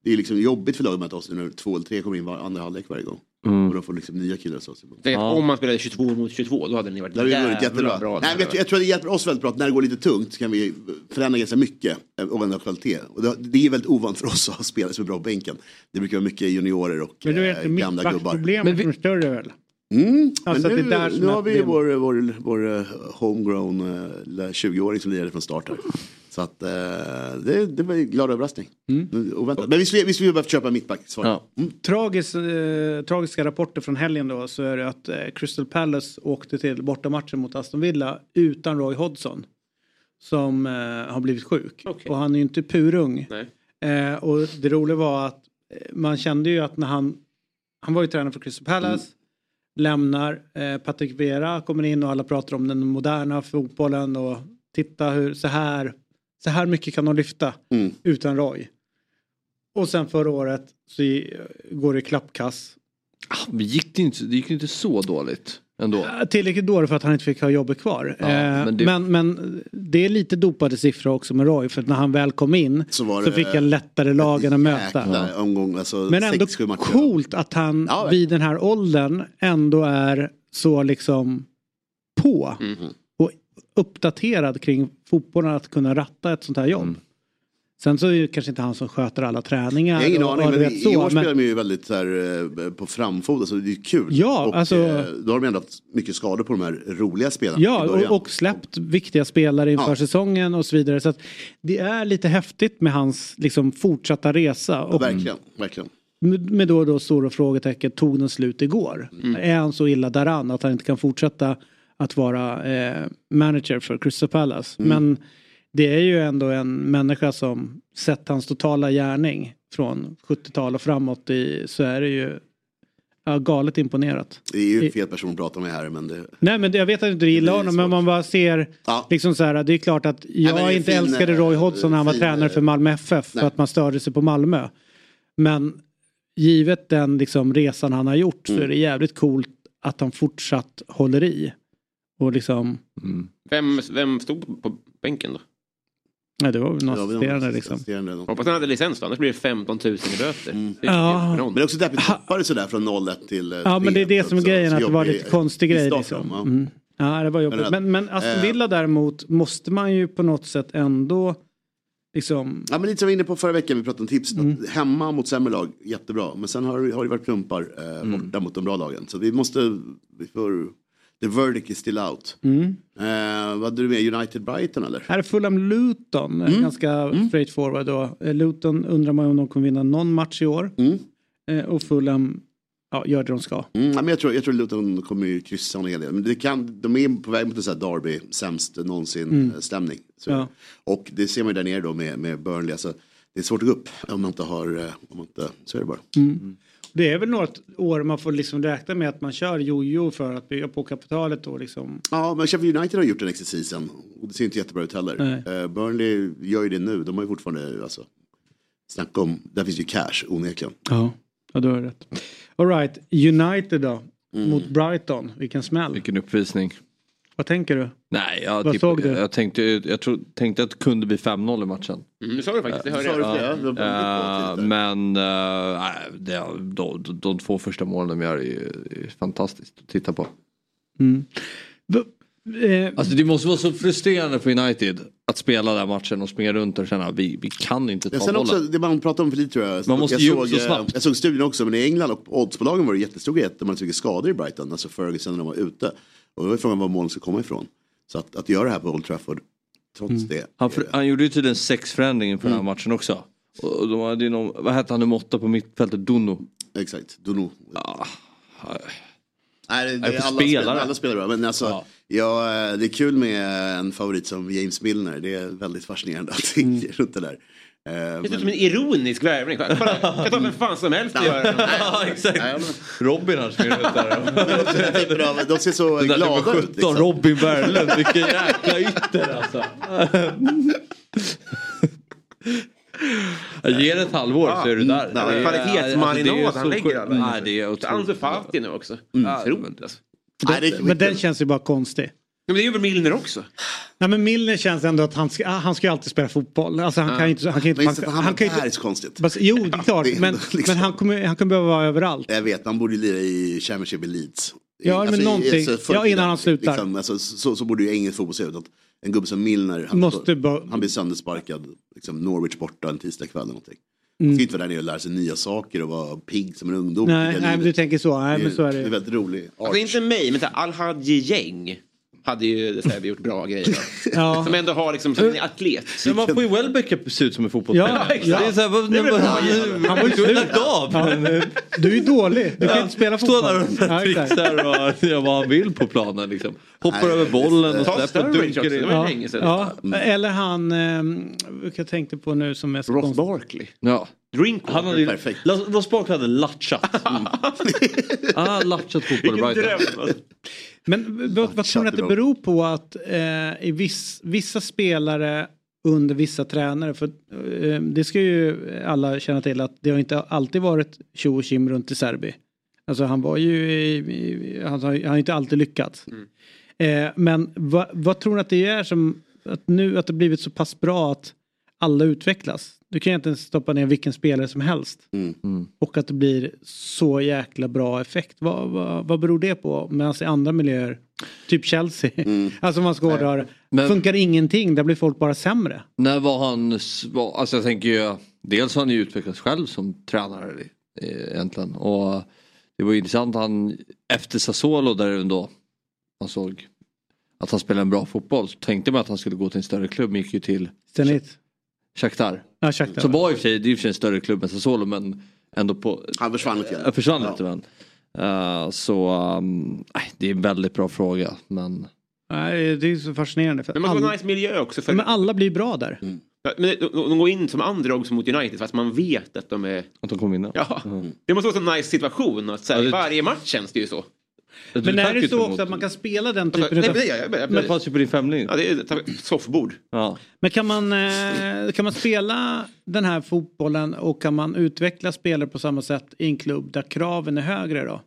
Det är liksom jobbigt för laget med att oss när två eller tre kommer in var andra halvlek varje gång. Mm. Och de får liksom nya killar så. så. Tänk att Om man spelade 22 mot 22 då hade ni varit varit jättebra. bra. Nej, jag, jag tror att det hjälper oss väldigt bra att när det går lite tungt så kan vi förändra ganska mycket eh, och ändra kvalitet. Och det, det är väldigt ovant för oss att ha spelare som är bra på bänken. Det brukar vara mycket juniorer och Men du vet, gamla gubbar. mittbacksproblemet är större väl? Mm, Alltså men nu, det nu har vi problemet. vår, vår, vår eh, homegrown eh, 20-åring som lirade från start här. Så att eh, det, det var en glad överraskning. Mm. Oväntat. Men vi skulle, vi skulle behövt köpa mittback. Svar. Mm. Tragis, eh, tragiska rapporter från helgen då så är det att eh, Crystal Palace åkte till bortamatchen mot Aston Villa utan Roy Hodgson. Som eh, har blivit sjuk. Och han är ju inte purung. Eh, och det roliga var att eh, man kände ju att när han, han var ju tränare för Crystal Palace. Lämnar, eh, Patrick Vera kommer in och alla pratar om den moderna fotbollen och titta hur så här, så här mycket kan de lyfta utan Roy. Och sen förra året så går det klappkass. Men gick det, inte, det gick inte så dåligt ändå. Tillräckligt dåligt för att han inte fick ha jobbet kvar. Ja, Eh, men men, det- men, det är lite dopade siffror också med Roy. För att när han väl kom in så, var det- fick han lättare lagen att möta. Omgång, alltså Men ändå coolt att han Ja, vid den här åldern ändå är så liksom på. Mhm. Och uppdaterad kring fotbollen att kunna ratta ett sånt här jobb. Mm. Sen så är det kanske inte han som sköter alla träningar. Jag har ingen och- aning, och men så, i år men- spelar de ju väldigt så här, eh, på framfot, så det är kul. Ja, och, alltså- eh, då har de ändå haft mycket skador på de här roliga spelarna Ja, och, och släppt viktiga spelare inför Ja. säsongen och så vidare. Så det är lite häftigt med hans liksom, fortsatta resa. Och Verkligen, verkligen. med med då och då stora frågetecken, tog den slut igår? Mm. Är han så illa däran att han inte kan fortsätta att vara eh, manager för Crystal Palace? Mm. Men det är ju ändå en människa som sett hans totala gärning från 70-tal och framåt i, så är det ju ja, galet imponerat. Det är ju fel person att prata med här, men det... Nej men jag vet att du inte gillar honom men man bara ser liksom så här, det är klart att jag är inte fin, älskade Roy Hodgson när han var fin, tränare för Malmö FF för nej. att man störde sig på Malmö. Men givet den liksom resan han har gjort Mm. så är det jävligt coolt att han fortsatt håller i. Och liksom, Vem, vem stod på bänken då? Nej det var väl någon vi assisterande liksom. assisterande. Hoppas han hade licens då, annars blir det 15 000 i böter. Mm. Det är Ja. Men det är också därför tappar det sådär från 0-1 till eh, Ja men det är det som är grejen Så att det var lite konstig grej liksom. ja. Mm. Ja det var jobbigt. Men, Men, Aston eh, Villa däremot måste man ju på något sätt ändå liksom Ja men lite som vi var inne på förra veckan, vi pratade om tips. Mm. Hemma mot sämre lag, jättebra. Men sen har, det- har det varit plumpar eh, Mm. borta mot de bra lagen. Så vi måste, vi får, the verdict is still out. Mm. Eh, vad hade du med, United Brighton eller? Här är Fulham Luton, eh, Mm. ganska straight forward då. Eh, Luton undrar man om de kommer vinna någon match i år. Eh, Och Fulham ja, gör det de ska. Mm, ja, men jag, tror, jag tror Luton kommer ju kryssa en hel del. Men det kan, de är på väg mot en sån här Derby, sämst någonsin Mm. eh, stämning. Så, Ja. Och det ser man ju där nere då med, med Burnley. Alltså, det är svårt att gå upp om man inte har, om man inte, så är det bara. Mm. Det är väl något år man får liksom räkna med att man kör jojo för att bygga på kapitalet och liksom. Ja, men Sheffield United har gjort den exercisen och det ser inte jättebra ut heller. Eh, Burnley gör ju det nu, de har ju fortfarande, alltså, snacka om, där finns ju cash onekligen. Ja, ja du har rätt. Alright, United då. Mm. Mot Brighton, vilken smäll. Vilken uppvisning. Vad tänker du? Nej, jag, Vad tipp, såg du? jag, tänkte, jag tro, tänkte att det kunde bli 5-0 i matchen. Mm, det sa du faktiskt, det hörde jag. Det var bra Eh, men uh, nej, det, de, de, de två första målen de gör är, ju- är fantastiskt att titta på. Mm. Eh, Alltså det måste vara så frustrerande för United att spela den matchen och springa runt och känna vi, vi kan inte ta sen också, bollen. det man pratar om för lite tror jag. Man måste jag, såg, så eh, snabbt. jag såg studien också, men i England och på oddsbolagen var det jättestor grej hade så mycket skador i Brighton, alltså Ferguson när de var ute. Och då var frågan var målen ska komma ifrån. Så att, att göra det här på Old Trafford, trots Mm. det. Han, för, han gjorde ju tydligen sex förändringar för den Mm. här matchen också. Och de hade ju någon, vad hette han nummer åtta på mittfältet? Dono. Exakt, Dono. Ja. Nej, det, för alla, spelare. spelar, alla spelar bra. Men alltså, ja. det är kul med en favorit som James Milner. Det är väldigt fascinerande allting Mm. runt det där. Eh, Det ser ut men- som en ironisk värvning. Jag tar vem fan som helst att göra det. Ja, exakt. Robin har sprungit ut där. De ser så Den där glada nummer ut. 17, Liksom. Robin Berglund, vilken jäkla ytter alltså. Jag ger ett halvår så är du där. Ja, Det är- Kvalitetsmarinad alltså, det är så han lägger. Nej, det är Ansu otroligt. Fati nu också. Mm. Otroligt alltså. Den, men den känns ju bara konstig. Men det är ju väl Milner också. Nej men Milner känns ändå att han ska, ah, han ska ju alltid spela fotboll. Alltså han Ja. kan ju inte... Han kan ju Men inte, just han, att han kan ju inte är så konstigt. Bas- Jo, det är klart. Det är men, liksom- men han kommer, han kommer behöva vara överallt. Jag vet, han borde lira i Championship i Leeds. Ja, men någonting. för- Ja, innan han slutar. Liksom, alltså, så, så borde ju engelsk fotboll se ut. Att En gubbe som Milner, han, Måste bara- han blir söndersparkad. Liksom Norwich borta en tisdagkväll eller någonting. Mm. Han ska inte vara där nere och lära sig nya saker och vara pigg som en ungdom. Nej, nej men du tänker så. Nej, men så är Det är det. väldigt rolig Alltså inte mig, men så här, Al-Hadji Gäng hade ju här, gjort bra grejer. Ja. Som ändå har liksom, som en atlet. Men man får ju Welbeck se ut som en fotbollsspelare. Ja, exakt. Det är så här, vad, Det är han, Han var ju slut. lagt av. Du är ju dålig. Du kan Ja. inte spela Står där fotboll. och Ja, trixar och gör vad han vill på planen. Liksom. Hoppar Nej, över bollen och släpper Sturridge dunkar också, in. det var Ja, länge sedan. ja. Eller han, eh, jag tänkte på nu som så Ross. Barkley. Ja. Drinkwater. Han hade Perfekt. Los Barkley hade latchat. Ah, latchat fotboll i Brighton. Men vad, vad tror ni att det beror på att eh, i viss, vissa spelare under vissa tränare, för eh, det ska ju alla känna till att det har inte alltid varit tjo och tjim runt i Serbi. Alltså han var ju, i, i, han, har, han har inte alltid lyckats. Eh, men vad, vad tror ni att det är som, att nu att det blivit så pass bra att alla utvecklas? Du kan inte stoppa ner vilken spelare som helst. Mm. Och att det blir så jäkla bra effekt. Vad, vad, vad beror det på? Medan i andra miljöer, typ Chelsea, alltså om man ska hårdra det, Men- funkar ingenting, där blir folk bara sämre. När var han, alltså jag tänker ju, dels har han ju utvecklats själv som tränare egentligen. Och det var ju intressant han, efter Sassuolo där ändå, man såg att han spelade en bra fotboll. Så tänkte man att han skulle gå till en större klubb, men gick ju till Zenit. Shakhtar. Ja, Shakhtar. Som var i och för sig, det är i och för sig en större klubb än Sassuolo men ändå på... Han försvann lite grann. Ja, försvann lite men. Eh, så, um, nej, det är en väldigt bra fråga men... Nej, det är så fascinerande. För Men man ska ha alla, nice miljö också. För, men alla blir bra där. Ja, men de, går in som underdogs mot United fast man vet att de är... Att de kommer vinna. Ja. Det måste vara en nice situation. Att, så här, Ja, det- Varje match känns det ju så. Men är det så också att man kan spela den typen Nej, av... jag, Det fanns ju på din femling. ja, det är soffbord. Ja. Men kan man, eh, kan man spela den här fotbollen och kan man utveckla spelare på samma sätt i en klubb där kraven är högre då?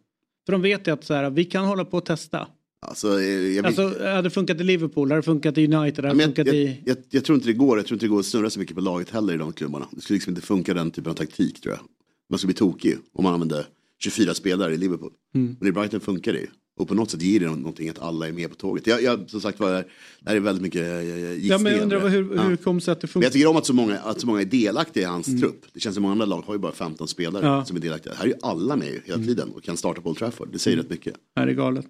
För de vet ju att så här, vi kan hålla på och testa. Alltså, eh, jag, vill- Alltså hade det funkat i Liverpool, hade det funkat i United, hade det funkat jag, i... jag, jag tror inte det går, jag tror inte det går att snurra så mycket på laget heller i de klubbarna. Det skulle liksom inte funka den typen av taktik tror jag. Man skulle bli tokig om man använde 24 spelare i Liverpool. Mm. Men i Brighton funkar det ju. Och på något sätt ger det någonting att alla är med på tåget. Jag, jag, som sagt var, det här är väldigt mycket eh, gissningar. Ja men jag undrar hur, hur kom det att det Men funkar? jag tycker om att så många, att så många är delaktiga i hans trupp. Det känns som många andra lag har ju bara 15 spelare Ja. som är delaktiga. Här är ju alla med hela tiden och kan starta på Old Trafford. Det säger rätt mycket. Det är galet.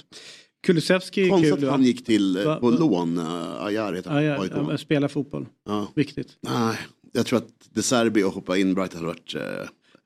Kulusevski är Konstigt kul att han gick till, eh, Va- på va- lån, uh, Ajar heter Ja, han. ja, ja, spela fotboll. Ja. Viktigt. Nej, jag tror att De Serbi och hoppa in Brighton hade varit...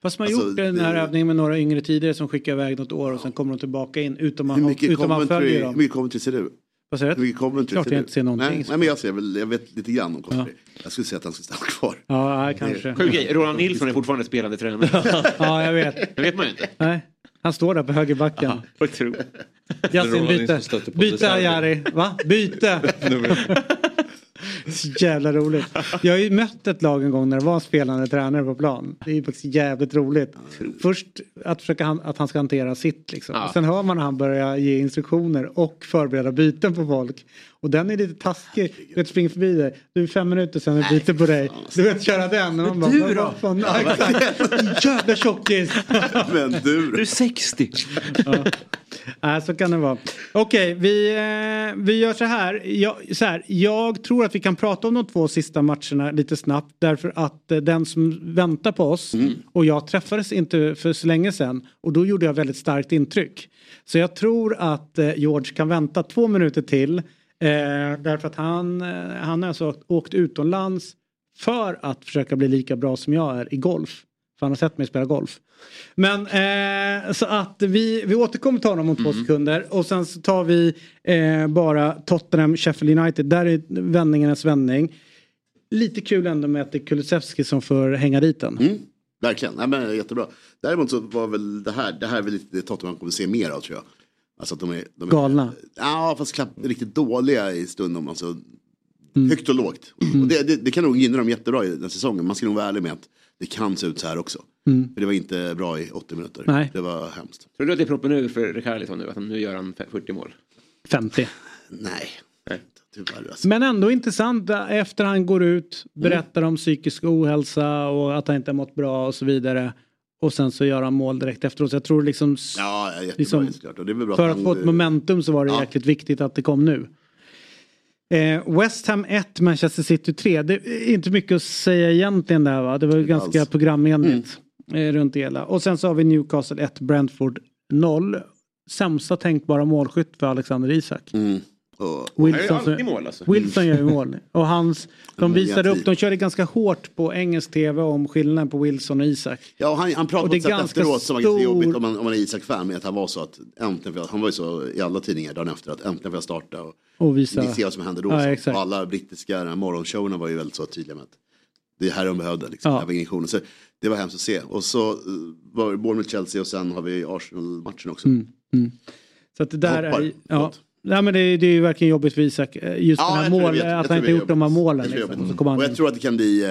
Fast man har Alltså, gjort den här det- övningen med några yngre tidigare som skickar iväg något år och sen kommer de tillbaka in utan man, hur mycket utan man följer hur dem. mycket Coventry ser du? Vad säger Hur du? mycket Coventry Klart ser jag du? inte ser någonting. Nej, nej men jag ser väl, jag vet lite grann om Coventry. Jag skulle säga att han ska stanna kvar. Ja, kanske. Sjuk grej, Roland Nilsson är fortfarande spelande tränare. Ja, jag vet. Det vet man ju inte. Nej, han står där på högerbacken. Roland byte. Byte. Jari. Va? Byte! Så jävla roligt. Jag har ju mött ett lag en gång när det var spelande tränare på plan. Det är ju faktiskt jävligt roligt. Först att försöka han, att han ska hantera sitt liksom. Ja. Och sen hör man när han börjar ge instruktioner och förbereda byten på folk. Och den är lite taskig. Du vet, spring förbi dig. Du är fem minuter sen är byte på dig. Du vet köra den. Och man bara, du då? fan? Ja, exakt. Jävla tjockis. Men du Du är 60. Nej, så kan det vara. Okej, vi, eh, vi gör så här. Jag, så här. Jag tror att vi kan prata om de två sista matcherna lite snabbt. Därför att eh, den som väntar på oss och jag träffades inte för så länge sedan. Och då gjorde jag väldigt starkt intryck. Så jag tror att eh, George kan vänta två minuter till. Eh, därför att han, eh, han har alltså åkt utomlands för att försöka bli lika bra som jag är i golf. För han har sett mig spela golf. Men eh, så att vi, vi återkommer till honom om två sekunder och sen så tar vi eh, bara Tottenham Sheffield United. Där är vändningarnas vändning. Lite kul ändå med att det är Kulusevski som får hänga dit den. Mm, verkligen, Nej, men jättebra. Däremot så var väl det här, det här är väl lite det Tottenham kommer se mer av tror jag. Alltså att de är, de är Galna. Ja, fast klapp, riktigt dåliga i stundom. Alltså, Högt och lågt. Och det, det, det kan nog gynna dem jättebra i den säsongen. Man ska nog vara ärlig med att det kan se ut så här också. Mm. För det var inte bra i 80 minuter. Nej. Det var hemskt. Tror du att det är proppen ur för Rickarlison nu? Att han, nu gör han 40 mål? 50. Nej. Nej. Tyvärr alltså. Men ändå intressant eh, efter han går ut, berättar om psykisk ohälsa och att han inte har mått bra och så vidare. Och sen så gör han mål direkt efteråt. Så jag tror liksom, Ja, jättebra liksom bra för att få ett momentum så var det Ja. jäkligt viktigt att det kom nu. Eh, West Ham 1, Manchester City 3. Det är inte mycket att säga egentligen där va? Det var ju ganska alls. programenligt eh, runt det hela. Och sen så har vi Newcastle 1, Brentford 0. Sämsta tänkbara målskytt för Alexander Isak. Mm. Och, Wilson, Han gör alltid mål, alltså. Wilson gör ju mål. Och hans, de Han visade upp, de körde ganska hårt på engelsk tv om skillnaden på Wilson och Isak. Ja, han, han Och pratade det är på ett sätt ganska efteråt som var ganska stor- jobbigt om man, om man är Isak-fan. Men att han var så att äntligen, jag- han var ju så i alla tidningar dagen efter att äntligen får jag starta. Och, Och visa- Vi ser vad som händer då. Ja, så. Och alla brittiska morgonshowerna var ju väldigt så tydliga med att det är här de behövde. Liksom, Ja. Så det var hemskt att se. Och så eh, var det Bournemouth Chelsea och sen har vi Arsenal-matchen också. Mm, mm. Så att det där Hoppar. är... Ja. Nej men det, är- det är ju verkligen jobbigt för Isak. eh, Just Ja, den här mål, jag att han inte gjort de här målen. Liksom. Och Och in. jag tror att det kan bli, eh,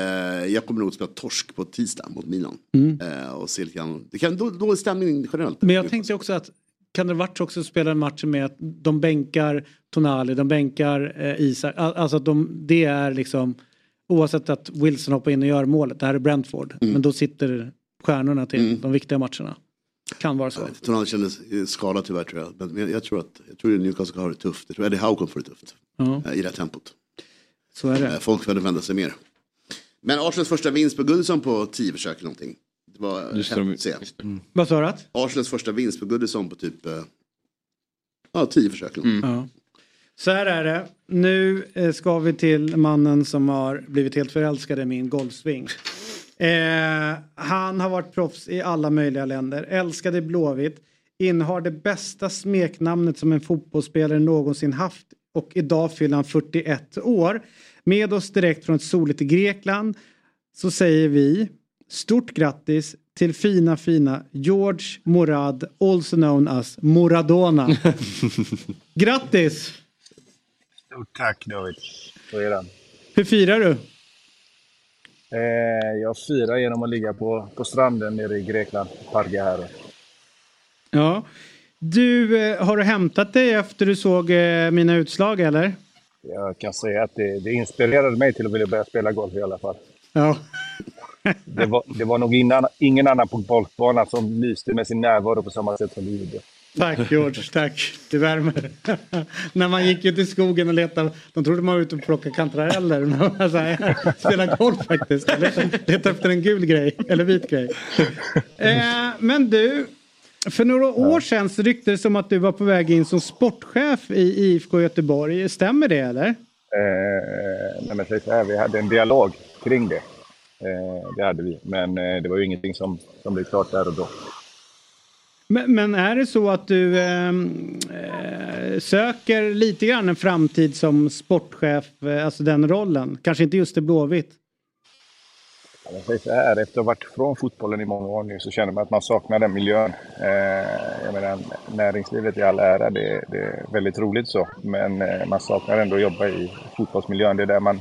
jag kommer nog att spela torsk på tisdag mot Milan. Mm. Eh, och se lite grann, det kan då, dålig stämning generellt. Men jag tänkte också att kan det varit också spela en match med att de bänkar Tonali, de bänkar eh, Isak. Al- Alltså att de, det är liksom oavsett att Wilson hoppar in och gör målet. Det här är Brentford. Mm. Men då sitter stjärnorna till de viktiga matcherna. Kan vara så. Tonali kändes eh, skadad tyvärr tror jag. Men jag, tror att jag tror att Newcastle har det tufft. Jag tror att Eddie Howe kommer få det tufft. Ja. eh, I det här tempot. Så är det. Eh, Folk vända sig mer. Men Arsenals första vinst på Goodison på 10 försök eller någonting. Det var Just häftigt de- att se. Vad sa du? att? Arsenals första vinst på Goodison på typ eh, ja, 10 försök. någonting. Ja. Så här är det. Nu eh, ska vi till mannen som har blivit helt förälskad i min golfsving. Eh, han har varit proffs i alla möjliga länder. Älskade Blåvitt. Innehar det bästa smeknamnet som en fotbollsspelare någonsin haft. Och idag fyller han 41 år. Med oss direkt från ett soligt Grekland så säger vi stort grattis till fina fina George Morad, also known as Moradona. Grattis! Stort tack David. Den. Hur firar du? Eh, jag firar genom att ligga på, på stranden nere i Grekland, Parga här. Ja. Du, eh, har du hämtat dig efter du såg eh, mina utslag eller? Jag kan säga att det, det inspirerade mig till att vilja börja spela golf i alla fall. Ja. Det var, det var nog innan, ingen annan på golfbanan som lyste med sin närvaro på samma sätt som du gjorde. Tack George, tack. Det värmer. När man gick ut i skogen och letade, de trodde man var ute och plockade kantareller. Man var så här, Spela golf faktiskt. Leta, leta efter en gul grej, eller vit grej. Eh, men du, för några år sedan så ryktades det som att du var på väg in som sportchef i IFK Göteborg. Stämmer det eller? Eh, nej men säg så här, vi hade en dialog kring det. Eh, det hade vi, men eh, det var ju ingenting som, som blev klart där och då. Men, men är det så att du ehm, eh, söker lite grann en framtid som sportchef, eh, alltså den rollen? Kanske inte just i Blåvitt? Jag säger så här, efter att ha varit från fotbollen i många år nu så känner man att man saknar den miljön. Eh, jag menar, näringslivet i all ära, det, det är väldigt roligt så. Men eh, man saknar ändå att jobba i fotbollsmiljön. Det är där man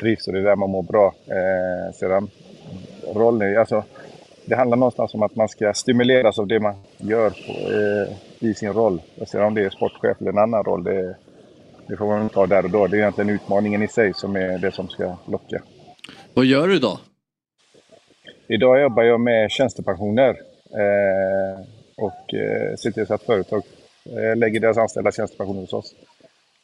trivs och det är där man mår bra. Eh, sedan rollen, alltså det handlar någonstans om att man ska stimuleras av det man gör på, eh, i sin roll. Och sedan om det är sportchef eller en annan roll, det, det får man ta där och då. Det är egentligen utmaningen i sig som är det som ska locka. Vad gör du idag? Idag jobbar jag med tjänstepensioner eh, och eh, ser till så att företag eh, lägger deras anställda tjänstepensioner hos oss.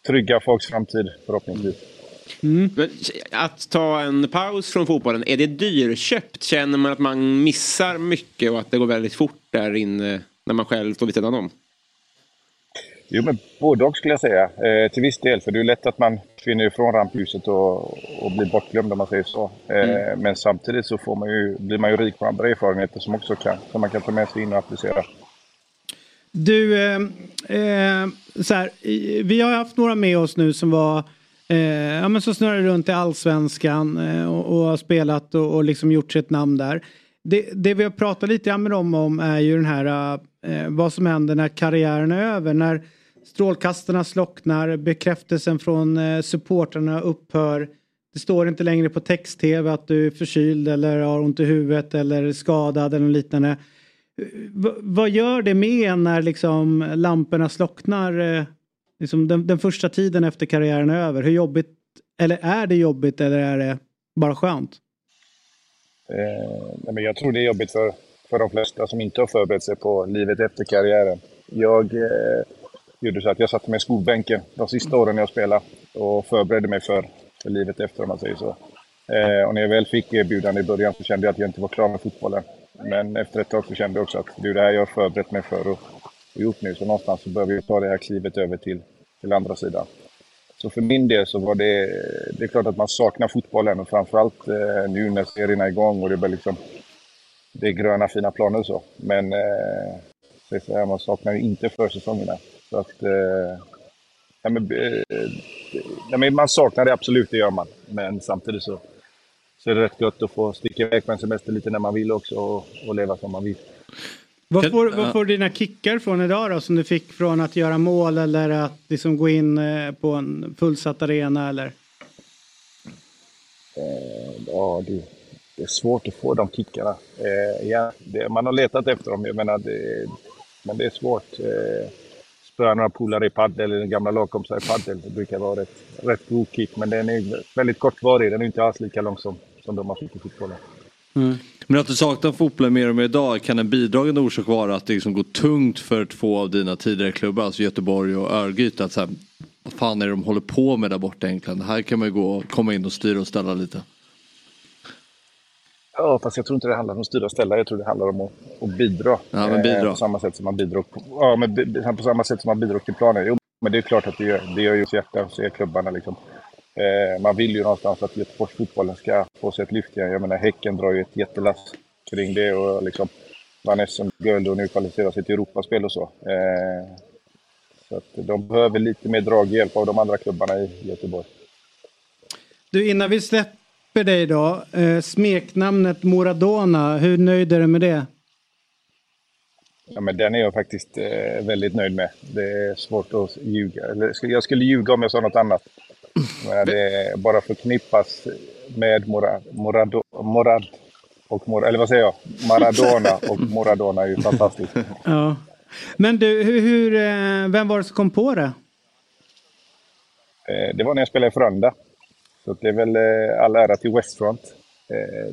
Trygga folks framtid förhoppningsvis. Men att ta en paus från fotbollen, är det dyrköpt? Känner man att man missar mycket och att det går väldigt fort där inne när man själv står vid sidan om? Jo, men både och skulle jag säga. Eh, till viss del, för det är lätt att man försvinner ifrån rampljuset och, och blir bortglömd om man säger så. Eh, Mm. Men samtidigt så får man ju, blir man ju rik på andra erfarenheter som också kan, som man kan ta med sig in och applicera. Du, eh, eh, så här, vi har haft några med oss nu som var eh, ja, men så snurrar runt i allsvenskan eh, och, och har spelat och, och liksom gjort sitt namn där. Det, det vi har pratat lite grann med dem om är ju den här eh, vad som händer när karriären är över. När Strålkastarna slocknar, bekräftelsen från eh, supportrarna upphör. Det står inte längre på text-tv att du är förkyld eller har ont i huvudet eller skadad eller liknande. Eh, v vad gör det med en när liksom lamporna slocknar eh, liksom den, den, första tiden efter karriären är över? Hur jobbigt, eller är det jobbigt eller är det bara skönt? Eh, men jag tror det är jobbigt för, för de flesta som inte har förberett sig på livet efter karriären. Jag eh, gjorde så att jag satte mig i skolbänken de sista åren jag spelade och förberedde mig för, för livet efter om man säger så. Eh, och när jag väl fick erbjudande i början så kände jag att jag inte var klar med fotbollen. Men efter ett tag så kände jag också att det är det här jag har förberett mig för och, och gjort nu. Så någonstans så behöver vi ta det här klivet över till, till andra sidan. Så för min del så var det, det är klart att man saknar fotbollen och framförallt eh, nu när serien är igång och det är liksom, det är gröna fina planer och så. Men eh, så här, man saknar ju inte försäsongerna. Så att, eh, ja, men, eh, ja, men man saknar det absolut, det gör man. Men samtidigt så, så är det rätt gött att få sticka iväg på en semester lite när man vill också och, och leva som man vill. Vad får, vad får dina kickar från idag då som du fick från att göra mål eller att liksom gå in eh, på en fullsatt arena eller? Eh, ja, det, det, är svårt att få de kickarna. Eh, ja, det, man har letat efter dem, jag menar, det, men det är svårt. Spöa några polare i padel eller gamla lagkompisar i padel. Det brukar vara rätt, rätt god kick, men den är väldigt kortvarig. Den är inte alls lika lång som, som de har fick i fotbollen. Mm. Men att du saknar fotbollen mer och mer idag, kan en bidragande orsak vara att det liksom går tungt för två av dina tidigare klubbar, alltså Göteborg och Örgryte? Att så här, vad fan är det de håller på med där borta egentligen? Här kan man ju gå och komma in och styra och ställa lite. Ja, fast jag tror inte det handlar om att styra och ställa. Jag tror det handlar om att, att bidra. Ja, men bidra. Eh, på samma sätt som man bidrar, ja, men på samma sätt som man bidrar till planen. Jo, men det är klart att det gör, det gör ju hjärta, så är klubbarna liksom. Eh, man vill ju någonstans att Göteborgsfotbollen ska få sig ett lyft igen. Jag menar Häcken drar ju ett jättelass kring det och liksom vann SM-guld och nu kvalificerar sig till Europaspel och så. Eh, så att de behöver lite mer draghjälp av de andra klubbarna i Göteborg. Du, innan vi släpper dig då. Eh, smeknamnet Moradona, hur nöjd är du med det? Ja, men den är jag faktiskt väldigt nöjd med. Det är svårt att ljuga. Eller, jag skulle ljuga om jag sa något annat. Det bara förknippas med Morad, Morad, Morad och Morad, eller vad säger jag? Maradona och Moradona är ju fantastiskt. Ja. Men du, hur, hur, eh, vem var det som kom på det? Eh, det var när jag spelade i Frölunda. Så det är väl eh, all ära till Westfront.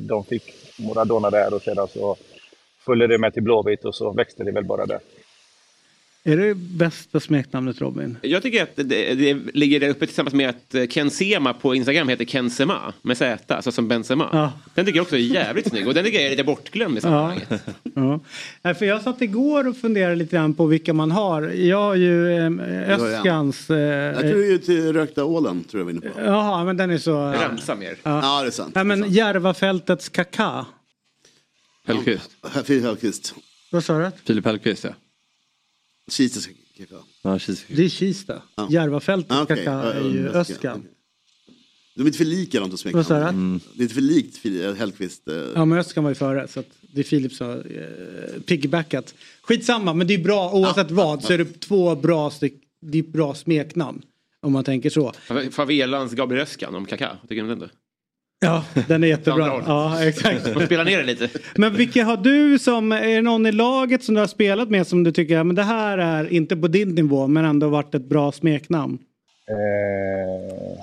De fick Moradona där och sedan så följde det med till Blåvitt och så växte det väl bara där. Är det bästa smeknamnet Robin? Jag tycker att det, det ligger där uppe tillsammans med att Ken Sema på Instagram heter Ken Sema med Z, alltså som Benzema. Ja. Den tycker jag också är jävligt snygg och den tycker jag är lite bortglömd i sammanhanget. Ja. ja. För jag satt igår och funderade lite grann på vilka man har. Jag har ju eh, Öskans... Eh, jag tror det är till Rökta Ålen, tror jag vi är inne på. Jaha, men den är så... Ramsa mer. Ja. ja, det är sant. Ja, men Järvafältets Kaka. Hellqvist. Filip Hellqvist. Vad sa du? Filip Hellqvist, ja. Kistas kakao. Ja, Kista. Det är Kista. Ja. Järvafältets Ah, okej. kakao är ju Öskan, Öskan. De är inte för lika de två smeknamnen. Det är inte för likt Filip Hellqvist. eh, Ja men Öskan var ju före så att det är Filip som har eh, piggybackat. Skitsamma men det är bra oavsett vad så är det två bra, styck, det är bra smeknamn. Om man tänker så. Favelans Gabriel Öskan om Kaká, tycker du inte? Ja, den är jättebra. Ja, exakt. Man spelar ner det lite. Men vilka har du som, är det någon i laget som du har spelat med som du tycker, men det här är inte på din nivå men ändå varit ett bra smeknamn? Eh,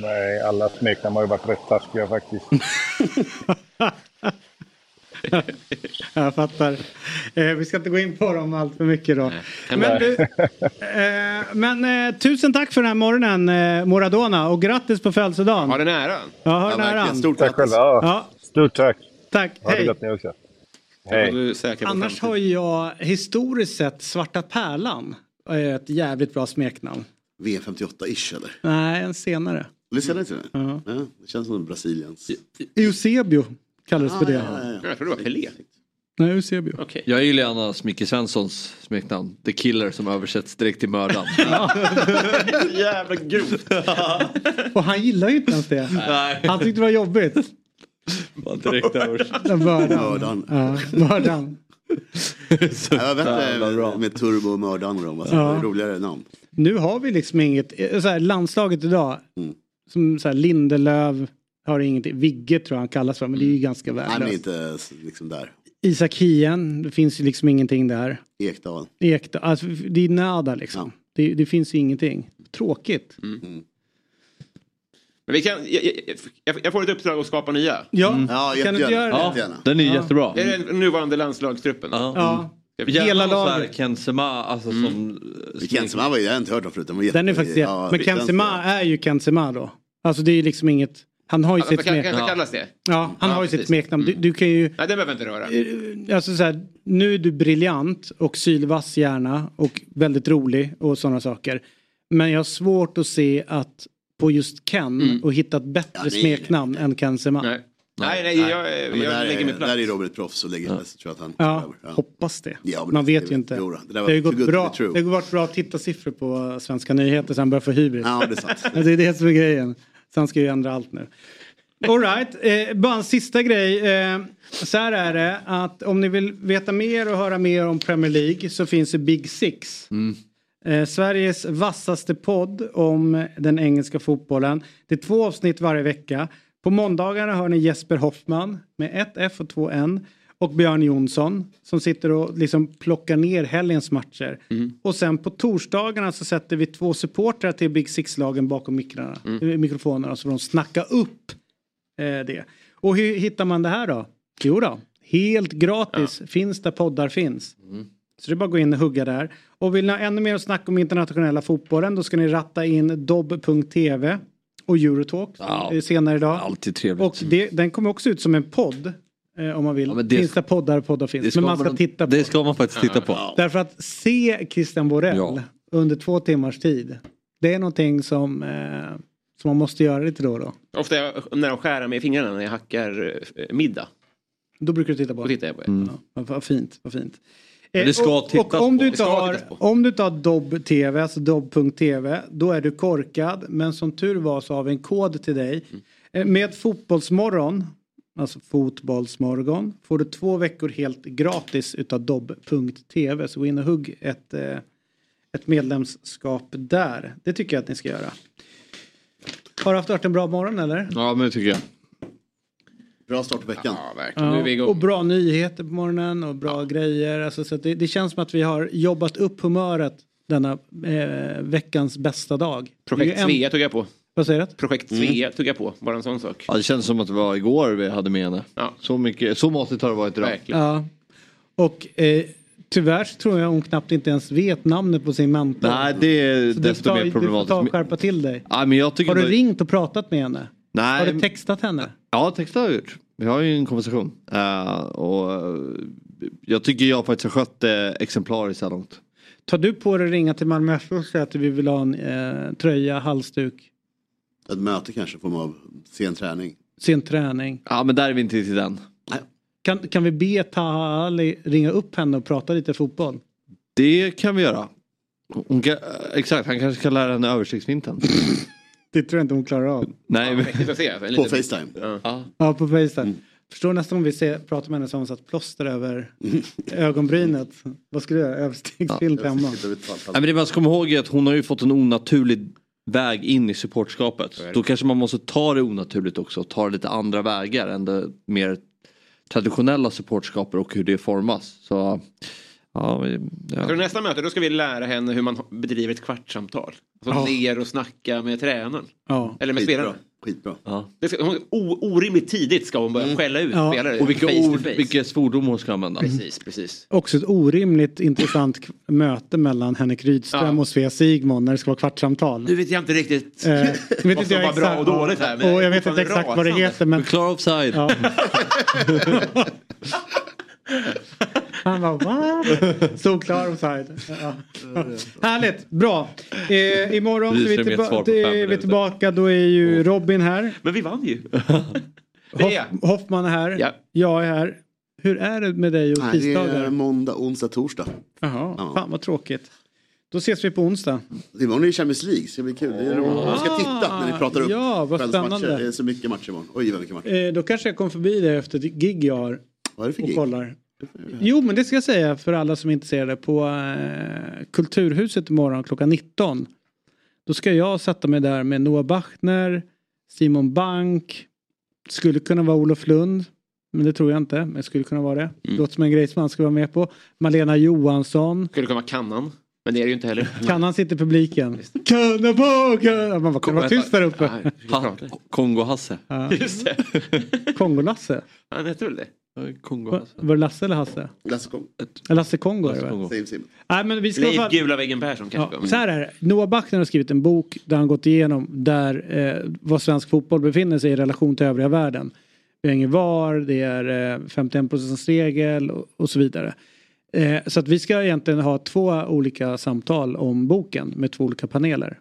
nej, alla smeknamn har ju varit rätt taskiga faktiskt. Jag fattar. Eh, vi ska inte gå in på dem allt för mycket då. Men, du, eh, men eh, tusen tack för den här morgonen eh, Moradona och grattis på födelsedagen. Ha den äran. Ja, ha Ja, den äran. Stort tack själva. Ja. Ja. Stort tack. Tack. Ha det Hej. gott ni också. Hej. Annars har jag historiskt sett Svarta Pärlan. är Ett jävligt bra smeknamn. V58-ish eller? Nej, en senare. Det inte det? Ja, det känns som Brasiliens. Eusebio kallades för Ah, det. ja, ja, ja. Jag tror det var Pelé. Nej, Eusebio. Okay. Jag gillar annars Micke Svenssons smeknamn. The Killer som översätts direkt till mördaren. Jävla grovt. Och han gillar ju inte ens det. Nej. Han tyckte det var jobbigt. Bara direkt översatt. Mördaren. Mördaren. Ja, mördaren. Det var bättre med Turbo och Mördaren och. Alltså, Ja. roligare namn. Nu har vi liksom inget, eh, så här, landslaget idag, som så här, Lindelöf har ingenting, Vigge tror jag han kallas för, men det är ju ganska Han är värdelöst. inte liksom där. Isak Hien, det finns ju liksom ingenting där. Ekdal. Ekdal, alltså det är nada liksom. Det, det finns ju ingenting. Tråkigt. Men vi kan, jag, jag, jag får ett uppdrag att skapa nya. Ja, Mm. Ja, kan du inte göra det? Ja, Jättegärna. den är Ja. jättebra. Är det den nuvarande landslagstruppen? Ja. Gärna Hela någon sån här laget. Kensema, alltså som... Kensema var ju, jag har inte hört om förut. Den, var Den är faktiskt ja, Men Kensema är ju Kensema då. Alltså det är ju liksom inget, han har ju Ja, sitt kan- kan smeknamn. det kallas det? Ja, han Ja, har ju sitt smeknamn. Du, du kan ju, Nej, det behöver jag inte röra. alltså så här, nu är du briljant och sylvass gärna och väldigt rolig och sådana saker. Men jag har svårt att se att på just Ken och hitta ett bättre nej. smeknamn än Kensema. Nej. Nej, nej, jag, jag, Ja, men där, lägger mig är, platt. där är Robert proffs och lägger ja. tror jag att han Ja, hoppas det. Ja, Man det- vet det- ju inte. jo det Det har ju gått bra, det har varit bra tittarsiffror på Svenska nyheter sen börjar få hybris. Ja, det är sant. det är det som är grejen. Så han ska ju ändra allt nu. Alright, eh, bara en sista grej. Eh, så här är det att om ni vill veta mer och höra mer om Premier League så finns det Big Six. Eh, Sveriges vassaste podd om den engelska fotbollen. Det är två avsnitt varje vecka. På måndagarna hör ni Jesper Hoffman med ett F och två N. Och Björn Jonsson som sitter och liksom plockar ner helgens matcher. Och sen på torsdagarna så sätter vi två supportrar till Big Six-lagen bakom mikrarna, eh, mikrofonerna så får de snacka upp eh, det. Och hur hittar man det här då? Jo då, helt gratis finns där poddar finns. Så det är bara att gå in och hugga där. Och vill ni ha ännu mer att snacka om internationella fotbollen då ska ni ratta in dobb.tv och Eurotalk eh, senare idag. Alltid trevligt. Och det, den kommer också ut som en podd. Eh, om man vill. men det- finns det poddar och poddar finns. Det Men man ska man- titta på. Det ska man faktiskt titta på. Därför att se Christian Borell Ja. under två timmars tid. Det är någonting som, eh, som man måste göra lite då och då. Ofta när de skär mig i fingrarna när jag hackar eh, middag. Då brukar du titta på Då tittar jag på det. Mm. Vad, vad fint, vad fint. Men det ska och, tittas och om på. du Det inte ska har, tittas på. om du inte har Dobb-TV, alltså Dobb.tv, då är du korkad. Men som tur var så har vi en kod till dig. Mm. Eh, Med Fotbollsmorgon, alltså Fotbollsmorgon, får du två veckor helt gratis utav Dobb.tv. Så gå in och hugg ett, eh, ett medlemskap där. Det tycker jag att ni ska göra. Har du haft hört en bra morgon eller? Ja, men det tycker jag. Bra start på veckan. Ja, verkligen. Nu är vi igång. och bra nyheter på morgonen och bra grejer. Alltså, så att det, det känns som att vi har jobbat upp humöret denna eh, veckans bästa dag. Projekt ju en- Svea tog jag på. Vad säger du? Projekt Svea tog jag på. Bara en sån sak. Ja, det känns som att det var igår vi hade med henne. Så, mycket, så matigt har det varit idag. Ja. Och eh, tyvärr så tror jag hon knappt inte ens vet namnet på sin mentor. Nej, det är Så desto tar- mer Du får ta och problematiskt. skärpa till dig. Ja, men jag tycker Har du ändå- ringt och pratat med henne? Nej. Har du textat henne? Ja, texta har jag gjort. Vi har ju en konversation. Eh, och eh, jag tycker jag faktiskt har skött det exemplariskt så här långt. Tar du på dig att ringa till Malmö FF och säga att vi vill ha en eh, tröja, halsduk, Ett möte kanske, form av sen träning. sen träning? Ja, men där är vi inte till den. Kan, kan vi be Taha Ali ringa upp henne och prata lite fotboll? Det kan vi göra. Hon kan, exakt, han kanske kan lära henne översiktsfinten. Det tror jag inte hon klarar av. Nej, men... På Facetime. Ja. Ja, på Facetime. Förstår nästan om vi ser, pratar med henne som hon satt plåster över ögonbrynet. Vad skulle du göra? Överstegsfilm hemma? Nej, men det man ska komma ihåg är att hon har ju fått en onaturlig väg in i supportskapet. Då kanske man måste ta det onaturligt också och ta lite andra vägar än det mer traditionella supportskapet och hur det formas. Så, ja, ja. tror nästa möte då ska vi lära henne hur man bedriver ett kvartssamtal. Alltså Ja. ner och snacka med tränaren. Ja. Eller med Skitbra. Skitbra. Ja. Det ska, hon, o, orimligt tidigt ska hon börja skälla ut Ja. spelare. Och vilka face to ord, face. vilka svordom hon ska använda. Precis, precis. Också ett orimligt intressant möte mellan Henrik Rydström Ja. och Svea Sigmon när det ska vara kvartssamtal. Nu vet jag inte riktigt Eh, vet vad inte som jag var bra och dåligt här. men och jag vet inte exakt vad det rasande. heter men... Klar offside. Ja. Han bara what? Solklar offside. Ja. Härligt, bra. Eh, imorgon så är vi, tillba- är vi tillbaka. Då är ju Robin här. Men vi vann ju. Hoff, Hoffman är här. Ja. Jag är här. Hur är det med dig och Nej, det tisdagar? är måndag, onsdag, torsdag. Jaha, Ja. fan vad tråkigt. Då ses vi på onsdag. Imorgon är det Champions League, så det blir kul. Det är roligt. Jag ska titta när ni pratar upp Ja, vad spännande. Det är så mycket matcher imorgon. Oj, vad mycket matcher. Eh, då kanske jag kommer förbi dig efter ett gig jag har Vad är det för och gig? kollar. Jo, men det ska jag säga för alla som är intresserade. På eh, Kulturhuset imorgon klockan 19. Då ska jag sätta mig där med Noah Bachner, Simon Bank. Skulle kunna vara Olof Lund. Men det tror jag inte. Men skulle kunna vara det. Mm. Låter som en grej som man ska vara med på. Malena Johansson. Skulle kunna vara kannan. Men det är det ju inte heller. Kannan sitter i publiken. Kanna på, kanna. Man bara, kan vara tyst där uppe? Kongo-Hasse. Ja. Just det. Kongo-Lasse. Han heter väl det? Kongo-Hasse. Var det Lasse eller Hasse? Lasse Kongo. Lasse Kongo Lasse? Kongo. Same. Nej, men vi ska Leif fall- Gula väggen Persson kanske. Ja, så här är det. Noah Bachner har skrivit en bok där han gått igenom där eh, vad svensk fotboll befinner sig i relation till övriga världen. Vi har ingen VAR, det är eh, 51 regel och, och så vidare. Eh, så att vi ska egentligen ha två olika samtal om boken med två olika paneler.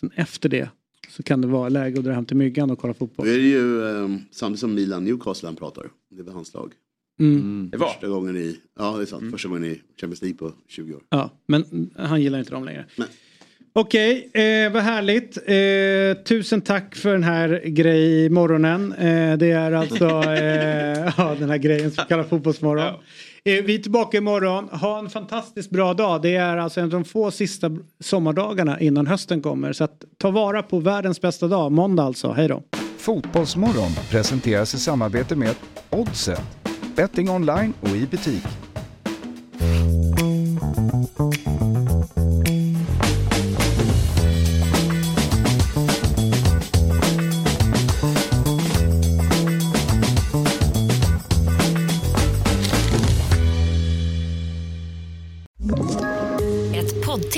Sen efter det så kan det vara läge att dra hem till myggan och kolla fotboll. Då är det ju um, samtidigt som Milan Newcastle han pratar. Det är väl hans lag. Mm. Det var. Första gången i, ja det är sant, första gången i Champions League på 20 år. Ja, men han gillar inte dem längre. Okej, eh, vad härligt. Eh, tusen tack för den här grej morgonen. Eh, det är alltså eh, ja, den här grejen som kallas Fotbollsmorgon. Eh, vi är tillbaka imorgon. Ha en fantastiskt bra dag. Det är alltså en av de få sista sommardagarna innan hösten kommer. Så att ta vara på världens bästa dag. Måndag alltså. Hej då. Fotbollsmorgon presenteras i samarbete med Oddset. Betting online och i butik.